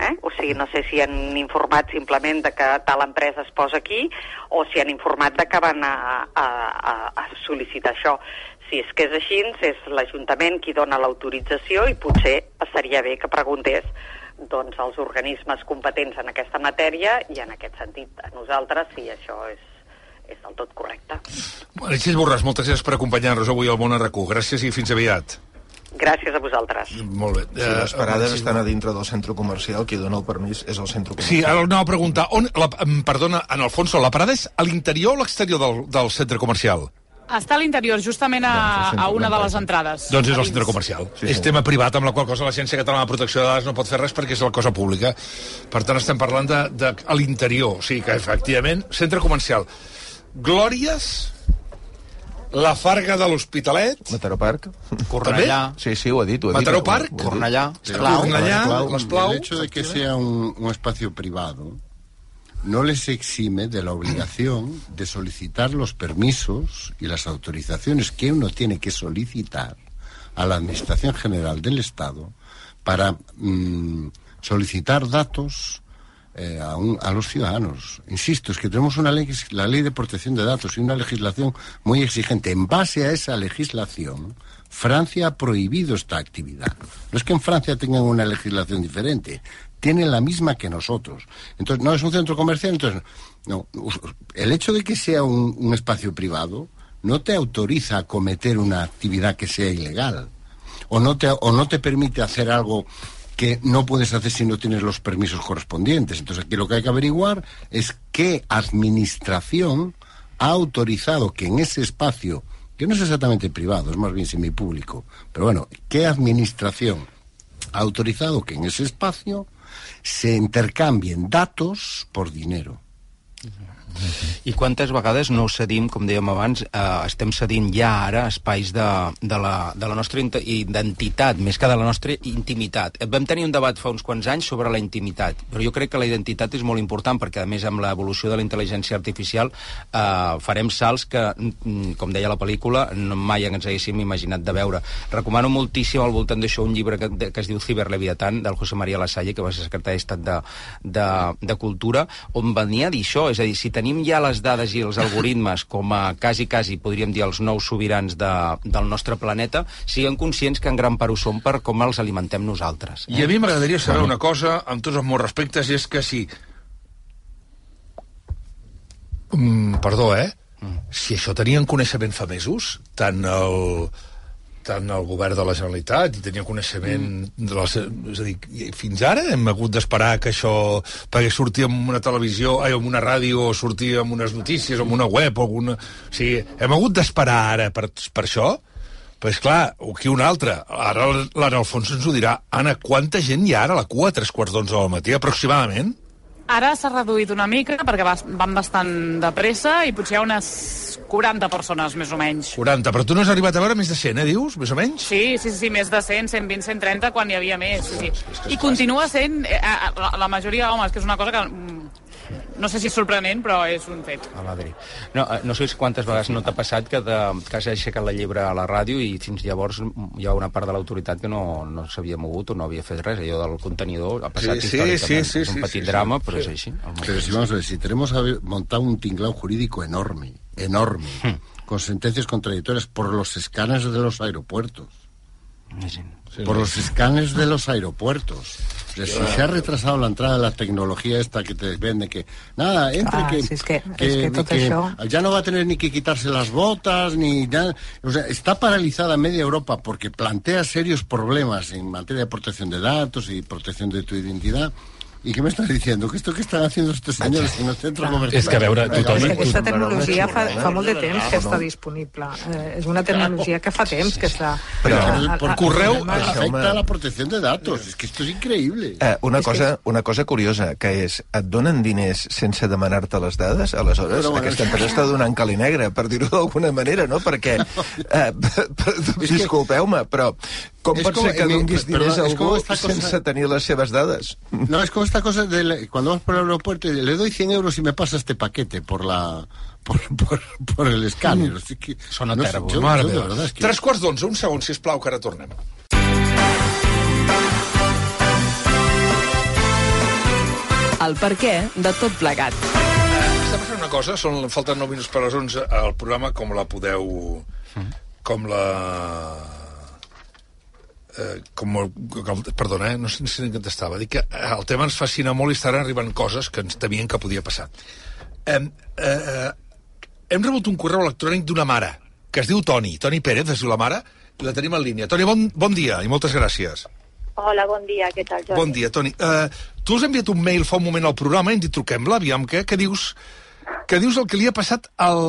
Eh? O sigui, no sé si han informat simplement de que tal empresa es posa aquí o si han informat de que van a, a, a, a sol·licitar això. Si és que és així, és l'Ajuntament qui dona l'autorització i potser estaria bé que preguntés doncs, als organismes competents en aquesta matèria i en aquest sentit a nosaltres si això és, és del tot correcte. Alexis Borràs, moltes gràcies per acompanyar-nos avui al Món RQ. Gràcies i fins aviat. Gràcies a vosaltres. Molt bé. Si les parades estan a dintre del centre comercial, qui dona el permís és el centre comercial. Sí, ara anava a preguntar, on, la, perdona, en Alfonso, la parada és a l'interior o a l'exterior del, del centre comercial? Està a l'interior, justament a, a una de les entrades. Doncs és el centre comercial. Sí, és tema privat, amb la qual cosa l'Agència Catalana de Protecció de Dades no pot fer res perquè és la cosa pública. Per tant, estem parlant de, de a l'interior. O sigui que, efectivament, centre comercial. Glòries, la Farga de l'Hospitalet... Mataró Park. Cornellà. Sí, sí, ho ha dit. Ho ha Mataró dit, Park. Cornellà. Cornellà, Clau, les Plau. El hecho de que sea un, un espacio privado no les exime de la obligación de solicitar los permisos y las autorizaciones que uno tiene que solicitar a la Administración General del Estado para mm, solicitar datos eh, a, a los ciudadanos. Insisto, es que tenemos una ley, la ley de protección de datos y una legislación muy exigente. En base a esa legislación, Francia ha prohibido esta actividad. No es que en Francia tengan una legislación diferente, tienen la misma que nosotros. Entonces, no es un centro comercial, entonces, no. El hecho de que sea un, un espacio privado no te autoriza a cometer una actividad que sea ilegal. O no te, o no te permite hacer algo que no puedes hacer si no tienes los permisos correspondientes. Entonces aquí lo que hay que averiguar es qué administración ha autorizado que en ese espacio, que no es exactamente privado, es más bien semipúblico, pero bueno, qué administración ha autorizado que en ese espacio se intercambien datos por dinero. I quantes vegades no cedim, com dèiem abans, eh, estem cedint ja ara espais de, de, la, de la nostra identitat, més que de la nostra intimitat. Eh, Vam tenir un debat fa uns quants anys sobre la intimitat, però jo crec que la identitat és molt important perquè, a més, amb l'evolució de la intel·ligència artificial eh, farem salts que, mm, com deia la pel·lícula, no mai ens haguéssim imaginat de veure. Recomano moltíssim al voltant d'això un llibre que, que es diu Ciberleviatán, del José María Lasalle, que va ser secretari d'Estat de, de, de Cultura, on venia a dir això, és a dir, si tenim ja les dades i els algoritmes com a quasi, quasi, podríem dir, els nous sobirans de, del nostre planeta, siguem conscients que en gran part ho som per com els alimentem nosaltres. I a mi m'agradaria saber una cosa, amb tots els meus respectes, i és que si... Mm, perdó, eh? Si això tenien coneixement fa mesos, tant el, tant el govern de la Generalitat i tenia coneixement mm. de les, és a dir, fins ara hem hagut d'esperar que això perquè sortir en una televisió, ai, en una ràdio o sortir en unes notícies, en una web o alguna... o sigui, hem hagut d'esperar ara per, per això però és clar, o aquí un altre ara l'Anna Alfonso ens ho dirà Anna, quanta gent hi ha ara a la cua a tres quarts d'onze del matí aproximadament? Ara s'ha reduït una mica perquè va- van bastant de pressa i potser hi ha unes 40 persones, més o menys. 40, però tu no has arribat a veure més de 100, eh, dius, més o menys? Sí, sí, sí, més de 100, 120, 130, quan hi havia més. Sí, sí. I continua sent, eh, eh, la, la majoria d'homes, que és una cosa que mm, no sé si és sorprenent, però és un fet. A Madrid. No, eh, no sé quantes vegades no t'ha passat que, de, que has aixecat la llebre a la ràdio i fins llavors hi ha una part de l'autoritat que no, no s'havia mogut o no havia fet res. Allò del contenidor ha passat Sí, sí, històricament. sí, sí, és un sí, petit sí, sí. drama, però Sí. és així. El Pero si vamos a ver, si tenemos a montado un tinglado jurídico enorme, enorme, con sentencias contradictorias por los escáneres de los aeropuertos. Por los escáneres de los aeropuertos. Si se ha retrasado la entrada de la tecnología esta que te vende, que nada, entre Ah, que, si ya no va a tener ni que quitarse las botas, ni nada. O sea, está paralizada media Europa porque plantea serios problemas en materia de protección de datos y protección de tu identidad. ¿Y qué me estás diciendo? ¿Que esto que están haciendo estos señores en el centro comercial? És que, a veure, tothom- És que aquesta tecnologia fa, Però, fa molt de temps que està disponible. Eh, és una tecnologia que fa temps que està... A- correo a- afecta a la protección de datos. Es que esto es increíble. Eh, una, És que cosa, una cosa curiosa, que és, et donen diners sense demanar-te les dades? Aleshores, Però bueno, aquesta és- empresa està donant cali negre, per dir-ho d'alguna manera, no? Perquè, (laughs) eh, disculpeu-me, però com És pot com- ser que donis perdó, diners a és com algú sense tenir les seves dades? No, es como esta cosa de la- cuando vas por el aeropuerto y le doy 100 euros y me pasa este paquete por la por, por, por el escáner. Así que, Sona no sé, terrible. yo- Mare yo de meva. verdad es que- Tres quarts d'onze, un segon, sisplau, que ara tornem. El per què de tot plegat. Està passant una cosa, són, falten 9 minuts per les 11 al programa, com la podeu... Com la... Eh, com, com, perdona, eh, no sé si estava. Dic que eh, el tema ens fascina molt i estan arribant coses que ens temien que podia passar. Eh, eh, hem rebut un correu electrònic d'una mare, que es diu Toni, Toni Pérez, es diu la mare, i la tenim en línia. Toni, bon, bon dia i moltes gràcies. Hola, bon dia, què tal, Jordi? Bon dia, Toni. Uh, tu has enviat un mail fa un moment al programa i hem dit truquem-la, aviam què, què dius que dius el que li ha passat al,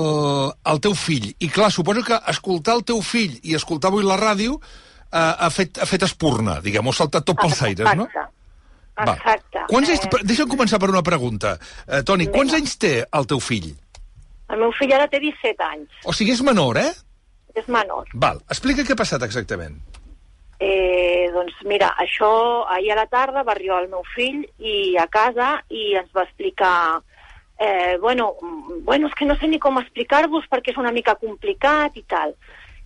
al teu fill. I clar, suposo que escoltar el teu fill i escoltar avui la ràdio uh, ha, fet, ha fet espurna, diguem, ho ha saltat tot pels aires, no? Va. Exacte. Quants anys, Eh, deixa'm començar per una pregunta. Uh, Toni, quants anys té el teu fill? el meu fill ara té 17 anys, O sigui, és menor, eh? és menor. Val, explica què ha passat exactament. Eh, doncs mira, això ahir a la tarda va arribar el meu fill i a casa i ens va explicar eh, bueno, mm, bueno, és que no sé ni com explicar-vos perquè és una mica complicat i tal.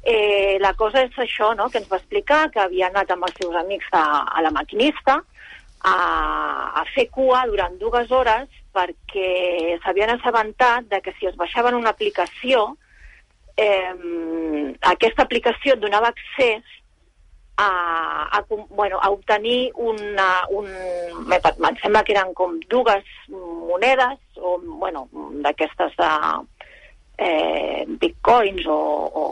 Eh, la cosa és això, no?, que ens va explicar que havia anat amb els seus amics a, a la maquinista a, a fer cua durant dues hores perquè s'havien assabentat de que si es baixaven una aplicació eh, aquesta aplicació et donava accés a, a, bueno, a obtenir una, un, me em sembla que eren com dues monedes, o, bueno, d'aquestes de eh, bitcoins o, o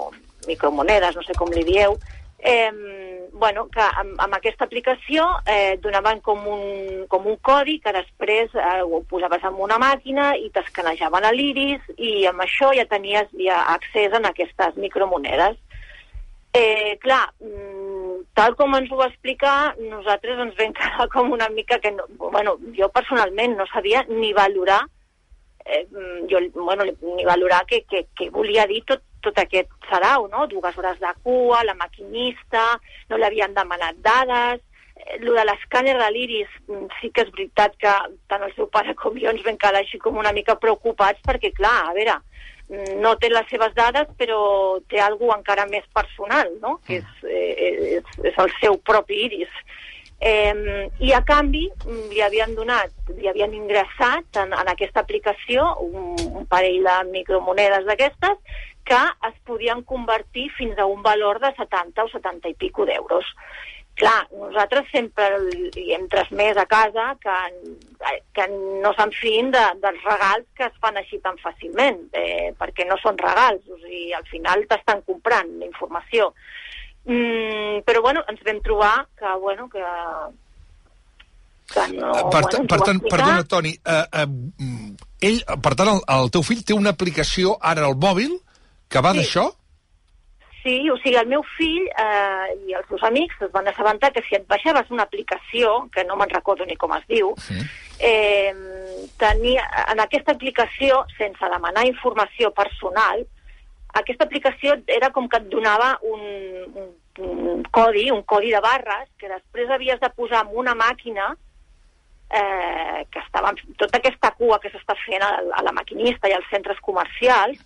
micromonedes, no sé com li dieu, eh, bueno, que amb, amb aquesta aplicació eh, donaven com un, com un codi que després eh, ho posaves en una màquina i t'escanejaven a l'iris i amb això ja tenies ja accés a aquestes micromonedes. Eh, clar, mm, tal com ens ho va explicar, nosaltres ens vam quedar com una mica que, no, bueno, jo personalment no sabia ni valorar, eh, mm, jo, bueno, ni valorar què que, que volia dir tot, tot aquest sarau, no? Dues hores de cua, la maquinista, no li havien demanat dades, eh, lo de l'escàner de l'iris, mm, sí que és veritat que tant el seu pare com jo ens vam quedar així com una mica preocupats perquè, clar, a veure, mm, no té les seves dades, però té alguna encara més personal, no? que és, eh, és, és el seu propi iris. Eh, I a canvi mm, li havien donat, li havien ingressat en, en aquesta aplicació un, un parell de micromonedes d'aquestes que es podien convertir fins a un valor de 70 o 70 i pico d'euros. Clar, nosaltres sempre li hem transmès a casa que, que no se'n fiïn de, dels regals que es fan així tan fàcilment, eh, perquè no són regals, o sigui, al final t'estan comprant la informació. Mm, però bueno, ens vam trobar que, bueno, que, que no... Eh, per, bueno, per tant, perdona, Toni, uh, uh, ell, per tant, el, el teu fill té una aplicació ara al mòbil que va Sí. d'això? Sí, o sigui, el meu fill eh, i els seus amics es van assabentar que si et baixaves una aplicació, que no me'n recordo ni com es diu, eh, tenia, en aquesta aplicació, sense demanar informació personal, aquesta aplicació era com que et donava un, un, un codi, un codi de barres, que després havies de posar en una màquina eh, que estava, tota aquesta cua que s'està fent a, a la maquinista i als centres comercials,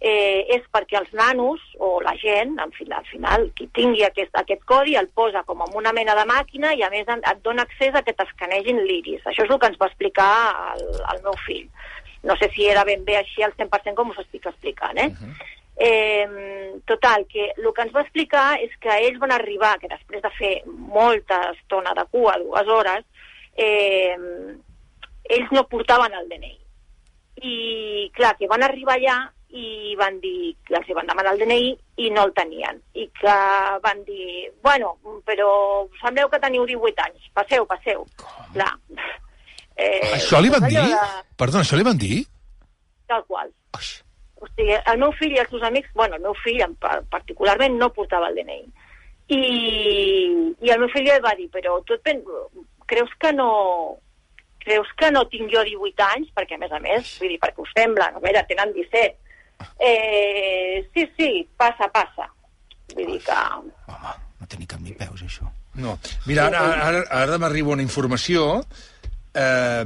eh, és perquè els nanos o la gent, en fi, al final, qui tingui aquest, aquest codi el posa com en una mena de màquina i a més et dona accés a que t'escanegin l'iris. Això és el que ens va explicar el, el meu fill. No sé si era ben bé així al 100% com us estic explicant, eh? Eh, total, que el que ens va explicar és que ells van arribar, que després de fer molta estona de cua, dues hores, eh, ells no portaven el DNI. I, clar, que van arribar allà i van dir que els van demanar el DNI i no el tenien. I que van dir, bueno, però sembleu que teniu 18 anys, passeu, passeu. Clar. Eh, Això li van dir? de- Perdona, això li van dir? Tal qual. O sigui, el meu fill i els seus amics, bueno, el meu fill en pa- particularment no portava el DNI. I, i el meu fill li va dir, però tu et pen... creus que no creus que no tinc jo 18 anys? Perquè, a més a més, vull dir, perquè us sembla, a veure, tenen 17. Eh, sí, sí, passa, passa. Vull dir que... No té ni cap ni peus, això. No. Mira, ara, ara, ara m'arriba una informació. Eh,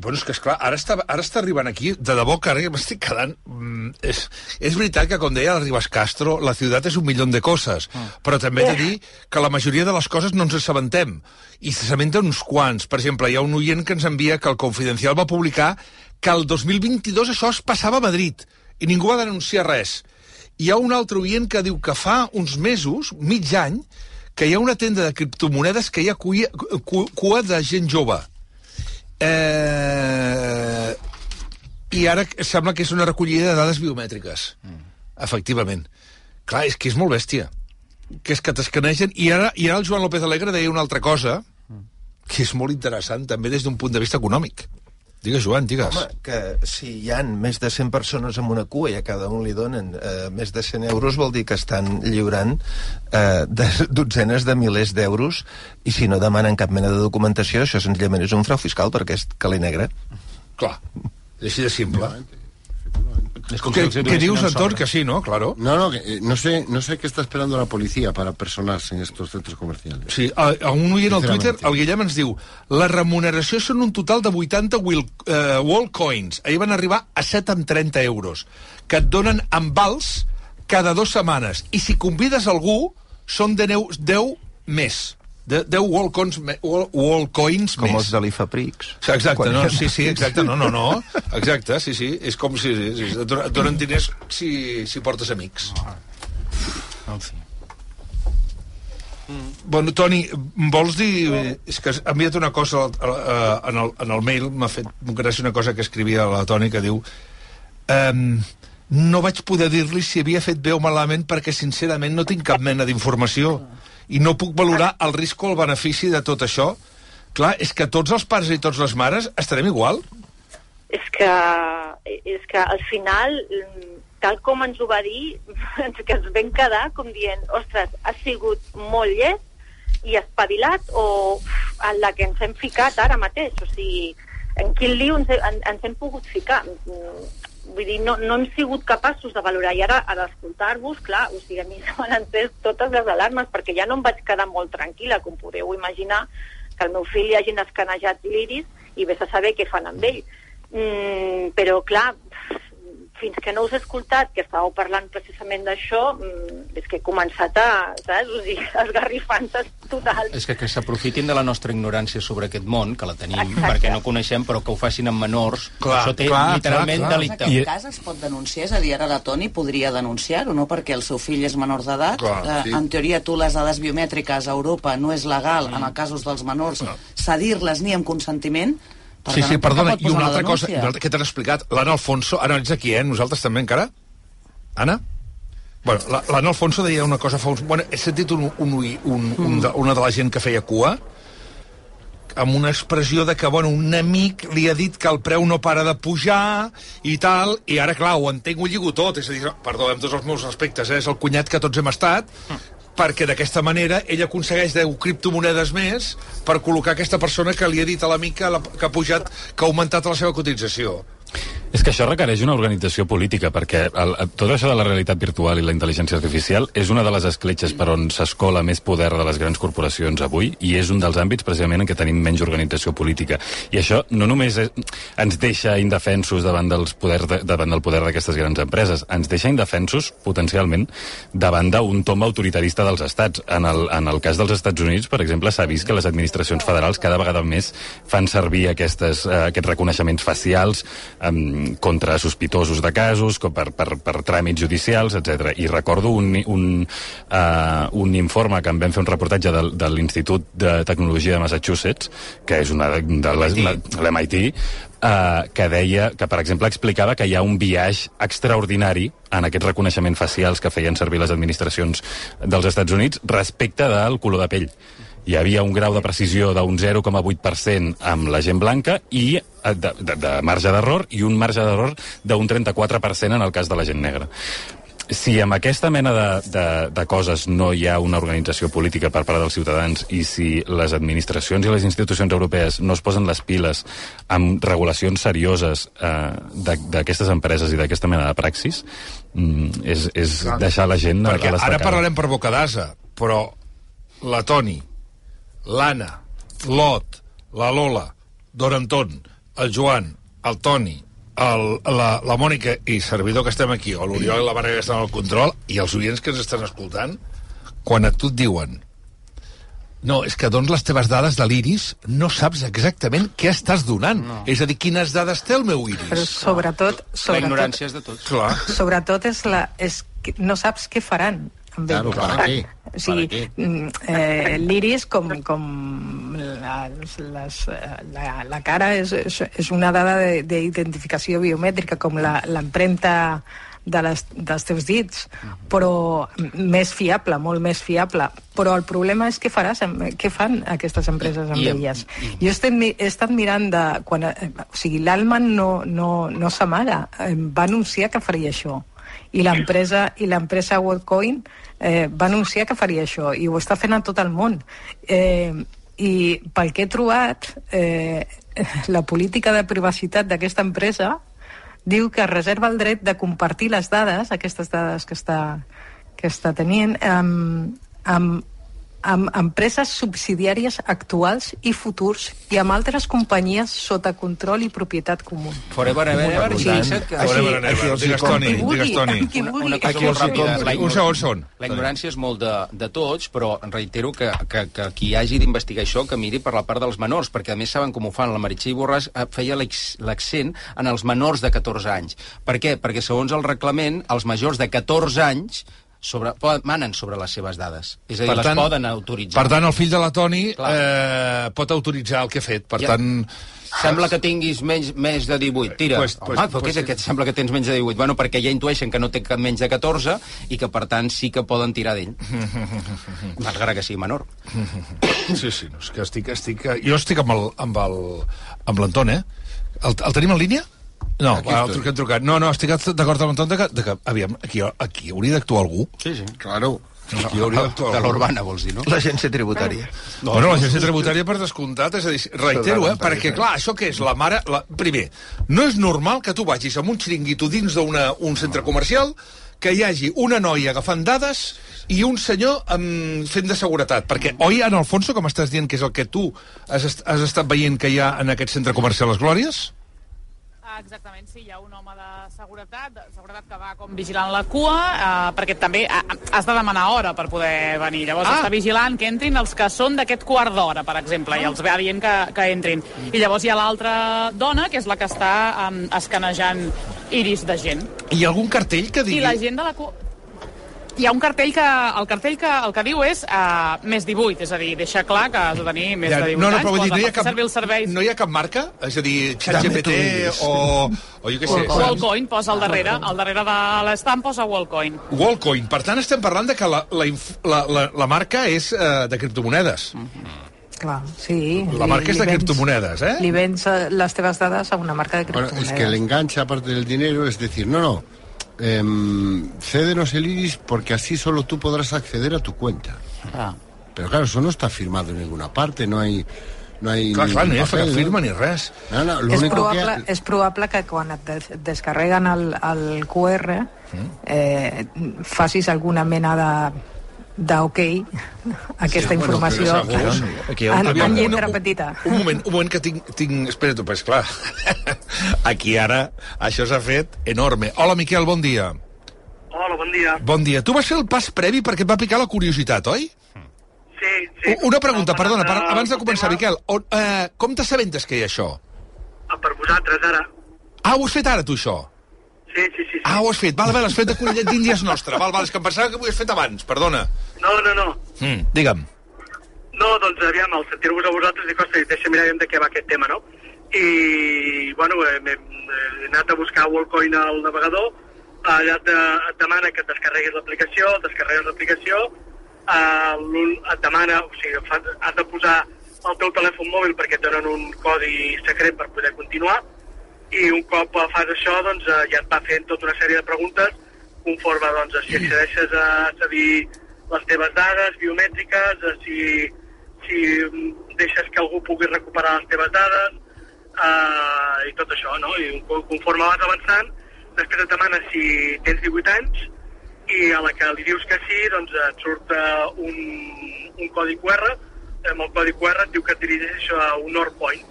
Bueno, és que, esclar, ara està, ara està arribant aquí, de debò que ara ja m'estic quedant... Mm, és, és veritat que, com deia el Ribas Castro, la ciutat és un milió de coses, Ah. però també he de dir que la majoria de les coses no ens assabentem, i s'assabenten uns quants. Per exemple, hi ha un oient que ens envia que el Confidencial va publicar que el 2022 això es passava a Madrid, i ningú va denunciar res. Hi ha un altre oient que diu que fa uns mesos, mig any, que hi ha una tenda de criptomonedes que hi ha cua, cu- cua de gent jove. Eh, I ara sembla que és una recollida de dades biomètriques. Mm. Efectivament. Clar, és que és molt bèstia. Que és que t'escanegen... I ara, I ara el Joan López Alegre deia una altra cosa que és molt interessant, també des d'un punt de vista econòmic. Digues, Joan, digues. Home, que si hi han més de 100 persones amb una cua i a cada un li donen eh, més de 100 euros, vol dir que estan lliurant eh, de, (laughs) dotzenes de milers d'euros i si no demanen cap mena de documentació, això senzillament és un frau fiscal perquè és calent negre. Clar, així de simple. Es ¿Qué, qué dius, Anton? Que sí, ¿no? Claro. No, no, que, eh, no sé, no sé qué está esperando la policía para personarse en estos centros comerciales. Sí, a, a un oient al Twitter, el Guillem ens diu la remuneració són un total de 80 will, uh, wall coins. Ahir van arribar a 7 amb 30 euros, que et donen en vals cada dues setmanes. I si convides algú, són de 10, 10 més. De, 10 wall coins, me- wall, wall coins Com més. els de l'IFAPRIX. Exacte, Quan no, sí, sí, exacte, no, no, no, exacte, sí, sí, és com si, sí, sí, et donen- diners si, si portes amics. En fi. Bueno, Toni, vols dir... És que ha enviat una cosa al- al- eh, en el, en el mail, m'ha fet gràcia una cosa que escrivia la Toni, que diu... Um, no vaig poder dir-li si havia fet bé o malament perquè, sincerament, no tinc cap mena d'informació i no puc valorar el risc o el benefici de tot això. Clar, és que tots els pares i tots les mares estarem igual. és que, és que al final, tal com ens ho va dir, ens, (laughs) que ens vam quedar com dient, ostres, ha sigut molt llest i espavilat o en la que ens hem ficat ara mateix, o sigui, en quin liu ens, en, ens hem pogut ficar. Vull dir, no, no hem sigut capaços de valorar. I ara, a l'escoltar-vos, clar, o sigui, a mi se m'han encès totes les alarmes, perquè ja no em vaig quedar molt tranquil·la, com podeu imaginar, que el meu fill li hagin escanejat l'iris i vés a saber què fan amb ell. Mm, però, clar, fins que no us he escoltat que estàveu parlant precisament d'això, mm, és que he començat a, saps? O sigui, (laughs) esgarrifances totals. És que, que s'aprofitin de la nostra ignorància sobre aquest món, que la tenim, Exacte. perquè no coneixem, però que ho facin amb menors. Clar, Això té clar, literalment clar, clar. delicte. En aquest cas es pot denunciar, és a dir, ara la Toni podria denunciar-ho, no? Perquè el seu fill és menor d'edat. Eh, sí. En teoria, tu les dades biomètriques a Europa no és legal, en els casos dels menors, cedir-les ni amb consentiment. Per Sí, tant, sí, perdona, i una altra cosa, una altra que t'han explicat, l'Anna Alfonso, ara ets aquí, eh? Nosaltres també encara? Anna? Bueno, la- l'Anna Alfonso deia una cosa fa uns... Bueno, he sentit un, un, un, un, un de, una de la gent que feia cua amb una expressió de que, bueno, un amic li ha dit que el preu no para de pujar i tal, i ara, clar, ho entenc, ho lligo tot, és a dir, perdó, amb tots els meus respectes, eh? és el cunyat que tots hem estat, perquè d'aquesta manera ell aconsegueix 10 criptomonedes més per col·locar aquesta persona que li ha dit a l'amic que, que ha pujat, que ha augmentat la seva cotització. És que això requereix una organització política, perquè el, tot això de la realitat virtual i la intel·ligència artificial és una de les escletxes per on s'escola més poder de les grans corporacions avui i és un dels àmbits precisament en què tenim menys organització política. I això no només és, ens deixa indefensos davant, dels poder de, davant del poder d'aquestes grans empreses, ens deixa indefensos potencialment davant d'un tom autoritarista dels estats. En el, en el cas dels Estats Units, per exemple, s'ha vist que les administracions federals cada vegada més fan servir aquestes, eh, aquests reconeixements facials um, contra sospitosos de casos, per, per, per tràmits judicials, etc. I recordo un, un, uh, un informe que em vam fer un reportatge de, de l'Institut de Tecnologia de Massachusetts, que és una de, de l'MIT, uh, que deia, que per exemple explicava que hi ha un viatge extraordinari en aquests reconeixements facials que feien servir les administracions dels Estats Units respecte del color de pell hi havia un grau de precisió d'un 0,8% amb la gent blanca i eh, de, de, de marge d'error i un marge d'error d'un 34% en el cas de la gent negra. Si amb aquesta mena de, de, de coses no hi ha una organització política per part dels ciutadans i si les administracions i les institucions europees no es posen les piles amb regulacions serioses eh, d'aquestes empreses i d'aquesta mena de praxis, mm, és, és deixar la gent Perquè a ara parlarem per boca d'asa, però la Toni, l'Anna, l'Ot, la Lola, Doranton, el Joan, el Toni, el, la, la Mònica i servidor que estem aquí, o l'Oriol i la Marga que estan al control, i els oients que ens estan escoltant, quan a tu et diuen no, és que dones les teves dades de l'iris, no saps exactament què estàs donant. No. És a dir, quines dades té el meu iris. Però sobretot... sobretot La ignorància és de tots. Clar. Sobretot és la, és que no saps què faran amb Claro. ¿para qué? O sigui, eh, l'iris com, com les, les, eh, la, la cara és, és, una dada de- d'identificació biomètrica com la- l'empremta de les, dels teus dits, però més fiable, molt més fiable. Però el problema és què faràs, què fan aquestes empreses amb I- elles. Jo he estat mirant de... Quan, eh, o sigui, l'Alman no, no, no s'amaga, va anunciar que faria això i l'empresa i l'empresa WorldCoin eh, va anunciar que faria això i ho està fent a tot el món. Eh, i pel que he trobat eh, (laughs) la política de privacitat d'aquesta empresa diu que es reserva el dret de compartir les dades, aquestes dades que està, que està tenint, amb, amb, amb empreses subsidiàries actuals i futurs i amb altres companyies sota control i propietat comú. Forever and ever, Sí. Forever ever. Digues, Toni, digues, Toni. Una, cosa molt ràpida. Un segon, segon. La ignorància és molt de, de tots, però reitero que, que, que qui hagi d'investigar això que miri per la part dels menors, perquè a més saben com ho fan. La Meritxell Borràs eh, feia l'accent en els menors de 14 anys. Per què? Perquè segons el reglament, els majors de 14 anys sobre, poden, manen sobre les seves dades. És a dir, les poden autoritzar. Per tant, el fill de la Toni eh, pot autoritzar el que ha fet. Per Ja. tant... Sembla que tinguis menys, més de 18, tira. Pues- Pues, Home, però pues què és aquest? Sembla que tens menys de 18. Bueno, perquè ja intueixen que no té cap menys de 14 i que, per tant, sí que poden tirar d'ell. (laughs) Malgrat que sigui menor. Sí, sí, no, és que estic, estic... Jo estic amb el, amb el, amb l'Anton, eh? El, el tenim en línia? No, Aquí va, el estoy. trucat. No, no, estic d'acord amb l'Anton de, que, de que, aviam, aquí, aquí hauria d'actuar algú. Sí, sí. Claro. Aquí hauria d'actuar De l'Urbana, vols dir, no? L'agència tributària. No, bueno, l'agència tributària per descomptat, és a dir, reitero, eh, perquè, clar, això què és? La mare... La... Primer, no és normal que tu vagis amb un xiringuito dins d'un centre comercial que hi hagi una noia agafant dades i un senyor um, fent de seguretat. Perquè, oi, en Alfonso, com estàs dient que és el que tu has, est has estat veient que hi ha en aquest centre comercial Les Glòries? Ah, Exactament, sí, hi ha un home de seguretat, de seguretat que va com vigilant la cua, eh, perquè també ha- has de demanar hora per poder venir. Llavors Ah. ah. està vigilant que entrin els que són d'aquest quart d'hora, per exemple, i els va dient que, que entrin. I llavors hi ha l'altra dona, que és la que està um, escanejant iris de gent. Hi ha algun cartell que digui... I la gent de la cua... Hi ha un cartell que, el cartell que el que diu és uh, més 18, és a dir, deixa clar que has de tenir més Ja, de 18 no, no, anys, però vull dir, no hi, ha cap, servir els serveis. no hi ha cap marca? És a dir, ChatGPT diguis. o, o jo què sé... Wallcoin posa al darrere, al darrere de l'estamp posa Wallcoin. Wallcoin. Per tant, estem parlant de que la, la, la, la, la marca és uh, de criptomonedes. Clar, sí. La li- marca és de criptomonedes, eh? Li vens eh, les teves dades a una marca de Bueno, criptomonedes. es que el enganche, aparte del dinero, es decir, no, no, em, cédenos el iris porque así solo tú podrás acceder a tu cuenta. Ah. Pero claro, eso no está firmado en ninguna parte, no hay... No hay Clar, clar, no hi ha papel, cap ¿no? firma ni res. No, no, lo és, único probable, que... és probable que quan et des descarreguen el, el QR eh, facis alguna mena de d'ok aquesta Sí, bueno, informació però segur. Aquí hi ha un en, en lletra una- petita. Un moment, un moment que tinc... tinc... Espera't, pues clar, (laughs) aquí ara això s'ha fet enorme. Hola, Miquel, bon dia. Hola, bon dia. Bon dia. Tu vas fer el pas previ perquè et va picar la curiositat, oi? Sí, sí. Una pregunta, No, per perdona, per, abans de començar, Miquel. On, eh, com t'assabentes que hi ha això? ah, Per vosaltres, ara. Ah, ho has fet ara, tu, això? Sí, sí, sí. sí. Ah, ho has fet. Val, val, has fet de conillet d'Índies nostre. Val, val, és que em pensava que ho havies fet abans, perdona. No, no, no. Mm, digue'm. No, doncs, aviam, al sentir-vos a vosaltres, dic, ostres, deixa mirar de què va aquest tema, no? I, bueno, eh, m'he he anat a buscar Wallcoin al navegador, allà et, et demana que et descarreguis l'aplicació, descarregues l'aplicació, eh, et demana, o sigui, fa, has de posar el teu telèfon mòbil perquè et donen un codi secret per poder continuar, i un cop eh, fas això, doncs, eh, ja et va fent tota una sèrie de preguntes conforme, doncs, si accedeixes a cedir les teves dades biomètriques, a si, si deixes que algú pugui recuperar les teves dades, eh, i tot això, no? I co- conforme vas avançant, després et demana si tens 18 anys, i a la que li dius que sí, doncs et surt eh, un, un codi QR, amb el codi QR et diu que et dirigeixis a un North Point,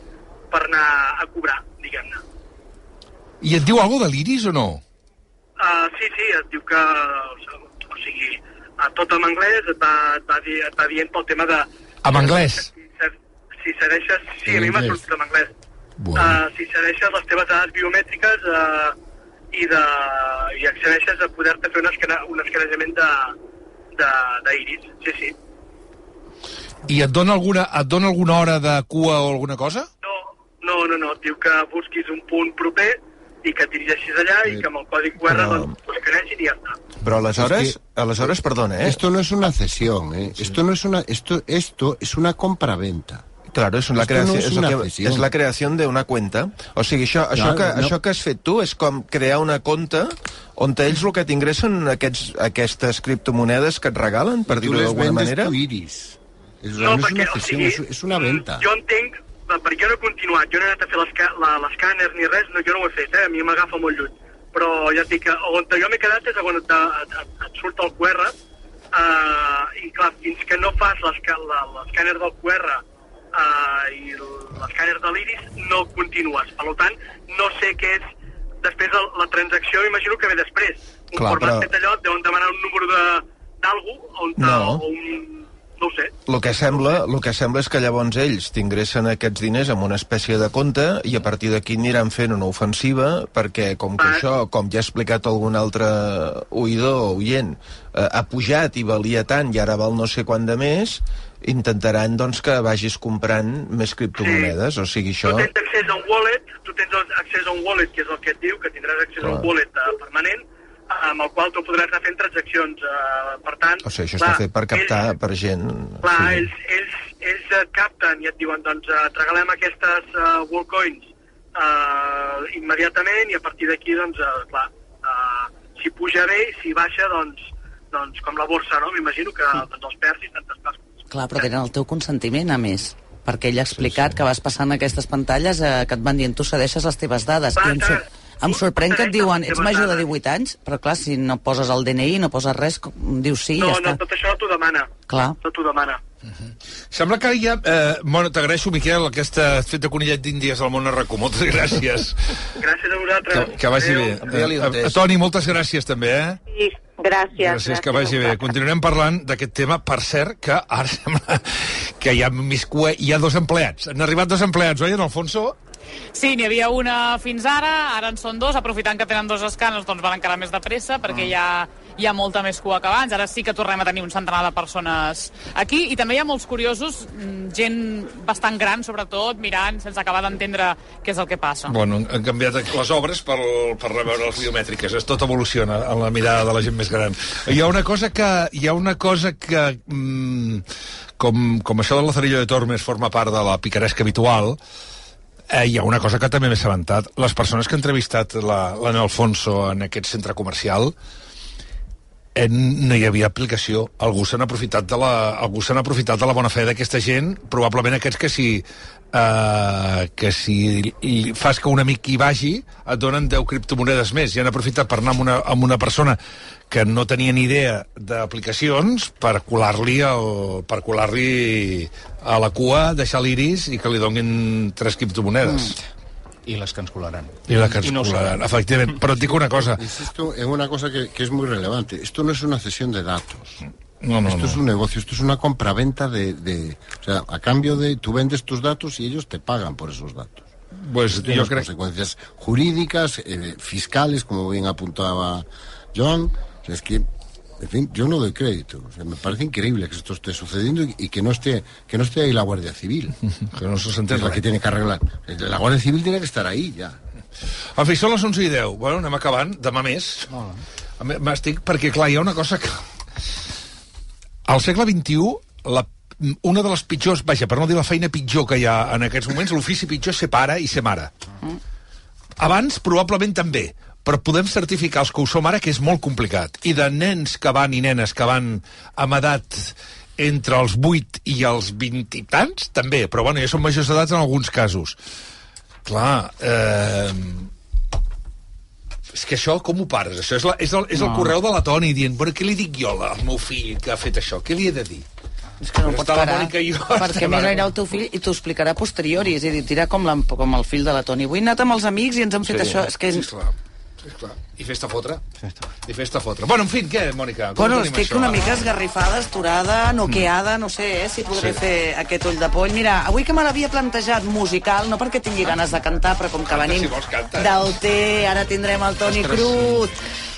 per anar a cobrar, diguem-ne. I et diu alguna de l'iris o no? Uh, sí, sí, et diu que... O sigui, a tot en anglès et va, et va, dir, et va dient pel tema de... En anglès? Si segueixes... Sí, En a mi m'ha sortit en anglès. Uh, si segueixes les teves dades biomètriques uh, i, de, i accedeixes a poder-te fer un, escane, un escanejament de, de, d'iris. Sí, sí. I et dona alguna, et dona alguna hora de cua o alguna cosa? No, no, no, et diu que busquis un punt proper i que et dirigeixis allà i que amb el codi QR Però- doncs, ho escanegin i ja està. Però aleshores, Es aleshores, perdona, ¿eh? Esto no es una cesión, ¿eh? Esto no es una, esto, esto es una compraventa. Claro, és, la creació, no es és, una el que, és la creació d'una cuenta. O sigui, això, això, que, no. això que has fet tu és com crear una compte on ells el que t'ingressen aquests, aquestes criptomonedes que et regalen, per dir-ho les d'alguna vendes manera. tu iris. Es, No, no, perquè, una o cesión, sigui, es, es una venta. Jo entenc, eh, perquè jo no he continuat, jo no he anat a fer l'escàner ni res, no, jo no ho he fet, eh? a mi m'agafa molt lluny. Però ja et dic que on jo m'he quedat és on et, et, et, surt el QR, eh, i clar, fins que no fas l'escàner del QR eh, i l'escàner de l'iris, no continues. Per tant, no sé què és després el, la transacció, imagino que ve després. Un Clar, format però- fet allò, et deuen demanar un número de d'algú, on No. o un... no ho sé. El que sembla, el que sembla és que llavors ells t'ingressen aquests diners amb una espècie de compte i a partir d'aquí aniran fent una ofensiva perquè com que això, com ja ha explicat algun altre oïdor o oient, eh, ha pujat i valia tant i ara val no sé quant de més, intentaran doncs, que vagis comprant més criptomonedes. O sigui, això... Tu tens accés a un wallet, tu tens accés a un wallet, que és el que et diu, que tindràs accés a Clar. un wallet eh, permanent, amb el qual tu podràs anar fent transaccions. Eh, per tant, O sigui, això clar, està fet per captar per gent... Clar, ells, ells, ells et capten i et diuen, doncs, eh, et regalem aquestes uh, Wallcoins uh, immediatament i a partir d'aquí, doncs, uh, clar, uh, si puja bé i si baixa, doncs, doncs com la borsa, no? M'imagino que doncs, els perds i tantes coses. Clar, però tenen el teu consentiment, a més perquè ell ha explicat que vas passant aquestes pantalles eh, que et van dient tu cedeixes les teves dades. I em, sor em sorprèn que et diuen ets major de 18 anys, però clar, si no poses el DNI, no poses res, dius sí, no, ja no, està. tot això no t'ho demana. Clar. No t'ho demana. Sembla que ja... Eh, bueno, t'agraeixo, Miquel, aquesta fet de conillet d'índies al món arracó. Moltes (laughs) gràcies. Gràcies a vosaltres. Que, que vagi bé. Adéu. Eh, eh, Toni, moltes gràcies també, eh? Sí, gràcies. Gràcies, que vagi bé. Continuarem parlant d'aquest tema, per cert, que ara (laughs) sembla que hi ha més cua, hi ha dos empleats. Han arribat dos empleats, oi, en Alfonso? Sí, n'hi havia una fins ara, ara en són dos, aprofitant que tenen dos escàners, doncs van encara més de pressa, perquè Mm. hi ha, hi ha molta més cua que abans. Ara sí que tornem a tenir un centenar de persones aquí, i també hi ha molts curiosos, mm, gent bastant gran, sobretot, mirant, sense acabar d'entendre què és el que passa. Bueno, han canviat les obres per, per reveure les biomètriques. Es tot evoluciona en la mirada de la gent més gran. Hi ha una cosa que... Hi ha una cosa que mm, com, com això del Lazarillo de Tormes forma part de la picaresca habitual, eh, hi ha una cosa que també m'he assabentat. Les persones que ha entrevistat la- l'Anna Alfonso en aquest centre comercial eh, no hi havia aplicació. Algú s'han aprofitat de la, algú s'han aprofitat de la bona fe d'aquesta gent, probablement aquests que si eh, que si li fas que un amic hi vagi et donen 10 criptomonedes més i han aprofitat per anar amb una, amb una persona que no tenia ni idea d'aplicacions per colar-li per colar-li a la cua, deixar l'iris i que li donin tres criptomonedes. Mm. I les que ens colaran. I la que ens no colaran, sabem. efectivament. Però et dic una cosa. Insisto en una cosa que, que es muy relevante. Esto no es una cesión de datos. No, no, esto no. es un negocio, esto es una compraventa de, de... O sea, a cambio de... Tú vendes tus datos y ellos te pagan por esos datos. Pues Tiene yo creo- consecuencias jurídicas, eh, fiscales, como bien apuntaba John. O sea, es que, en fin, yo no doy crédito. O sea, me parece increíble que esto esté sucediendo y, y que no esté que no esté ahí la Guardia Civil. (laughs) que no se es la que tiene que arreglar. La Guardia Civil tiene que estar ahí ya. En fi, són les 11 i 10. Bueno, anem acabant. Demà més. M'estic... Perquè, clar, hi ha una cosa que... Al segle XXI, la, una de les pitjors... Vaja, per no dir la feina pitjor que hi ha en aquests moments, l'ofici pitjor és ser pare i ser mare. Abans, probablement també, però podem certificar els que ho som ara que és molt complicat. I de nens que van i nenes que van amb edat entre els 8 i els 20 i tants, també, però bueno, ja són majors d'edat en alguns casos. Clar, eh, és que això, com ho pares? Això és, la, és, el, és el No. correu de la Toni dient, bueno, què li dic jo al meu fill que ha fet això? Què li he de dir? És que no Però pots parar. (laughs) Perquè estem més anirà el teu fill i t'ho explicarà a posteriori. És a dir, tira com, la, com el fill de la Toni. Avui he anat amb els amics i ens han fet Sí, això. És que... sí. Esclar. I festa fotre. I festa fotre. Bueno, en fi, què, Mònica? Com Bueno, tenim estic això? una mica esgarrifada, esturada, noqueada, no sé eh, si podré Sí. fer aquest ull de poll. Mira, avui que me l'havia plantejat musical, no perquè tingui ganes de cantar, però com que Canta, venim si vols, canta. del té, ara tindrem el Toni Ostres, Crut,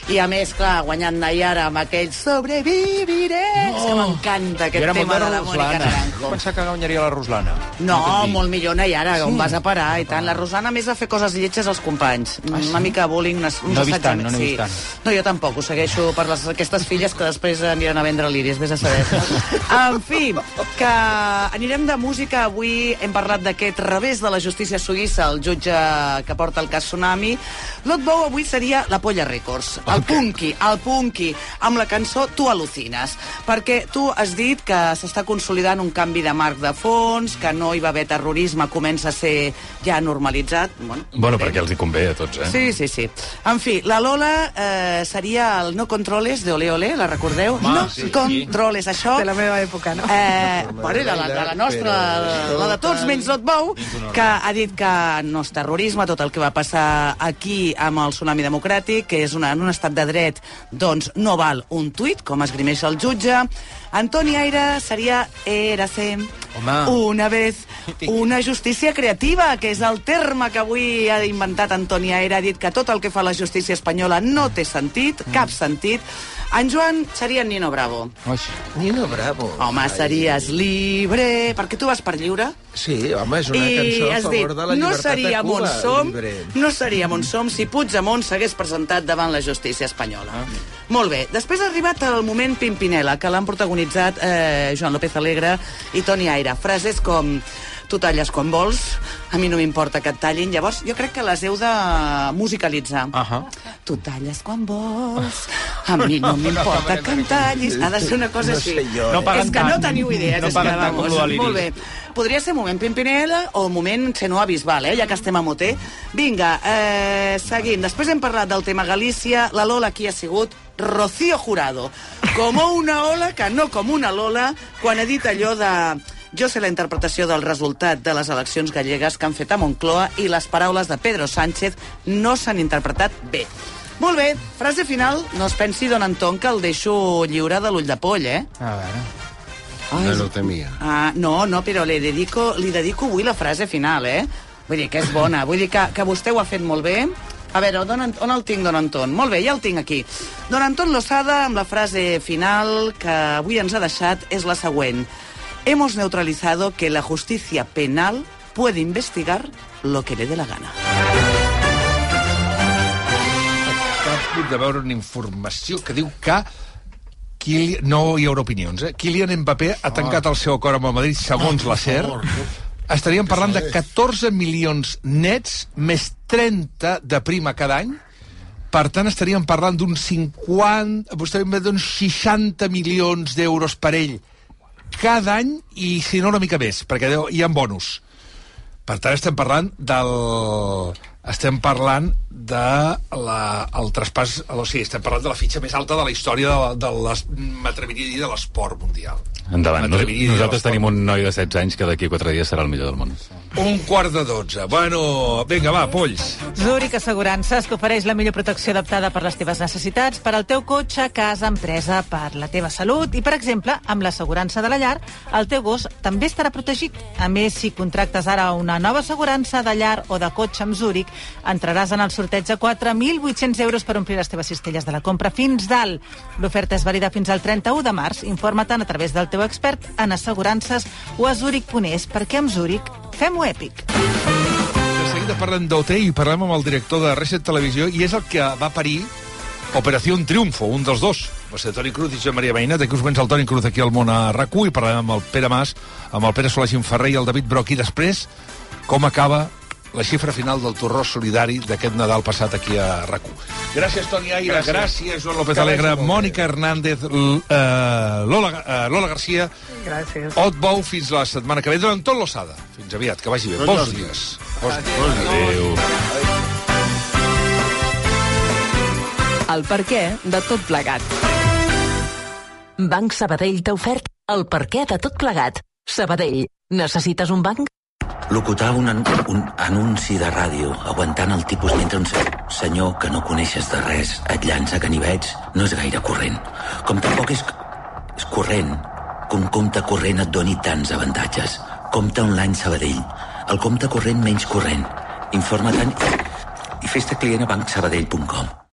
i a més, clar, guanyant Nayara amb aquell sobreviviré, no. que m'encanta I aquest tema de de la Mònica Ruslana. Naranjo. Jo pensava que guanyaria la Ruslana. No, molt millor Nayara, Sí. on vas a parar i tant. La Rosana a més va fer coses lletges als companys. Una mica bullying, unes, uns No he vist tant, no n'he sí. vist tant. No, jo tampoc, ho segueixo per les, aquestes filles que després aniran a vendre l'iris, vés a saber. (laughs) en fi, que anirem de música. Avui hem parlat d'aquest revés de la justícia suïssa, el jutge que porta el cas Tsunami. Lot Bou avui seria la Polla Records, el punky, el punky, amb la cançó Tu al·lucines, perquè tu has dit que s'està consolidant un canvi de marc de fons, que no hi va haver terrorisme, comença a ser ja normalitzat. Bueno, Bueno, perquè els hi convé a tots, eh? Sí, sí, sí. En fi, la Lola eh, seria el No Controles de Ole Ole, la recordeu? Home, no sí, sí. Controles, això... De la meva època, no? Eh, bueno, i de la, de la nostra, la de tots menys Lot Bou, que ha dit que no és terrorisme tot el que va passar aquí amb el tsunami democràtic, que és una, en un estat de dret, doncs no val un tuit, com esgrimeix el jutge. Antoni Aire seria érase Home. una vez (laughs) una justícia creativa, que és el terme que avui ha inventat Antoni Aire. Ha dit que tot el que fa la justícia espanyola no té sentit, cap sentit. En Joan seria Nino Bravo. Nino Bravo. Home, series libre... Perquè tu vas per lliure. Sí, home, és una I cançó a favor dit, de la no llibertat seríem a Cuba. on som, Libre. no seríem on som si Puigdemont s'hagués presentat davant la justícia espanyola. Molt bé, després ha arribat el moment Pimpinela, que l'han protagonitzat eh, Joan López Alegre i Toni Aire. Frases com tu talles quan vols, a mi no m'importa que et tallin. Llavors, jo crec que les heu de musicalitzar. Uh -huh. Tu talles quan vols, a (laughs) mi no m'importa que em tallis. Ha de ser una cosa No així. sé jo, eh? és que no teniu idees. No és paguen que, tant com vamos. Molt bé. Podria ser moment Pimpinela o moment Xenoa Bisbal, eh? ja que estem a Moter. Vinga, eh, seguim. Després hem parlat del tema Galícia. La Lola aquí ha sigut Rocío Jurado. Com una ola, que no com una Lola, quan ha dit allò de... Jo sé la interpretació del resultat de les eleccions gallegues que han fet a Moncloa i les paraules de Pedro Sánchez no s'han interpretat bé. Molt bé, frase final. No es pensi, don Anton, que el deixo lliure de l'ull de poll, eh? A veure... Me lo temia. Ah, no, no, però li dedico, li dedico avui la frase final, eh? Vull dir que és bona, vull dir que, que vostè ho ha fet molt bé. A veure, on, on el tinc, don Anton? Molt bé, ja el tinc aquí. Don Anton Lozada, amb la frase final que avui ens ha deixat, és la següent. Hemos neutralizado que la justicia penal puede investigar lo que le dé la gana. Acabo de veure una informació que diu que Kilian, no hi haurà opinions, eh? Kylian Mbappé ha tancat el seu acord amb el Madrid segons la SER. Estaríem parlant de 14 milions nets més 30 de prima cada any. Per tant, estaríem parlant d'uns 50, vostè d'uns 60 milions d'euros per ell cada any i, si no, una mica més, perquè deu- hi ha bonus. Per tant, estem parlant del... Estem parlant de la, el traspàs... O sigui, estem parlant de la fitxa més alta de la història de, de les, m'atreviria a dir, de l'esport mundial. Endavant. Nos, nosaltres tenim un noi de 16 anys que d'aquí a 4 dies serà el millor del món. Un quart de 12. Bueno, vinga, va, polls. Zurich Assegurances t'ofereix la millor protecció adaptada per les teves necessitats, per al teu cotxe, casa, empresa, per la teva salut i, per exemple, amb l'assegurança de la llar, el teu gos també estarà protegit. A més, si contractes ara una nova assegurança de llar o de cotxe amb Zurich, entraràs en el sorteig de 4.800 euros per omplir les teves cistelles de la compra fins dalt. L'oferta és vàlida fins al 31 de març. Informa-te'n a través del teu expert en assegurances o a zurich.es, perquè amb Zurich fem-ho èpic. De seguida parlem d'OT i parlem amb el director de Reset Televisió i és el que va parir Operació Triunfo, un dels dos. Va ser Toni Cruz i Joan Maria Veïna. D'aquí us comença el Toni Cruz aquí al món a rac i parlarem amb el Pere Mas, amb el Pere Solà Ferrer i el David Broc. I després, com acaba la xifra final del torró solidari d'aquest Nadal passat aquí a rac Gràcies, Toni Aire. Gràcies, Gràcies Joan López Alegre. Mònica Hernández, eh, Lola, eh, Lola Garcia, Gràcies. Ot Bou, fins la setmana que ve. Don Anton Lozada. Fins aviat, que vagi bé. Bons Bons dies. Bons dies. Adéu. El per què de tot plegat. Banc Sabadell t'ha ofert El perquè de tot plegat. Sabadell, necessites un banc? Locutar un, an un anunci de ràdio aguantant el tipus mentre un se senyor que no coneixes de res et llança ganivets no és gaire corrent. Com tampoc és, és corrent que un compte corrent et doni tants avantatges. Compte online Sabadell. El compte corrent menys corrent. Informa-te'n i fes-te client a bancsabadell.com.